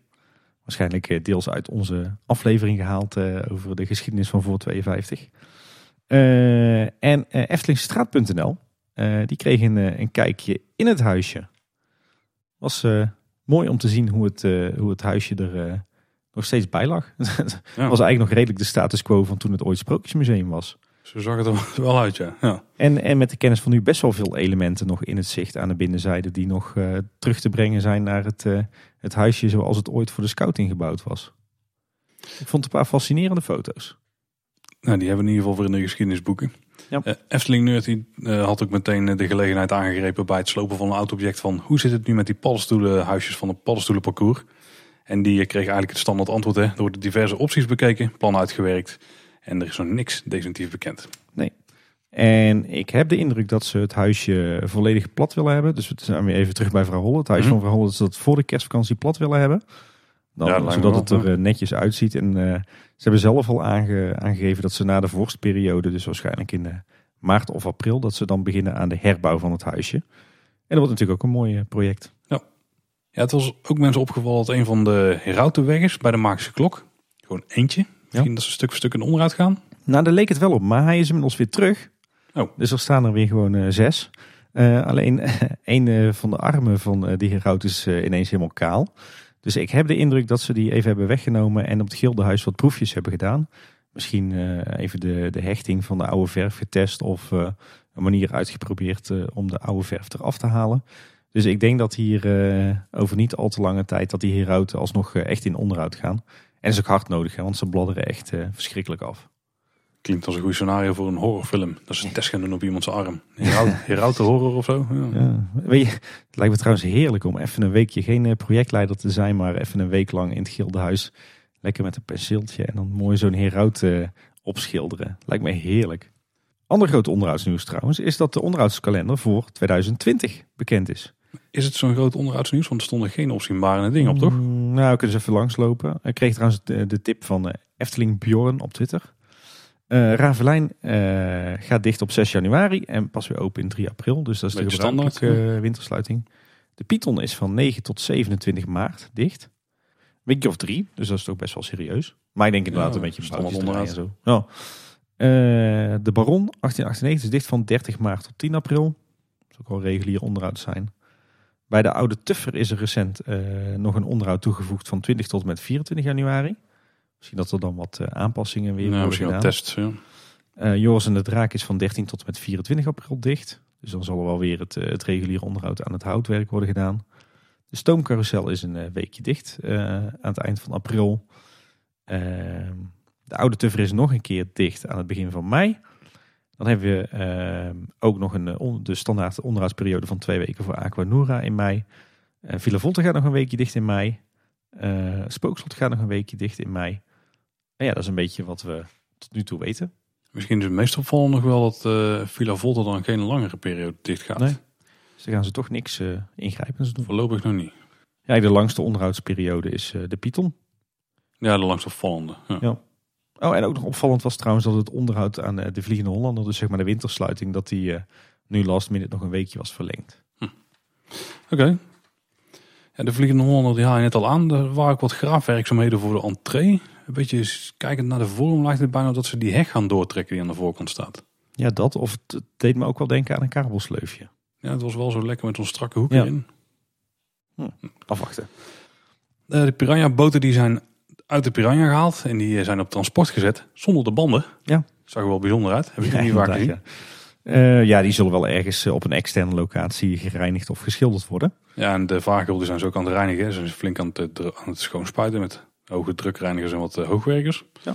Waarschijnlijk eh, deels uit onze aflevering gehaald eh, over de geschiedenis van voor 52. Eh, en Eftelingstraat.nl die kreeg een, een kijkje in het huisje. Was mooi om te zien hoe het, hoe het huisje er nog steeds bij lag. [LAUGHS] Het Ja. was eigenlijk nog redelijk de status quo van toen het ooit Sprookjesmuseum was. Zo zag het er [LAUGHS] wel uit, ja. ja. En, en met de kennis van nu best wel veel elementen nog in het zicht aan de binnenzijde die nog eh, terug te brengen zijn naar het, eh, het huisje zoals het ooit voor de scouting gebouwd was. Ik vond een paar fascinerende foto's. Nou, die hebben we in ieder geval weer in de geschiedenisboeken. Ja. Eh, Efteling Nerd die, had ook meteen de gelegenheid aangegrepen bij het slopen van een oud object van hoe zit het nu met die paddenstoelenhuisjes van het paddenstoelenparcours. En die kreeg eigenlijk het standaard antwoord. Hè. Er worden diverse opties bekeken, plan uitgewerkt en er is nog niks definitief bekend. En ik heb de indruk dat ze het huisje volledig plat willen hebben. Dus we zijn weer even terug bij vrouw Holle. Het huis Mhm. van vrouw Holle ze dat voor de kerstvakantie plat willen hebben. Dan, Ja, zodat het er eh, netjes uitziet. En eh, ze hebben zelf al aange- aangegeven dat ze na de vorstperiode, dus waarschijnlijk in eh, maart of april, dat ze dan beginnen aan de herbouw van het huisje. En dat wordt natuurlijk ook een mooi project. Ja, het was ook mensen opgevallen dat een van de herautenweg is bij de Magische Klok. Gewoon eentje. Misschien dat ze stuk voor stuk in onderuit gaan. Nou, daar leek het wel op, maar hij is inmiddels weer terug. Oh. Dus er staan er weer gewoon eh, zes. Eh, alleen [LAUGHS] een eh, van de armen van die heraut is ineens helemaal kaal. Dus ik heb de indruk dat ze die even hebben weggenomen en op het Gildenhuis wat proefjes hebben gedaan. Misschien even de, de hechting van de oude verf getest of een manier uitgeprobeerd om de oude verf eraf te halen. Dus ik denk dat hier over niet al te lange tijd dat die herauten alsnog echt in onderhoud gaan. En is ook hard nodig, hè, want ze bladderen echt eh, verschrikkelijk af. Klinkt als een goed scenario voor een horrorfilm. Dat ze een test gaan doen op iemands arm. [LAUGHS] Heraut- Herauten horror of zo. Ja. Ja. Weet je, het lijkt me trouwens heerlijk om even een weekje geen eh, projectleider te zijn, maar even een week lang in het Gildenhuis. Lekker met een penseeltje en dan mooi zo'n heraut eh, opschilderen. Lijkt me heerlijk. Ander groot onderhoudsnieuws trouwens is dat de onderhoudskalender voor 2020 bekend is. Is het zo'n groot onderhoudsnieuws? Want er stonden geen opzienbarende dingen op, toch? Mm, nou, we kunnen eens even langslopen. Ik kreeg trouwens de, de tip van eh, Efteling Bjorn op Twitter. Eh Ravelijn eh, gaat dicht op 6 januari en pas weer open in 3 april. Dus dat is de Beetje gebruikelijke standaard, eh, wintersluiting. De Python is van 9 tot 27 maart dicht. Weekje of drie, dus dat is toch best wel serieus. Maar ik denk inderdaad Ja, een beetje standaard en zo. Ja. Eh, de Baron 1898 is dicht van 30 maart tot 10 april. Dat is ook wel regulier onderhoud zijn. Bij de Oude Tuffer is er recent eh, nog een onderhoud toegevoegd van 20 tot en met 24 januari. Misschien dat er dan wat eh, aanpassingen weer Ja, worden gedaan. tests. Ja. Eh, Joris en de Draak is van 13 tot en met 24 april dicht. Dus dan zal er wel weer het, het reguliere onderhoud aan het houtwerk worden gedaan. De stoomcarousel is een weekje dicht aan het eind van april. Ehm, de Oude Tuffer is nog een keer dicht aan het begin van mei. Dan hebben we ehm, ook nog een, eh, de standaard onderhoudsperiode van twee weken voor Aquanura in mei. Uh, Villa Volta gaat nog een weekje dicht in mei. Eh Spookslot gaat nog een weekje dicht in mei. En ja, dat is een beetje wat we tot nu toe weten. Misschien is het meest opvallend nog wel dat eh Villa Volta dan geen langere periode dicht gaat. Nee. Dus dan gaan ze toch niks eh, ingrijpends doen. Voorlopig nog niet. Ja, de langste onderhoudsperiode is eh, de Python. Ja, de langst opvallende. Ja. Ja. Oh, en ook nog opvallend was trouwens dat het onderhoud aan eh, de Vliegende Hollander, dus zeg maar de wintersluiting, dat die eh, nu last minute nog een weekje was verlengd. Oké. Ja, de Vliegende Hollander, die haal je net al aan. Er waren ook wat graafwerkzaamheden voor de entree. Een beetje kijkend naar de vorm lijkt het bijna dat ze die heg gaan doortrekken die aan de voorkant staat. Ja, dat. Of het, deed me ook wel denken aan een kabelsleufje. Ja, het was wel zo lekker met zo'n strakke hoek Ja. erin. Afwachten. Eh, de Piranha-boten die zijn uit de Piranha gehaald en die eh, zijn op transport gezet zonder de banden. Ja. Zag er wel bijzonder uit. Heb ik Ja, niet vaak gezien. ja. Eh, ja, die zullen wel ergens eh, op een externe locatie gereinigd of geschilderd worden. Ja, en de vaargul die zijn ze ook aan het reinigen. Ze zijn flink aan het, aan het schoonspuiten met hoge drukreinigers en wat hoogwerkers. Ja.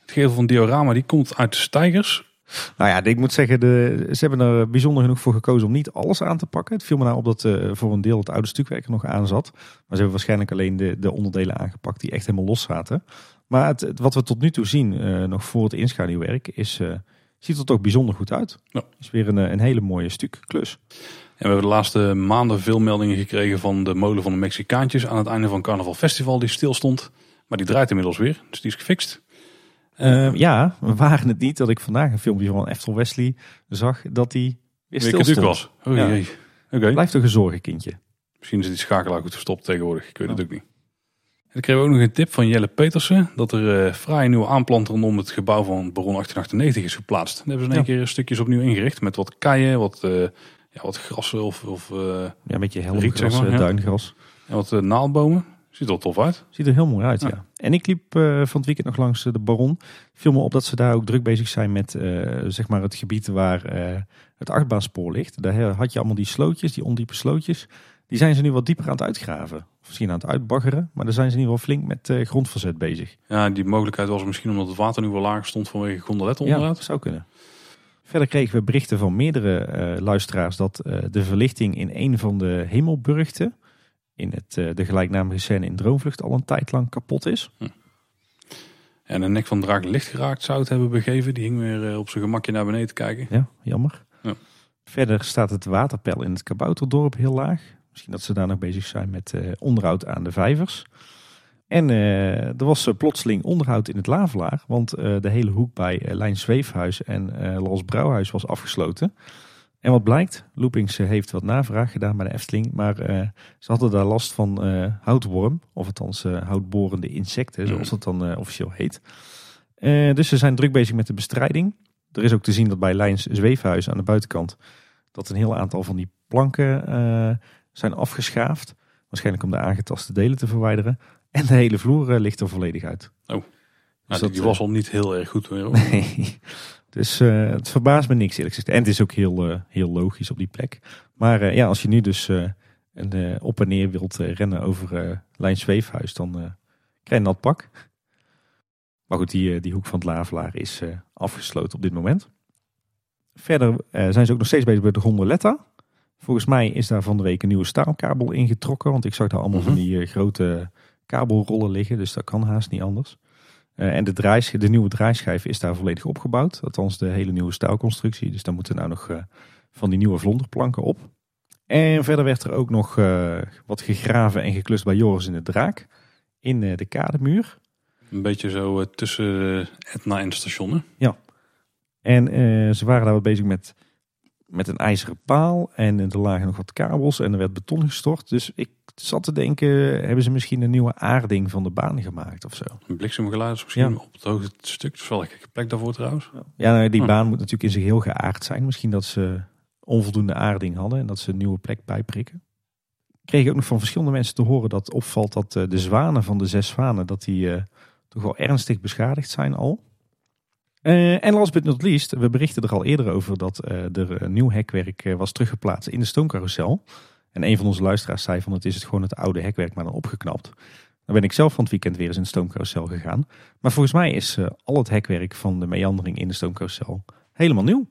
Het gevel van diorama die komt uit de stijgers. Nou ja, ik moet zeggen, de, ze hebben er bijzonder genoeg voor gekozen om niet alles aan te pakken. Het viel me nou op dat eh, voor een deel het oude stukwerk er nog aan zat. Maar ze hebben waarschijnlijk alleen de, de onderdelen aangepakt die echt helemaal los zaten. Maar het, het- wat we tot nu toe zien, eh, nog voor het inschaduwwerk, is, eh, ziet er toch bijzonder goed uit. Ja. Is weer een, een hele mooie stuk klus. En we hebben de laatste maanden veel meldingen gekregen van de molen van de Mexicaantjes aan het einde van Carnaval Festival die stil stond. Maar die draait inmiddels weer, dus die is gefixt. Eh, ja, we waren het niet dat ik vandaag een filmpje van Eftel Wesley zag dat hij weer stil was. Oh Ja. jee. Oké. Blijft toch een zorgenkindje. Misschien is die schakelaar goed verstopt tegenwoordig. Ik weet het ook niet. En dan kregen we ook nog een tip van Jelle Petersen. Dat er fraaie nieuwe aanplant rondom het gebouw van Baron 1898 is geplaatst. Daar hebben ze in één keer stukjes opnieuw ingericht. Met wat keien, wat, eh, ja, wat grassen of, of eh, Ja, een beetje Riet, helmgras, zeg maar, ja. duingras. en wat naaldbomen. Ziet er wel tof uit. Ziet er heel mooi uit, ja. Ja. En ik liep eh, van het weekend nog langs eh, de Baron. Viel me op dat ze daar ook druk bezig zijn met eh, zeg maar het gebied waar het achtbaanspoor ligt. Daar had je allemaal die slootjes, die ondiepe slootjes. Die zijn ze nu wat dieper aan het uitgraven. Of misschien aan het uitbaggeren. Maar daar zijn ze in ieder geval flink met grondverzet bezig. Ja, die mogelijkheid was misschien omdat het water nu wel lager stond vanwege gondolet Ja, onderuit. dat zou kunnen. Verder kregen we berichten van meerdere luisteraars dat de verlichting in een van de hemelburgten, in het, eh, de gelijknamige scène in Droomvlucht, al een tijd lang kapot is. En een nek van draak licht geraakt zou het hebben begeven. Die hing weer eh, op zijn gemakje naar beneden te kijken. Ja, jammer. Ja. Verder staat het waterpeil in het Kabouterdorp heel laag. Misschien dat ze daar nog bezig zijn met eh, onderhoud aan de vijvers. En er was plotseling onderhoud in het Lavelaar. Want de hele hoek bij Lijn Zweefhuis en Los Brouwhuis was afgesloten. En wat blijkt, Loopings eh, heeft wat navraag gedaan bij de Efteling. Maar eh, ze hadden daar last van eh, houtworm. Of althans eh, houtborende insecten, zoals dat dan officieel heet. Dus ze zijn druk bezig met de bestrijding. Er is ook te zien dat bij Lijns Zweefhuis aan de buitenkant... dat een heel aantal van die planken zijn afgeschaafd. Waarschijnlijk om de aangetaste delen te verwijderen. En de hele vloer ligt er volledig uit. Nou, Dus die, dat, die was al niet heel erg goed hoor. [LAUGHS] Nee. Dus eh, het verbaast me niks eerlijk gezegd. En het is ook heel, eh, heel logisch op die plek. Maar eh, ja, als je nu dus een, op en neer wilt rennen over Lijn Zweefhuis, dan krijg je een nat pak. Maar goed, die, die hoek van het Lavelaar is afgesloten op dit moment. Verder zijn ze ook nog steeds bezig met de gondoletta. Volgens mij is daar van de week een nieuwe staalkabel ingetrokken. Want ik zag daar allemaal van Mhm. die eh, grote kabelrollen liggen. Dus dat kan haast niet anders. Eh, en de, draais, de nieuwe draaischijf is daar volledig opgebouwd. Althans de hele nieuwe staalconstructie. Dus daar moeten nou nog eh, van die nieuwe vlonderplanken op. En verder werd er ook nog eh, wat gegraven en geklust bij Joris in de Draak. In de kademuur. Een beetje zo tussen Etna en het station. Hè? En ze waren daar wat bezig met, met een ijzeren paal. En er lagen nog wat kabels en er werd beton gestort. Dus ik zat te denken, hebben ze misschien een nieuwe aarding van de baan gemaakt of zo? Een bliksemgeluid is misschien Ja. op het hoogste stuk. Dat is wel een gekke plek daarvoor trouwens. Ja, nou, die Hm. baan moet natuurlijk in zich heel geaard zijn. Misschien dat ze onvoldoende aarding hadden en dat ze een nieuwe plek bijprikken. Ik kreeg ook nog van verschillende mensen te horen dat opvalt dat eh, de zwanen van de zes zwanen, dat die eh, toch wel ernstig beschadigd zijn al. Eh, en last but not least, we berichten er al eerder over dat eh, er een nieuw hekwerk eh, was teruggeplaatst in de stoomcarousel. En een van onze luisteraars zei van het is het gewoon het oude hekwerk maar dan opgeknapt. Dan ben ik zelf van het weekend weer eens in de stoomcarousel gegaan. Maar volgens mij is eh, al het hekwerk van de meandering in de stoomcarousel helemaal nieuw.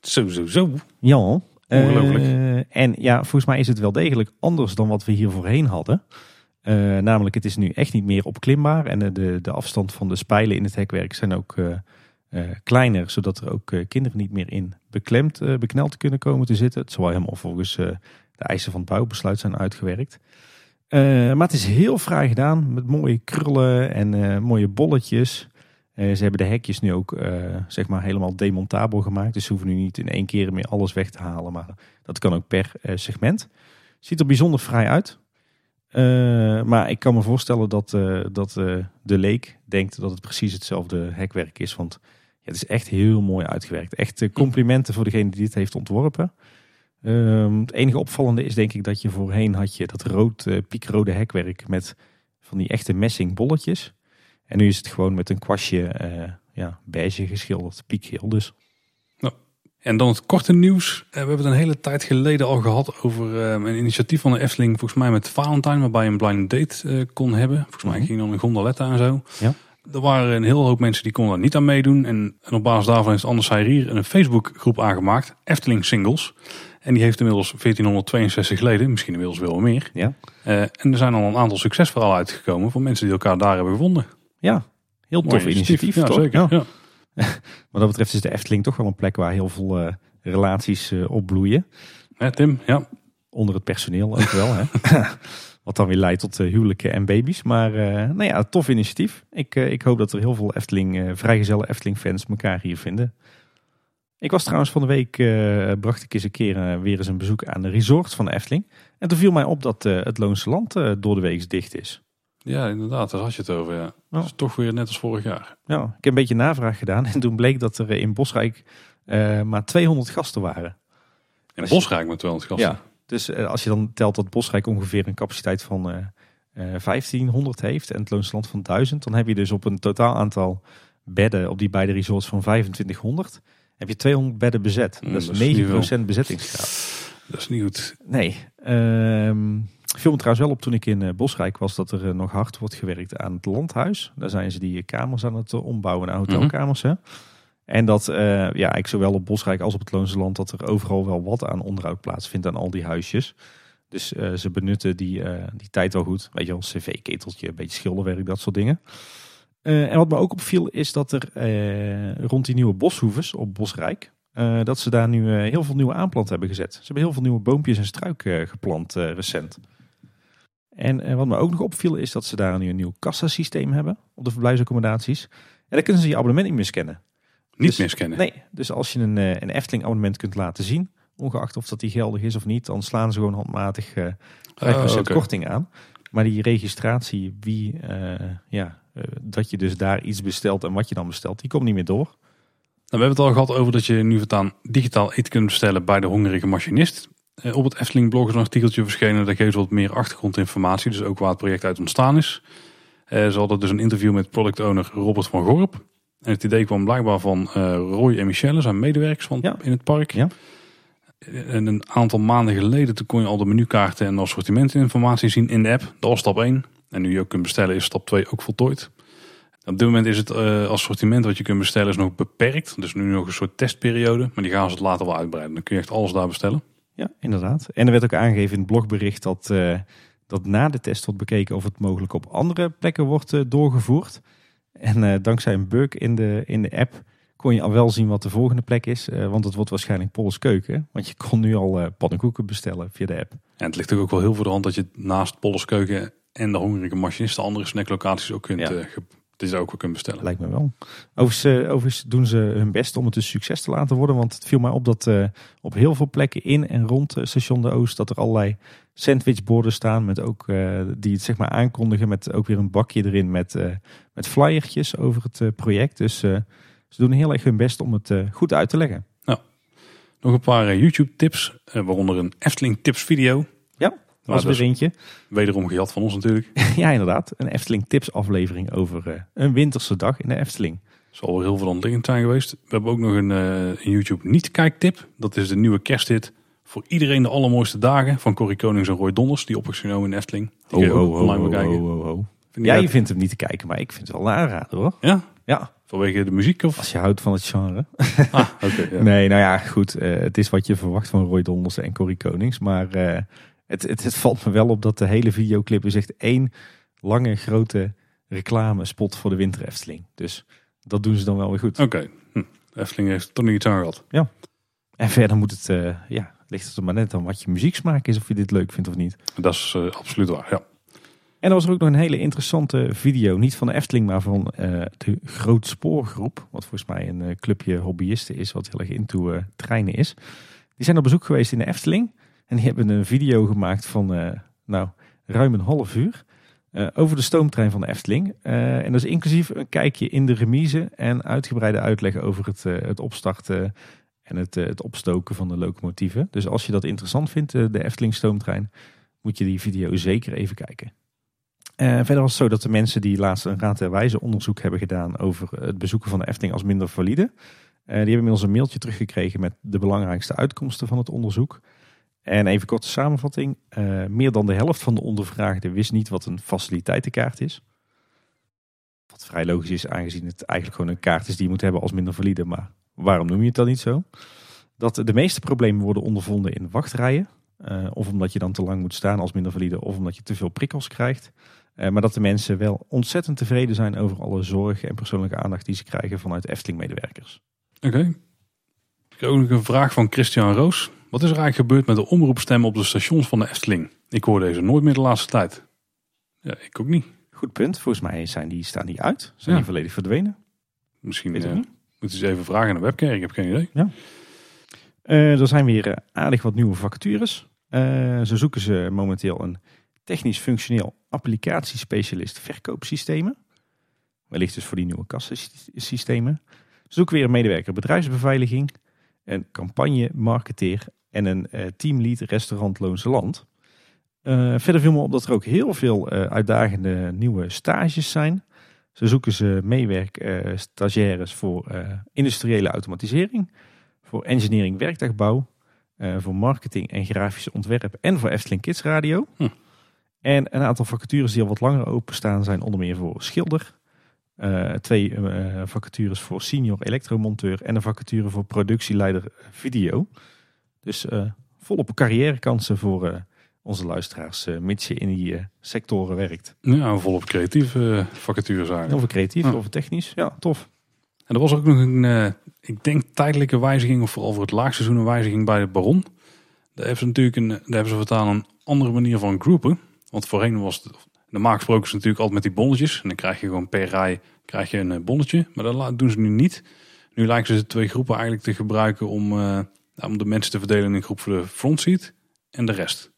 Zo, zo, zo. Ja. Ongelooflijk. Eh, en ja, volgens mij is het wel degelijk anders dan wat we hier voorheen hadden. Eh, namelijk, het is nu echt niet meer opklimbaar. En eh, de, de afstand van de spijlen in het hekwerk zijn ook eh, kleiner, zodat er ook eh, kinderen niet meer in beklemd, eh, bekneld kunnen komen te zitten. Het zal helemaal volgens de eisen van het bouwbesluit zijn uitgewerkt. Maar het is heel fraai gedaan met mooie krullen en mooie bolletjes. Ze hebben de hekjes nu ook zeg maar helemaal demontabel gemaakt. Dus ze hoeven nu niet in één keer meer alles weg te halen. Maar dat kan ook per segment. Ziet er bijzonder fraai uit. Maar ik kan me voorstellen dat, dat de leek denkt dat het precies hetzelfde hekwerk is. Want het is echt heel mooi uitgewerkt. Echt eh, complimenten voor degene die dit heeft ontworpen. Ehm, het enige opvallende is denk ik dat je voorheen had je dat rood, eh, piekrode hekwerk met van die echte messing bolletjes. En nu is het gewoon met een kwastje eh, ja, beige geschilderd, piekgeel dus. En dan het korte nieuws. We hebben het een hele tijd geleden al gehad over eh, een initiatief van de Efteling. Volgens mij met Valentine, waarbij je een blind date kon hebben. Volgens mij Mhm. ging dan een gondoletta en zo. Ja. Er waren een heel hoop mensen die konden daar niet aan meedoen. En, en op basis daarvan heeft Anders Heirier een Facebookgroep aangemaakt. Efteling Singles. En die heeft inmiddels 1462 leden. Misschien inmiddels wel meer. Ja. Eh, en er zijn al een aantal succesverhalen uitgekomen van mensen die elkaar daar hebben gevonden. Ja, heel tof Mooi initiatief. Ja, toch? zeker. Ja. Ja. [LAUGHS] Wat dat betreft is de Efteling toch wel een plek waar heel veel eh, relaties eh, opbloeien. Tim, ja. Onder het personeel ook wel. Hè? [LAUGHS] Wat dan weer leidt tot eh, huwelijken en baby's. Maar eh, nou ja, tof initiatief. Ik, eh, ik hoop dat er heel veel Efteling, vrijgezelle Efteling fans elkaar hier vinden. Ik was trouwens van de week, bracht ik eens een keer weer eens een bezoek aan de resort van de Efteling. En toen viel mij op dat het Loonse Land door de week dicht is. ja, inderdaad. Daar had je het over. Ja. Dat is toch weer net als vorig jaar. Ja, ik heb een beetje navraag gedaan en toen bleek dat er in Bosrijk maar 200 gasten waren. Je- Bosrijk met 200 gasten. Ja, dus eh, als je dan telt dat Bosrijk ongeveer een capaciteit van eh, eh, 1500 heeft en het Loonse Land van 1000, dan heb je dus op een totaal aantal bedden op die beide resorts van 2500, heb je 200 bedden bezet. Mm, dat is dat is niet 9% bezettingsgraad. Dat is niet goed. Nee, ehm viel me trouwens wel op toen ik in eh, Bosrijk was dat er eh, nog hard wordt gewerkt aan het landhuis. Daar zijn ze die kamers aan het eh, ombouwen naar hotelkamers. hè. En dat, eh, ja, ik zowel op Bosrijk als op het Loonse Land, dat er overal wel wat aan onderhoud plaatsvindt aan al die huisjes. Dus eh, ze benutten die, eh, die tijd wel goed. Weet je wel, cv-keteltje, een beetje schilderwerk, dat soort dingen. En wat me ook opviel is dat er rond die nieuwe boshoeves op Bosrijk, dat ze daar nu heel veel nieuwe aanplant hebben gezet. Ze hebben heel veel nieuwe boompjes en struiken geplant recent. En wat me ook nog opviel is dat ze daar nu een nieuw kassasysteem hebben op de verblijfsaccommodaties. En daar kunnen ze je abonnement niet meer scannen. Niet Dus- miskennen. Nee, dus als je een, eh, een Efteling abonnement kunt laten zien, ongeacht of dat die geldig is of niet, dan slaan ze gewoon handmatig eh 5% Oh, oké. korting aan. Maar die registratie, wie, eh, ja, dat je dus daar iets bestelt en wat je dan bestelt, die komt niet meer door. Nou, we hebben het al gehad over dat je nu voortaan digitaal eten kunt bestellen bij de hongerige machinist. Op het Efteling blog is een artikeltje verschenen. Daar geven ze wat meer achtergrondinformatie. Dus ook waar het project uit ontstaan is. Ze hadden dus een interview met product owner Robert van Gorp. En het idee kwam blijkbaar van eh, Roy en Michelle, zijn medewerkers van, Ja. in het park. Ja. En een aantal maanden geleden toen kon je al de menukaarten en assortimentinformatie zien in de app. Dat was stap 1. En nu je ook kunt bestellen is stap 2 ook voltooid. Op dit moment is het eh, assortiment wat je kunt bestellen is nog beperkt. Dus nu nog een soort testperiode. Maar die gaan ze het later wel uitbreiden. Dan kun je echt alles daar bestellen. Ja, inderdaad. En er werd ook aangegeven in het blogbericht dat, eh, dat na de test wordt bekeken of het mogelijk op andere plekken wordt doorgevoerd. En eh, dankzij een bug in de, in de app kon je al wel zien wat de volgende plek is. eh, want het wordt waarschijnlijk Polles Keuken. Want je kon nu al eh pannenkoeken bestellen via de app. En het ligt ook wel heel voor de hand dat je naast Polleskeuken en de hongerige machinist de andere snacklocaties ook kunt, Ja. je daar ook wel kunt bestellen. Lijkt me wel. Overigens, overigens doen ze hun best om het een succes te laten worden. Want het viel mij op dat op heel veel plekken in en rond station de Oost... dat er allerlei sandwichborden staan met ook, eh, die het zeg maar aankondigen... met ook weer een bakje erin met, eh, met flyertjes over het eh, project. Dus ze doen heel erg hun best om het goed uit te leggen. Nog een paar YouTube tips, waaronder een Efteling tips video. Ja, dat was is weer eentje. wederom gejat van ons natuurlijk. [LAUGHS] ja, inderdaad. Een Efteling tips aflevering over een winterse dag in de Efteling. Zal wel heel veel liggend zijn geweest. We hebben ook nog een, een YouTube niet kijktip. Dat is de nieuwe kersthit voor iedereen de allermooiste dagen van Corrie Konings en Roy Donders. Die op is genomen in de Efteling. Die bekijken. ho, ho, ho. Vind je Jij vindt hem niet te kijken, maar ik vind het wel een aanrader hoor. Ja? Ja, Vanwege de muziek of? als je houdt van het genre. Ah, oké. [LAUGHS] ja. Nee, nou ja, goed. eh, het is wat je verwacht van Roy Donders en Corrie Konings. Maar eh, het, het, het valt me wel op dat de hele videoclip is echt één lange grote reclamespot voor de Winter Efteling. Dus dat doen ze dan wel weer goed. Oké, hm. de Efteling heeft toch nog iets aan gehad. En verder moet het, eh, ja, ligt het er maar net aan wat je muzieksmaak is, of je dit leuk vindt of niet. Dat is eh, absoluut waar, ja. En er was er ook nog een hele interessante video, niet van de Efteling, maar van eh, de Groot Spoorgroep. Wat volgens mij een eh, clubje hobbyisten is, wat heel erg into treinen is. Die zijn op bezoek geweest in de Efteling. En die hebben een video gemaakt van, nou, ruim een half uur. over de stoomtrein van de Efteling. En dat is inclusief een kijkje in de remise en uitgebreide uitleg over het, het opstarten en het, eh, het opstoken van de locomotieven. Dus als je dat interessant vindt, eh, de Efteling stoomtrein, moet je die video zeker even kijken. Eh, verder was het zo dat de mensen die laatst een raad der wijze onderzoek hebben gedaan over het bezoeken van de Efteling als minder valide. die hebben inmiddels een mailtje teruggekregen met de belangrijkste uitkomsten van het onderzoek. En even korte samenvatting. meer dan de helft van de ondervraagden wist niet wat een faciliteitenkaart is. Wat vrij logisch is, aangezien het eigenlijk gewoon een kaart is die je moet hebben als minder valide. Maar waarom noem je het dan niet zo? Dat de meeste problemen worden ondervonden in wachtrijen. eh, of omdat je dan te lang moet staan als minder valide, of omdat je te veel prikkels krijgt. Eh, maar dat de mensen wel ontzettend tevreden zijn over alle zorg en persoonlijke aandacht die ze krijgen vanuit Efteling-medewerkers. Oké. Ik heb ook nog een vraag van Christian Roos. Wat is er eigenlijk gebeurd met de omroepstemmen op de stations van de Efteling? Ik hoor deze nooit meer de laatste tijd. Ja, ik ook niet. Goed punt. Volgens mij zijn die, staan die uit. Zijn Ja. die volledig verdwenen. Misschien Weet eh, niet. Moeten ze eens even vragen aan de webcare. Ik heb geen idee. Eh, er zijn weer eh, aardig wat nieuwe vacatures. Eh, zo zoeken ze momenteel een technisch functioneel applicatiespecialist verkoopsystemen. Wellicht dus voor die nieuwe kassensystemen. Ze zoeken weer een medewerker bedrijfsbeveiliging, een campagne marketeer en een eh, teamlead restaurant Loonse Land. Eh, verder viel me op dat er ook heel veel eh, uitdagende nieuwe stages zijn. Zo zoeken ze meewerk eh, stagiaires voor eh, industriële automatisering, voor engineering werktuigbouw, eh, voor marketing en grafisch ontwerp en voor Efteling Kids Radio. Hm. En een aantal vacatures die al wat langer openstaan zijn onder meer voor schilder, twee vacatures voor senior elektromonteur en een vacature voor productieleider video. Dus volop carrièrekansen voor onze luisteraars, eh, mits je in die eh, sectoren werkt. Ja, volop creatieve eh, vacatures eigenlijk. Of creatief, Ja. of technisch. Ja, tof. En er was ook nog een, ik denk tijdelijke wijziging, of vooral voor het laagseizoen een wijziging bij de Baron. Daar hebben ze natuurlijk een, daar hebben ze vertaal een andere manier van groepen. Want voorheen was het, normaal gesproken is natuurlijk altijd met die bonnetjes. En dan krijg je gewoon per rij krijg je een bonnetje. Maar dat doen ze nu niet. Nu lijken ze de twee groepen eigenlijk te gebruiken om, om de mensen te verdelen in een groep voor de frontseat en de rest.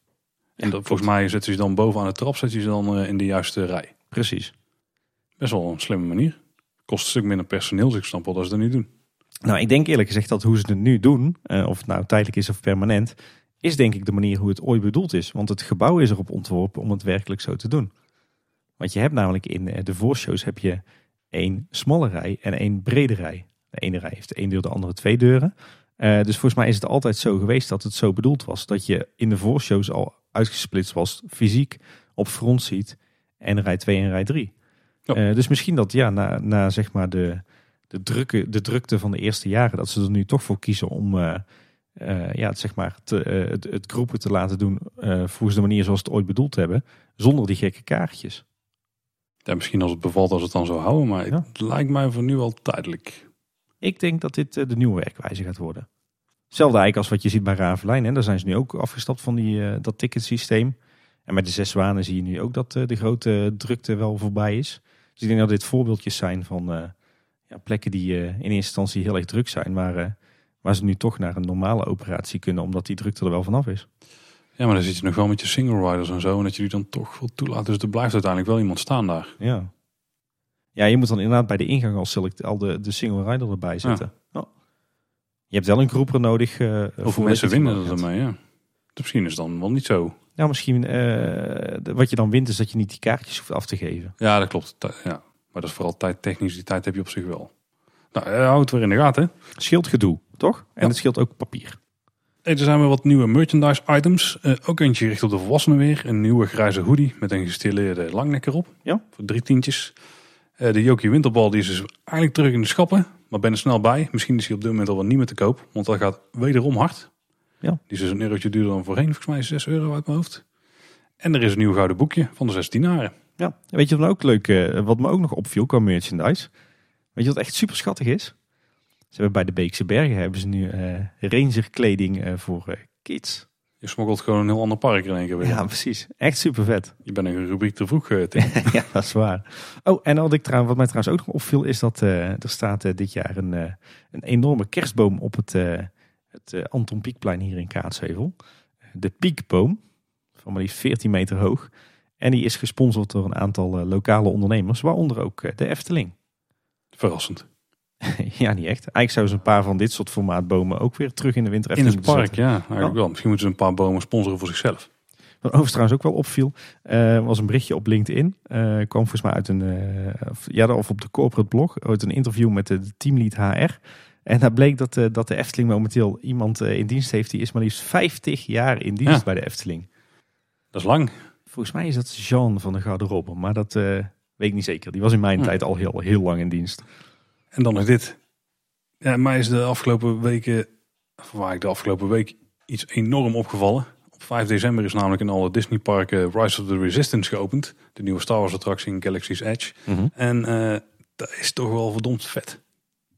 En dat, volgens mij zetten ze dan bovenaan de trap, zetten ze dan eh, in de juiste rij. Precies. Best wel een slimme manier. Kost een stuk minder personeel, dus ik snap wel dat ze dat niet doen. Nou, ik denk eerlijk gezegd dat hoe ze het nu doen, eh, of het nou tijdelijk is of permanent, is denk ik de manier hoe het ooit bedoeld is. Want het gebouw is erop ontworpen om het werkelijk zo te doen. Want je hebt namelijk in eh, de voorshows heb je één smalle rij en één brede rij. De ene rij heeft één deur, de andere twee deuren. Dus volgens mij is het altijd zo geweest dat het zo bedoeld was. Dat je in de voorshows al uitgesplitst was, fysiek, op frontseat en rij 2 en rij 3. Ja. Eh, dus misschien dat ja, na, na zeg maar de, de, drukke, de drukte van de eerste jaren, dat ze er nu toch voor kiezen om eh, eh, ja, het, zeg maar, te, het, het groepen te laten doen volgens de manier zoals ze het ooit bedoeld hebben, zonder die gekke kaartjes. Ja, misschien als het bevalt als het dan zou houden, maar Ja. het lijkt mij voor nu al tijdelijk. Ik denk dat dit de nieuwe werkwijze gaat worden. Hetzelfde eigenlijk als wat je ziet bij Ravelijn. Hè. Daar zijn ze nu ook afgestapt van die, eh, dat ticketsysteem. En met de zes zwanen zie je nu ook dat eh, de grote drukte wel voorbij is. Dus ik denk dat dit voorbeeldjes zijn van eh, ja, plekken die in eerste instantie heel erg druk zijn. Maar waar ze nu toch naar een normale operatie kunnen. Omdat die drukte er wel vanaf is. Ja, maar dan zit je nog wel met je single riders en zo. En dat je die dan toch wil toelaten. Dus er blijft uiteindelijk wel iemand staan daar. Ja. Ja, je moet dan inderdaad bij de ingang al, select, al de, de single rider erbij zetten. Ja. Je hebt wel een groeper nodig. eh, Hoeveel voor mensen winnen er ermee, ja. Misschien is het dan wel niet zo. Nou, misschien eh, wat je dan wint is dat je niet die kaartjes hoeft af te geven. Ja, dat klopt. Ja. Maar dat is vooral tijdtechnisch. Die tijd heb je op zich wel. Nou, eh, hou het weer in de gaten. Scheelt gedoe, toch? En Ja. het scheelt ook papier. Hey, er zijn weer wat nieuwe merchandise items. Eh, ook eentje gericht op de volwassenen weer. Een nieuwe grijze hoodie met een gestileerde langnek erop. Ja. Voor drie tientjes. Eh, de Jokie Winterbal die is dus eigenlijk terug in de schappen. Maar ben er snel bij. Misschien is hij op dit moment al wel niet meer te koop. Want dat gaat wederom hard. Ja. Die is dus een eurotje duurder dan voorheen. Volgens mij 6 euro uit mijn hoofd. En er is een nieuw gouden boekje van de 16 dinaren. Ja. Weet je wat ook leuk, eh, wat me ook nog opviel qua merchandise? Weet je wat echt super schattig is? Ze hebben bij de Beekse Bergen hebben ze nu eh ranger kleding voor kids. Je smokkelt gewoon een heel ander park in één keer weer. Ja, precies. Echt super vet. Je bent een rubriek te vroeg, eh, Tim. [LAUGHS] ja, dat is waar. Oh, en wat, ik trouwens, wat mij trouwens ook nog opviel is dat eh, er staat eh, dit jaar een, een enorme kerstboom op het, het Anton Pieckplein hier in Kaatsheuvel. De Piekboom, van maar liefst 14 meter hoog. En die is gesponsord door een aantal lokale ondernemers, waaronder ook de Efteling. Verrassend. [LAUGHS] ja, niet echt. Eigenlijk zouden ze een paar van dit soort formaatbomen ook weer terug in de winter In het park, zetten. ja. Eigenlijk Ja. wel. Misschien moeten ze een paar bomen sponsoren voor zichzelf. Wat overigens trouwens ook wel opviel, eh, was een berichtje op LinkedIn. Eh kwam volgens mij uit een, eh, of, ja, of op de corporate blog, uit een interview met de, teamlead HR. En daar bleek dat, dat de Efteling momenteel iemand in dienst heeft, die is maar liefst 50 jaar in dienst Ja. bij de Efteling. Dat is lang. Volgens mij is dat Jean van de Garderobe, maar dat weet ik niet zeker. Die was in mijn Hm. tijd al heel, heel lang in dienst. En dan nog dit. Ja, mij is de afgelopen weken, waar ik de afgelopen week, iets enorm opgevallen. Op 5 december is namelijk in alle Disneyparken Rise of the Resistance geopend. De nieuwe Star Wars attractie in Galaxy's Edge. En eh, dat is toch wel verdomd vet.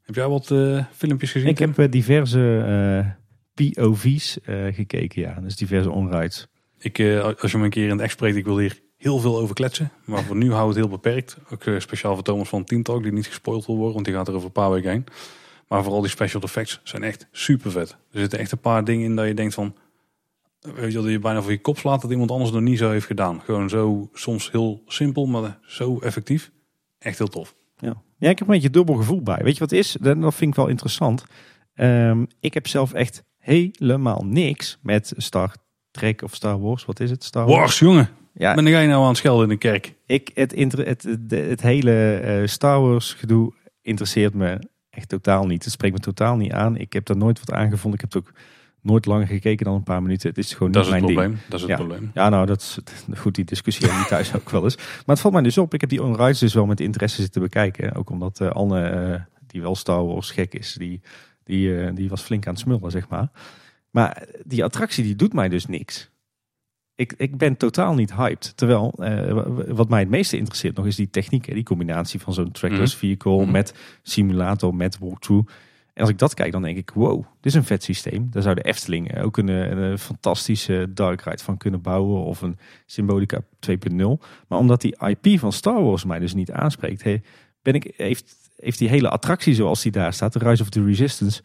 Heb jij wat eh, filmpjes gezien? Ik heb eh, diverse POV's gekeken, ja. Dus diverse onrides. Ik, als je me een keer in het echt spreekt, ik wil hier heel veel over kletsen. Maar voor nu houdt het heel beperkt. Ook eh, speciaal voor Thomas van Team Talk, die niet gespoild wil worden, want die gaat er over een paar weken heen. Maar vooral die special effects zijn echt super vet. Er zitten echt een paar dingen in dat je denkt van... Weet je, dat je bijna voor je kop slaat dat iemand anders nog niet zo heeft gedaan. Gewoon zo, soms heel simpel, maar zo effectief. Echt heel tof. Ja. ja, ik heb een beetje dubbel gevoel bij. Weet je wat het is? Dat dat vind ik wel interessant. Ehm, ik heb zelf echt helemaal niks met Star Trek of Star Wars. Wat is het? Star Wars? Wars, jongen. Ja, Ben jij nou aan het schelden in de kerk? ik, het, inter- het, het, het hele eh, Star Wars gedoe interesseert me echt totaal niet. Het spreekt me totaal niet aan. Ik heb daar nooit wat aangevonden. Ik heb het ook nooit langer gekeken dan een paar minuten. Het is gewoon Dat is niet mijn probleem. ding. Dat is het Ja. probleem. Ja, nou, dat is goed. Die discussie hebben we thuis ook wel eens. Maar het valt mij dus op. Ik heb die on-rides dus wel met interesse zitten bekijken. Ook omdat eh, Anne, eh, die wel Star Wars gek is, die, die, die was flink aan het smullen, zeg maar. Maar die attractie, die doet mij dus niks. Ik, ik ben totaal niet hyped. Terwijl, eh, wat mij het meeste interesseert nog is die techniek. Hè? Die combinatie van zo'n trackless vehicle Mhm. met simulator, met walkthrough. En als ik dat kijk, dan denk ik, wow, dit is een vet systeem. Daar zou de Efteling ook een, een, een fantastische dark ride van kunnen bouwen. Of een Symbolica 2.0. Maar omdat die IP van Star Wars mij dus niet aanspreekt, ben ik, heeft, heeft die hele attractie zoals die daar staat, de Rise of the Resistance,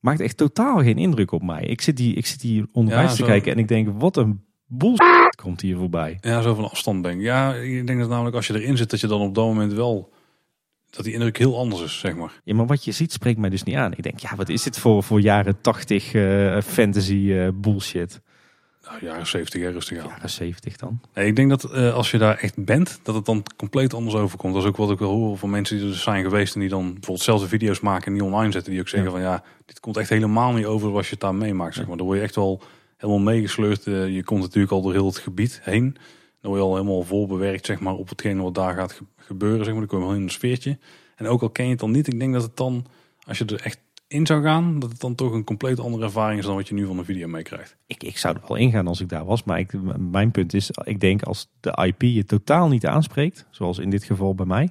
maakt echt totaal geen indruk op mij. Ik zit, die, ik zit hier onderwijs Ja, te kijken en ik denk, wat een bullshit [LAUGHS] komt hier voorbij. Ja, zo van afstand denk ik. Ja, ik denk dat namelijk als je erin zit, dat je dan op dat moment wel... Dat die indruk heel anders is, zeg maar. Ja, maar wat je ziet spreekt mij dus niet aan. Ik denk, ja, wat is dit voor, voor jaren 80 eh, fantasy eh, bullshit? Nou, jaren 70 hè, rustig aan. Jaren 70 dan. Nee, ik denk dat eh, als je daar echt bent, dat het dan compleet anders overkomt. Dat is ook wat ik wel hoor van mensen die er zijn geweest en die dan bijvoorbeeld zelfde video's maken en die online zetten. Die ook zeggen van ja, dit komt echt helemaal niet over als je het daar meemaakt. Zeg maar. Dan word je echt wel helemaal meegesleurd. Eh, je komt natuurlijk al door heel het gebied heen. Dan word je al helemaal voorbewerkt zeg maar, op hetgeen wat daar gaat ge- gebeuren. Zeg maar. Dan kom je wel in een sfeertje. En ook al ken je het dan niet, ik denk dat het dan, als je er echt in zou gaan, dat het dan toch een compleet andere ervaring is dan wat je nu van de video meekrijgt. Ik, ik zou er wel ingaan als ik daar was. Maar ik, mijn punt is, ik denk als de IP je totaal niet aanspreekt, zoals in dit geval bij mij,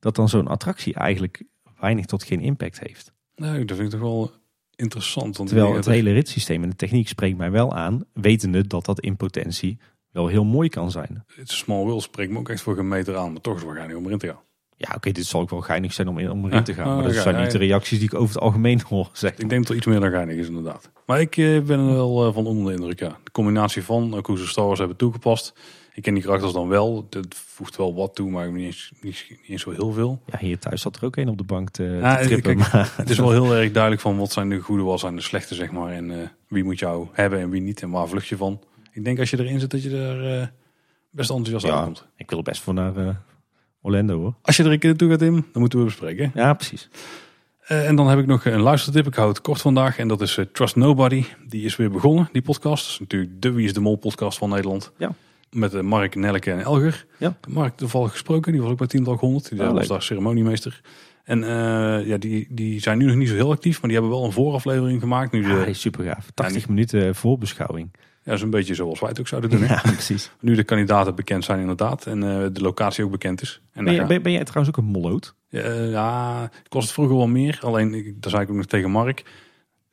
dat dan zo'n attractie eigenlijk weinig tot geen impact heeft. Nee, dat vind ik toch wel interessant. Want Terwijl het hele ritssysteem en de techniek spreekt mij wel aan, wetende dat dat in potentie wel heel mooi kan zijn. Het Small World spreekt me ook echt voor geen meter aan, maar toch is het waarschijnlijk om erin te gaan. Ja, oké, dit zal ook wel geinig zijn om, in, om erin te gaan. oh, Maar dat zijn ja, niet de reacties die ik over het algemeen hoor. Zeg. Ik denk dat er iets meer dan geinig is inderdaad. Maar ik eh, ben er wel eh, van onder de indruk, ja. De combinatie van, ook hoe ze Star Wars hebben toegepast. Ik ken die karakters dan wel. Dat voegt wel wat toe, maar niet eens, niet, niet eens zo heel veel. Ja, hier thuis zat er ook een op de bank te, Ja, te trippen. kijk, maar- Het is wel heel erg duidelijk van wat zijn de goede, wat zijn de slechte, zeg maar. En eh, wie moet jou hebben en wie niet en waar vlucht je van. Ik denk als je erin zit dat je er eh, best enthousiast Ja. uitkomt. ik wil er best voor naar eh, Orlando hoor. Als je er een keer naartoe gaat, Tim, dan moeten we bespreken. Ja, precies. En dan heb ik nog een luistertip. Ik hou het kort vandaag. En dat is Trust Nobody. Die is weer begonnen, die podcast. Dat is natuurlijk de Wie is de Mol podcast van Nederland. Ja. Met eh, Mark, Nelke en Elger. Ja. Mark toevallig gesproken. Die was ook bij Team Talk 100. Die Oh, was daar ceremoniemeester. En eh, ja, die, die zijn nu nog niet zo heel actief. Maar die hebben wel een vooraflevering gemaakt. Nu de, Ja, super gaaf. 80 Ja, minuten voorbeschouwing. Ja, een beetje zoals wij het ook zouden doen. Hè? [LAUGHS] Ja, precies. Nu de kandidaten bekend zijn inderdaad. En eh, de locatie ook bekend is. En Ben, je- ben jij trouwens ook een molloot? Eh, ja, het vroeger wel meer. Alleen, ik, daar zei ik ook nog tegen Mark.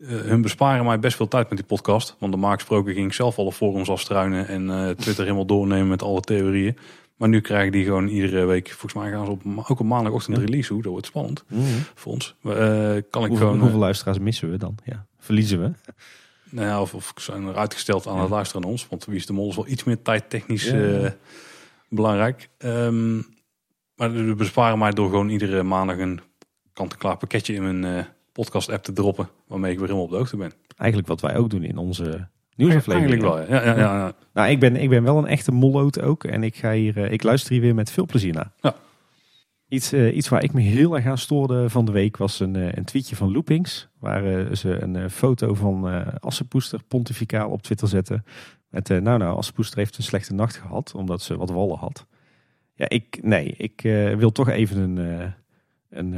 Eh, hun besparen mij best veel tijd met die podcast. Want normaal gesproken ging ik zelf alle forums afstruinen. En eh, Twitter helemaal doornemen met alle theorieën. Maar nu krijgen die gewoon iedere week. Volgens mij gaan ze op, ook op maandagochtend Ja. release. Hoe, dat wordt spannend Mhm. voor ons. Eh, kan ik gewoon... hoeveel luisteraars missen we dan? Ja. Verliezen we? nou ja, of, of zijn er uitgesteld aan Ja. het luisteren naar ons. Want Wie is de Mol is wel iets meer tijdtechnisch eh, belangrijk. Ehm, maar we besparen mij door gewoon iedere maandag een kant-en-klaar pakketje in mijn podcast-app te droppen. Waarmee ik weer helemaal op de hoogte ben. Eigenlijk wat wij ook doen in onze nieuwsaflevering. Eigenlijk wel, ja. ja, ja, ja. Nou, ik ben, ik ben wel een echte molloot ook. En ik, ga hier, eh, ik luister hier weer met veel plezier naar. Ja. Iets, eh, iets waar ik me heel erg aan stoorde van de week was een, eh, een tweetje van Loopings. Waar ze een foto van Assepoester pontificaal op Twitter zetten. Met, nou nou, Assepoester heeft een slechte nacht gehad. Omdat ze wat wallen had. Ja, ik, nee, ik wil toch even een, een,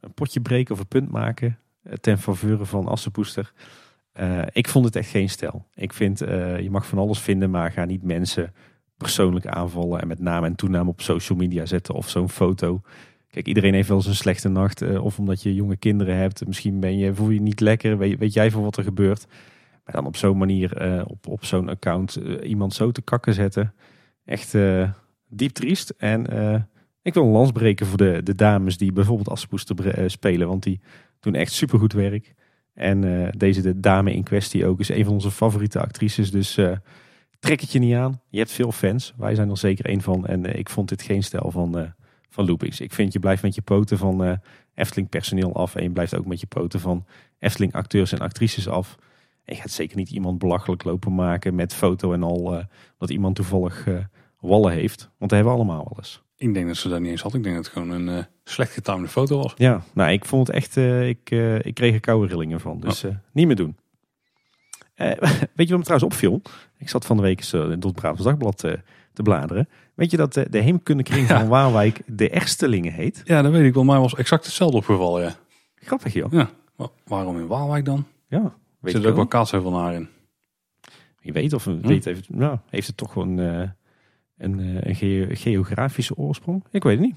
een potje breken of een punt maken. Ten faveur van Assepoester. Eh, ik vond het echt geen stijl. Ik vind, eh, je mag van alles vinden, maar ga niet mensen persoonlijk aanvallen en met naam en toenaam op social media zetten of zo'n foto. Kijk, iedereen heeft wel eens een slechte nacht. eh, of omdat je jonge kinderen hebt. Misschien ben je, voel je niet lekker. Weet, jij van wat er gebeurt. Maar dan op zo'n manier op, op zo'n account iemand zo te kakken zetten. Echt diep triest. En ik wil een lans breken voor de, de dames die bijvoorbeeld Assepoester spelen. Want die doen echt supergoed werk. En eh, deze de dame in kwestie ook is een van onze favoriete actrices. Dus eh, trek het je niet aan. Je hebt veel fans. Wij zijn er zeker één van. En eh, ik vond dit geen stijl van, van loopings. Ik vind je blijft met je poten van Efteling personeel af. En je blijft ook met je poten van Efteling acteurs en actrices af. En je gaat zeker niet iemand belachelijk lopen maken met foto en al. dat iemand toevallig wallen heeft. Want dat hebben allemaal wel eens. Ik denk dat ze dat niet eens had. Ik denk dat het gewoon een eh, slecht getimede foto was. Ja, nou, ik vond het echt. eh, ik, eh, ik kreeg er koude rillingen van. Dus niet meer doen. [LAUGHS] Weet je wat me trouwens opviel? Ik zat van de week eens, door het Brabants Dagblad te bladeren. Weet je dat de heemkundekring Ja. [LAUGHS] van Waalwijk de Erstelingen heet? Ja, dat weet ik wel. Mij was exact hetzelfde opgevallen, ja. Grappig joh. ja. Maar waarom in Waalwijk dan? Ja, Er weet zit ik ook wel kaatsheuvelnaar in. Je weet of een, weet heeft, nou, heeft het toch wel een, eh, een, een ge- geografische oorsprong? Ik weet het niet.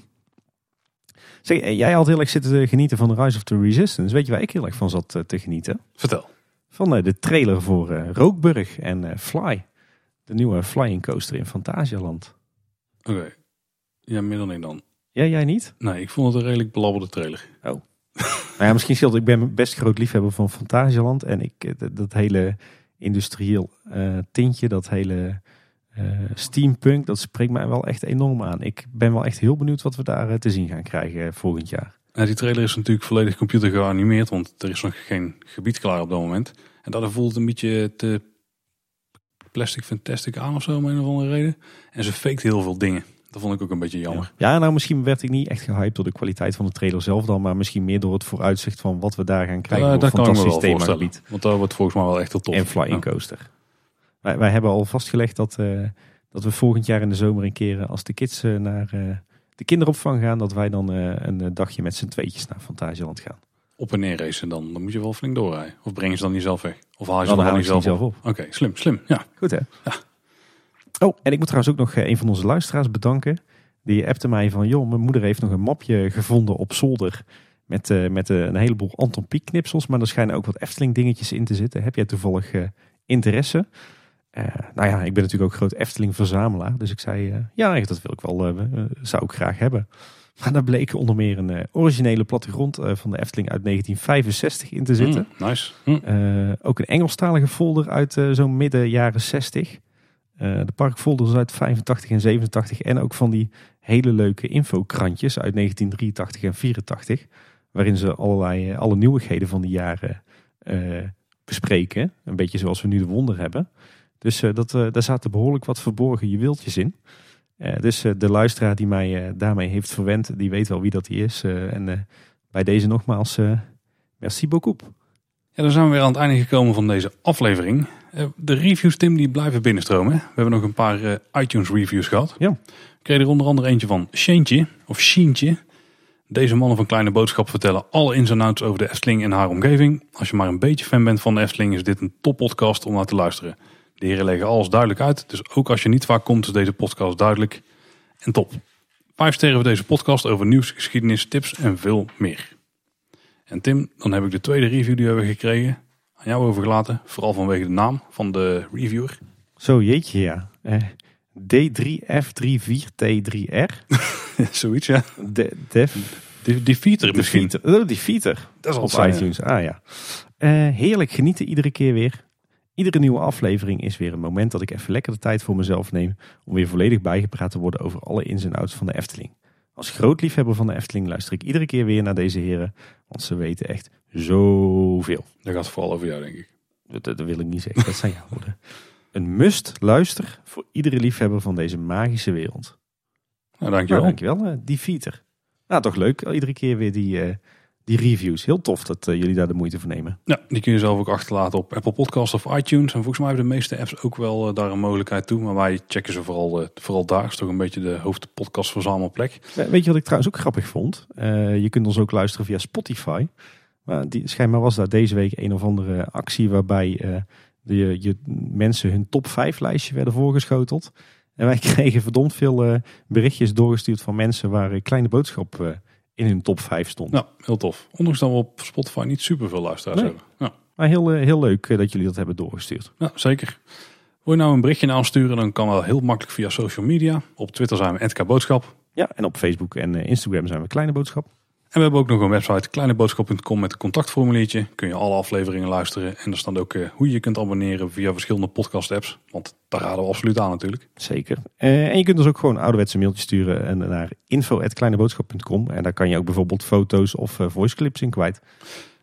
Zeg, eh, jij had heel erg zitten te genieten van Rise of the Resistance. Weet je waar ik heel erg van zat eh, te genieten? Vertel. Van de trailer voor Rookburg en Fly. De nieuwe flying coaster in Fantasialand. Oké. Ja, meer dan ik dan. Ja, jij niet? Nee, ik vond het een redelijk belabberde trailer. Nou ja, misschien scheelt. Ik ben best groot liefhebber van Fantasialand. En ik, dat, dat hele industrieel tintje, dat hele steampunk, dat spreekt mij wel echt enorm aan. Ik ben wel echt heel benieuwd wat we daar eh, te zien gaan krijgen eh, volgend jaar. Ja, die trailer is natuurlijk volledig computer geanimeerd, want er is nog geen gebied klaar op dat moment. En daardoor voelt een beetje te plastic fantastic aan of zo, om een of andere reden. En ze faked heel veel dingen. Dat vond ik ook een beetje jammer. Ja, nou misschien werd ik niet echt gehyped door de kwaliteit van de trailer zelf dan, maar misschien meer door het vooruitzicht van wat we daar gaan krijgen. Ja, dat kan ik me wel. Want dat wordt volgens mij wel echt heel tof. en flying Ja. coaster. Wij, wij hebben al vastgelegd dat, eh, dat we volgend jaar in de zomer een keer eh, als de kids eh, naar de kinderopvang gaan, dat wij dan een dagje met z'n tweetjes naar Fantasieland gaan. Op en neer racen dan, dan moet je wel flink doorrijden. Of brengen ze dan niet zelf weg? Of haal je ze Dan dan, ze zelf op? Oké, slim, slim. Ja. Goed hè? Oh, en ik moet trouwens ook nog een van onze luisteraars bedanken. Die appte mij van, joh, mijn moeder heeft nog een mapje gevonden op zolder. Met, met een heleboel Anton Pieck knipsels. Maar er schijnen ook wat Efteling dingetjes in te zitten. Heb jij toevallig interesse? Eh, nou ja, ik ben natuurlijk ook groot Efteling verzamelaar. Dus ik zei, eh, ja, dat wil ik wel, eh, zou ik graag hebben. [LAUGHS] Maar daar bleek onder meer een originele plattegrond van de Efteling uit 1965 in te zitten. Mm, nice. Hm. Eh, ook een Engelstalige folder uit zo'n midden jaren 60. Eh, de parkfolders uit 85 en 87. En ook van die hele leuke infokrantjes uit 1983 en 84. Waarin ze allerlei, alle nieuwigheden van die jaren bespreken. Een beetje zoals we nu de wonder hebben. Dus eh, dat, eh, daar zaten behoorlijk wat verborgen juweeltjes in. Eh, dus de luisteraar die mij daarmee heeft verwend, die weet wel wie dat die is. En bij deze nogmaals, merci beaucoup. Ja, dan zijn we weer aan het einde gekomen van deze aflevering. De reviews, Tim, die blijven binnenstromen. We hebben nog een paar eh, iTunes reviews gehad. Ja. Ik kreeg er onder andere eentje van Sheentje, of Shientje. Deze mannen van Kleine Boodschap vertellen alle ins en outs over de Efteling en haar omgeving. Als je maar een beetje fan bent van de Efteling, is dit een toppodcast om naar te luisteren. De heren leggen alles duidelijk uit. Dus ook als je niet vaak komt, is deze podcast duidelijk en top. Vijf sterren voor deze podcast over nieuws, geschiedenis, tips en veel meer. En Tim, dan heb ik de tweede review die we hebben gekregen aan jou overgelaten. Vooral vanwege de naam van de reviewer. Zo, jeetje ja. Eh, D3F34T3R. [LAUGHS] Zoiets, ja. De, def, die feature misschien. Defeater. Oh, Defeater. Dat is Op al iTunes. Ah ja. Eh, heerlijk genieten iedere keer weer. Iedere nieuwe aflevering is weer een moment dat ik even lekker de tijd voor mezelf neem om weer volledig bijgepraat te worden over alle ins en outs van de Efteling. Als groot liefhebber van de Efteling luister ik iedere keer weer naar deze heren, want ze weten echt zoveel. Dat gaat vooral over jou, denk ik. Dat, dat wil ik niet zeggen, dat zijn jouw [LAUGHS] woorden. Een must luister voor iedere liefhebber van deze magische wereld. Nou, dankjewel. dankjewel, eh, die Feater. Nou, toch leuk. Iedere keer weer die, eh, die reviews. Heel tof dat eh, jullie daar de moeite voor nemen. Ja, die kun je zelf ook achterlaten op Apple Podcasts of iTunes. En volgens mij hebben de meeste apps ook wel eh, daar een mogelijkheid toe. Maar wij checken ze vooral, eh, vooral daar. is toch een beetje de hoofdpodcast verzamelplek. Weet je wat ik trouwens ook grappig vond? Je kunt ons ook luisteren via Spotify. Maar die, schijnbaar was daar deze week een of andere actie waarbij de, je mensen hun top 5 lijstje werden voorgeschoteld. En wij [LAUGHS] kregen verdomd veel berichtjes doorgestuurd van mensen waar een kleine boodschap in hun top 5 stond. Nou, heel tof. Ondanks dat we op Spotify niet super veel luisteraars Nee. hebben. Ja. Maar heel, eh, heel leuk eh, dat jullie dat hebben doorgestuurd. Ja, zeker. Wil je nou een berichtje naar ons sturen, dan kan wel heel makkelijk via social media. Op Twitter zijn we @kboodschap. Boodschap. Ja, en op Facebook en eh, Instagram zijn we Kleine Boodschap. En we hebben ook nog een website, kleineboodschap.com met een contactformuliertje. Kun je alle afleveringen luisteren. En er staat ook eh, hoe je je kunt abonneren via verschillende podcast apps. Want daar raden we absoluut aan natuurlijk. Zeker. Eh, en je kunt ons ook gewoon ouderwetse mailtjes sturen en naar info.kleineboodschap.com. En daar kan je ook bijvoorbeeld foto's of eh, voice clips in kwijt.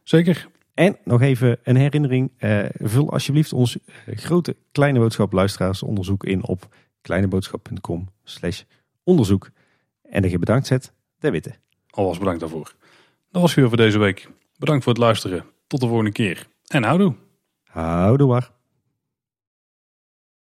Zeker. En nog even een herinnering. vul alsjeblieft ons grote Kleine Boodschap luisteraarsonderzoek in op kleineboodschap.com slash onderzoek. En dat je bedankt zet, de witte. Alvast bedankt daarvoor. Dat was weer voor deze week. Bedankt voor het luisteren. Tot de volgende keer. En houdoe. Houdoe waar.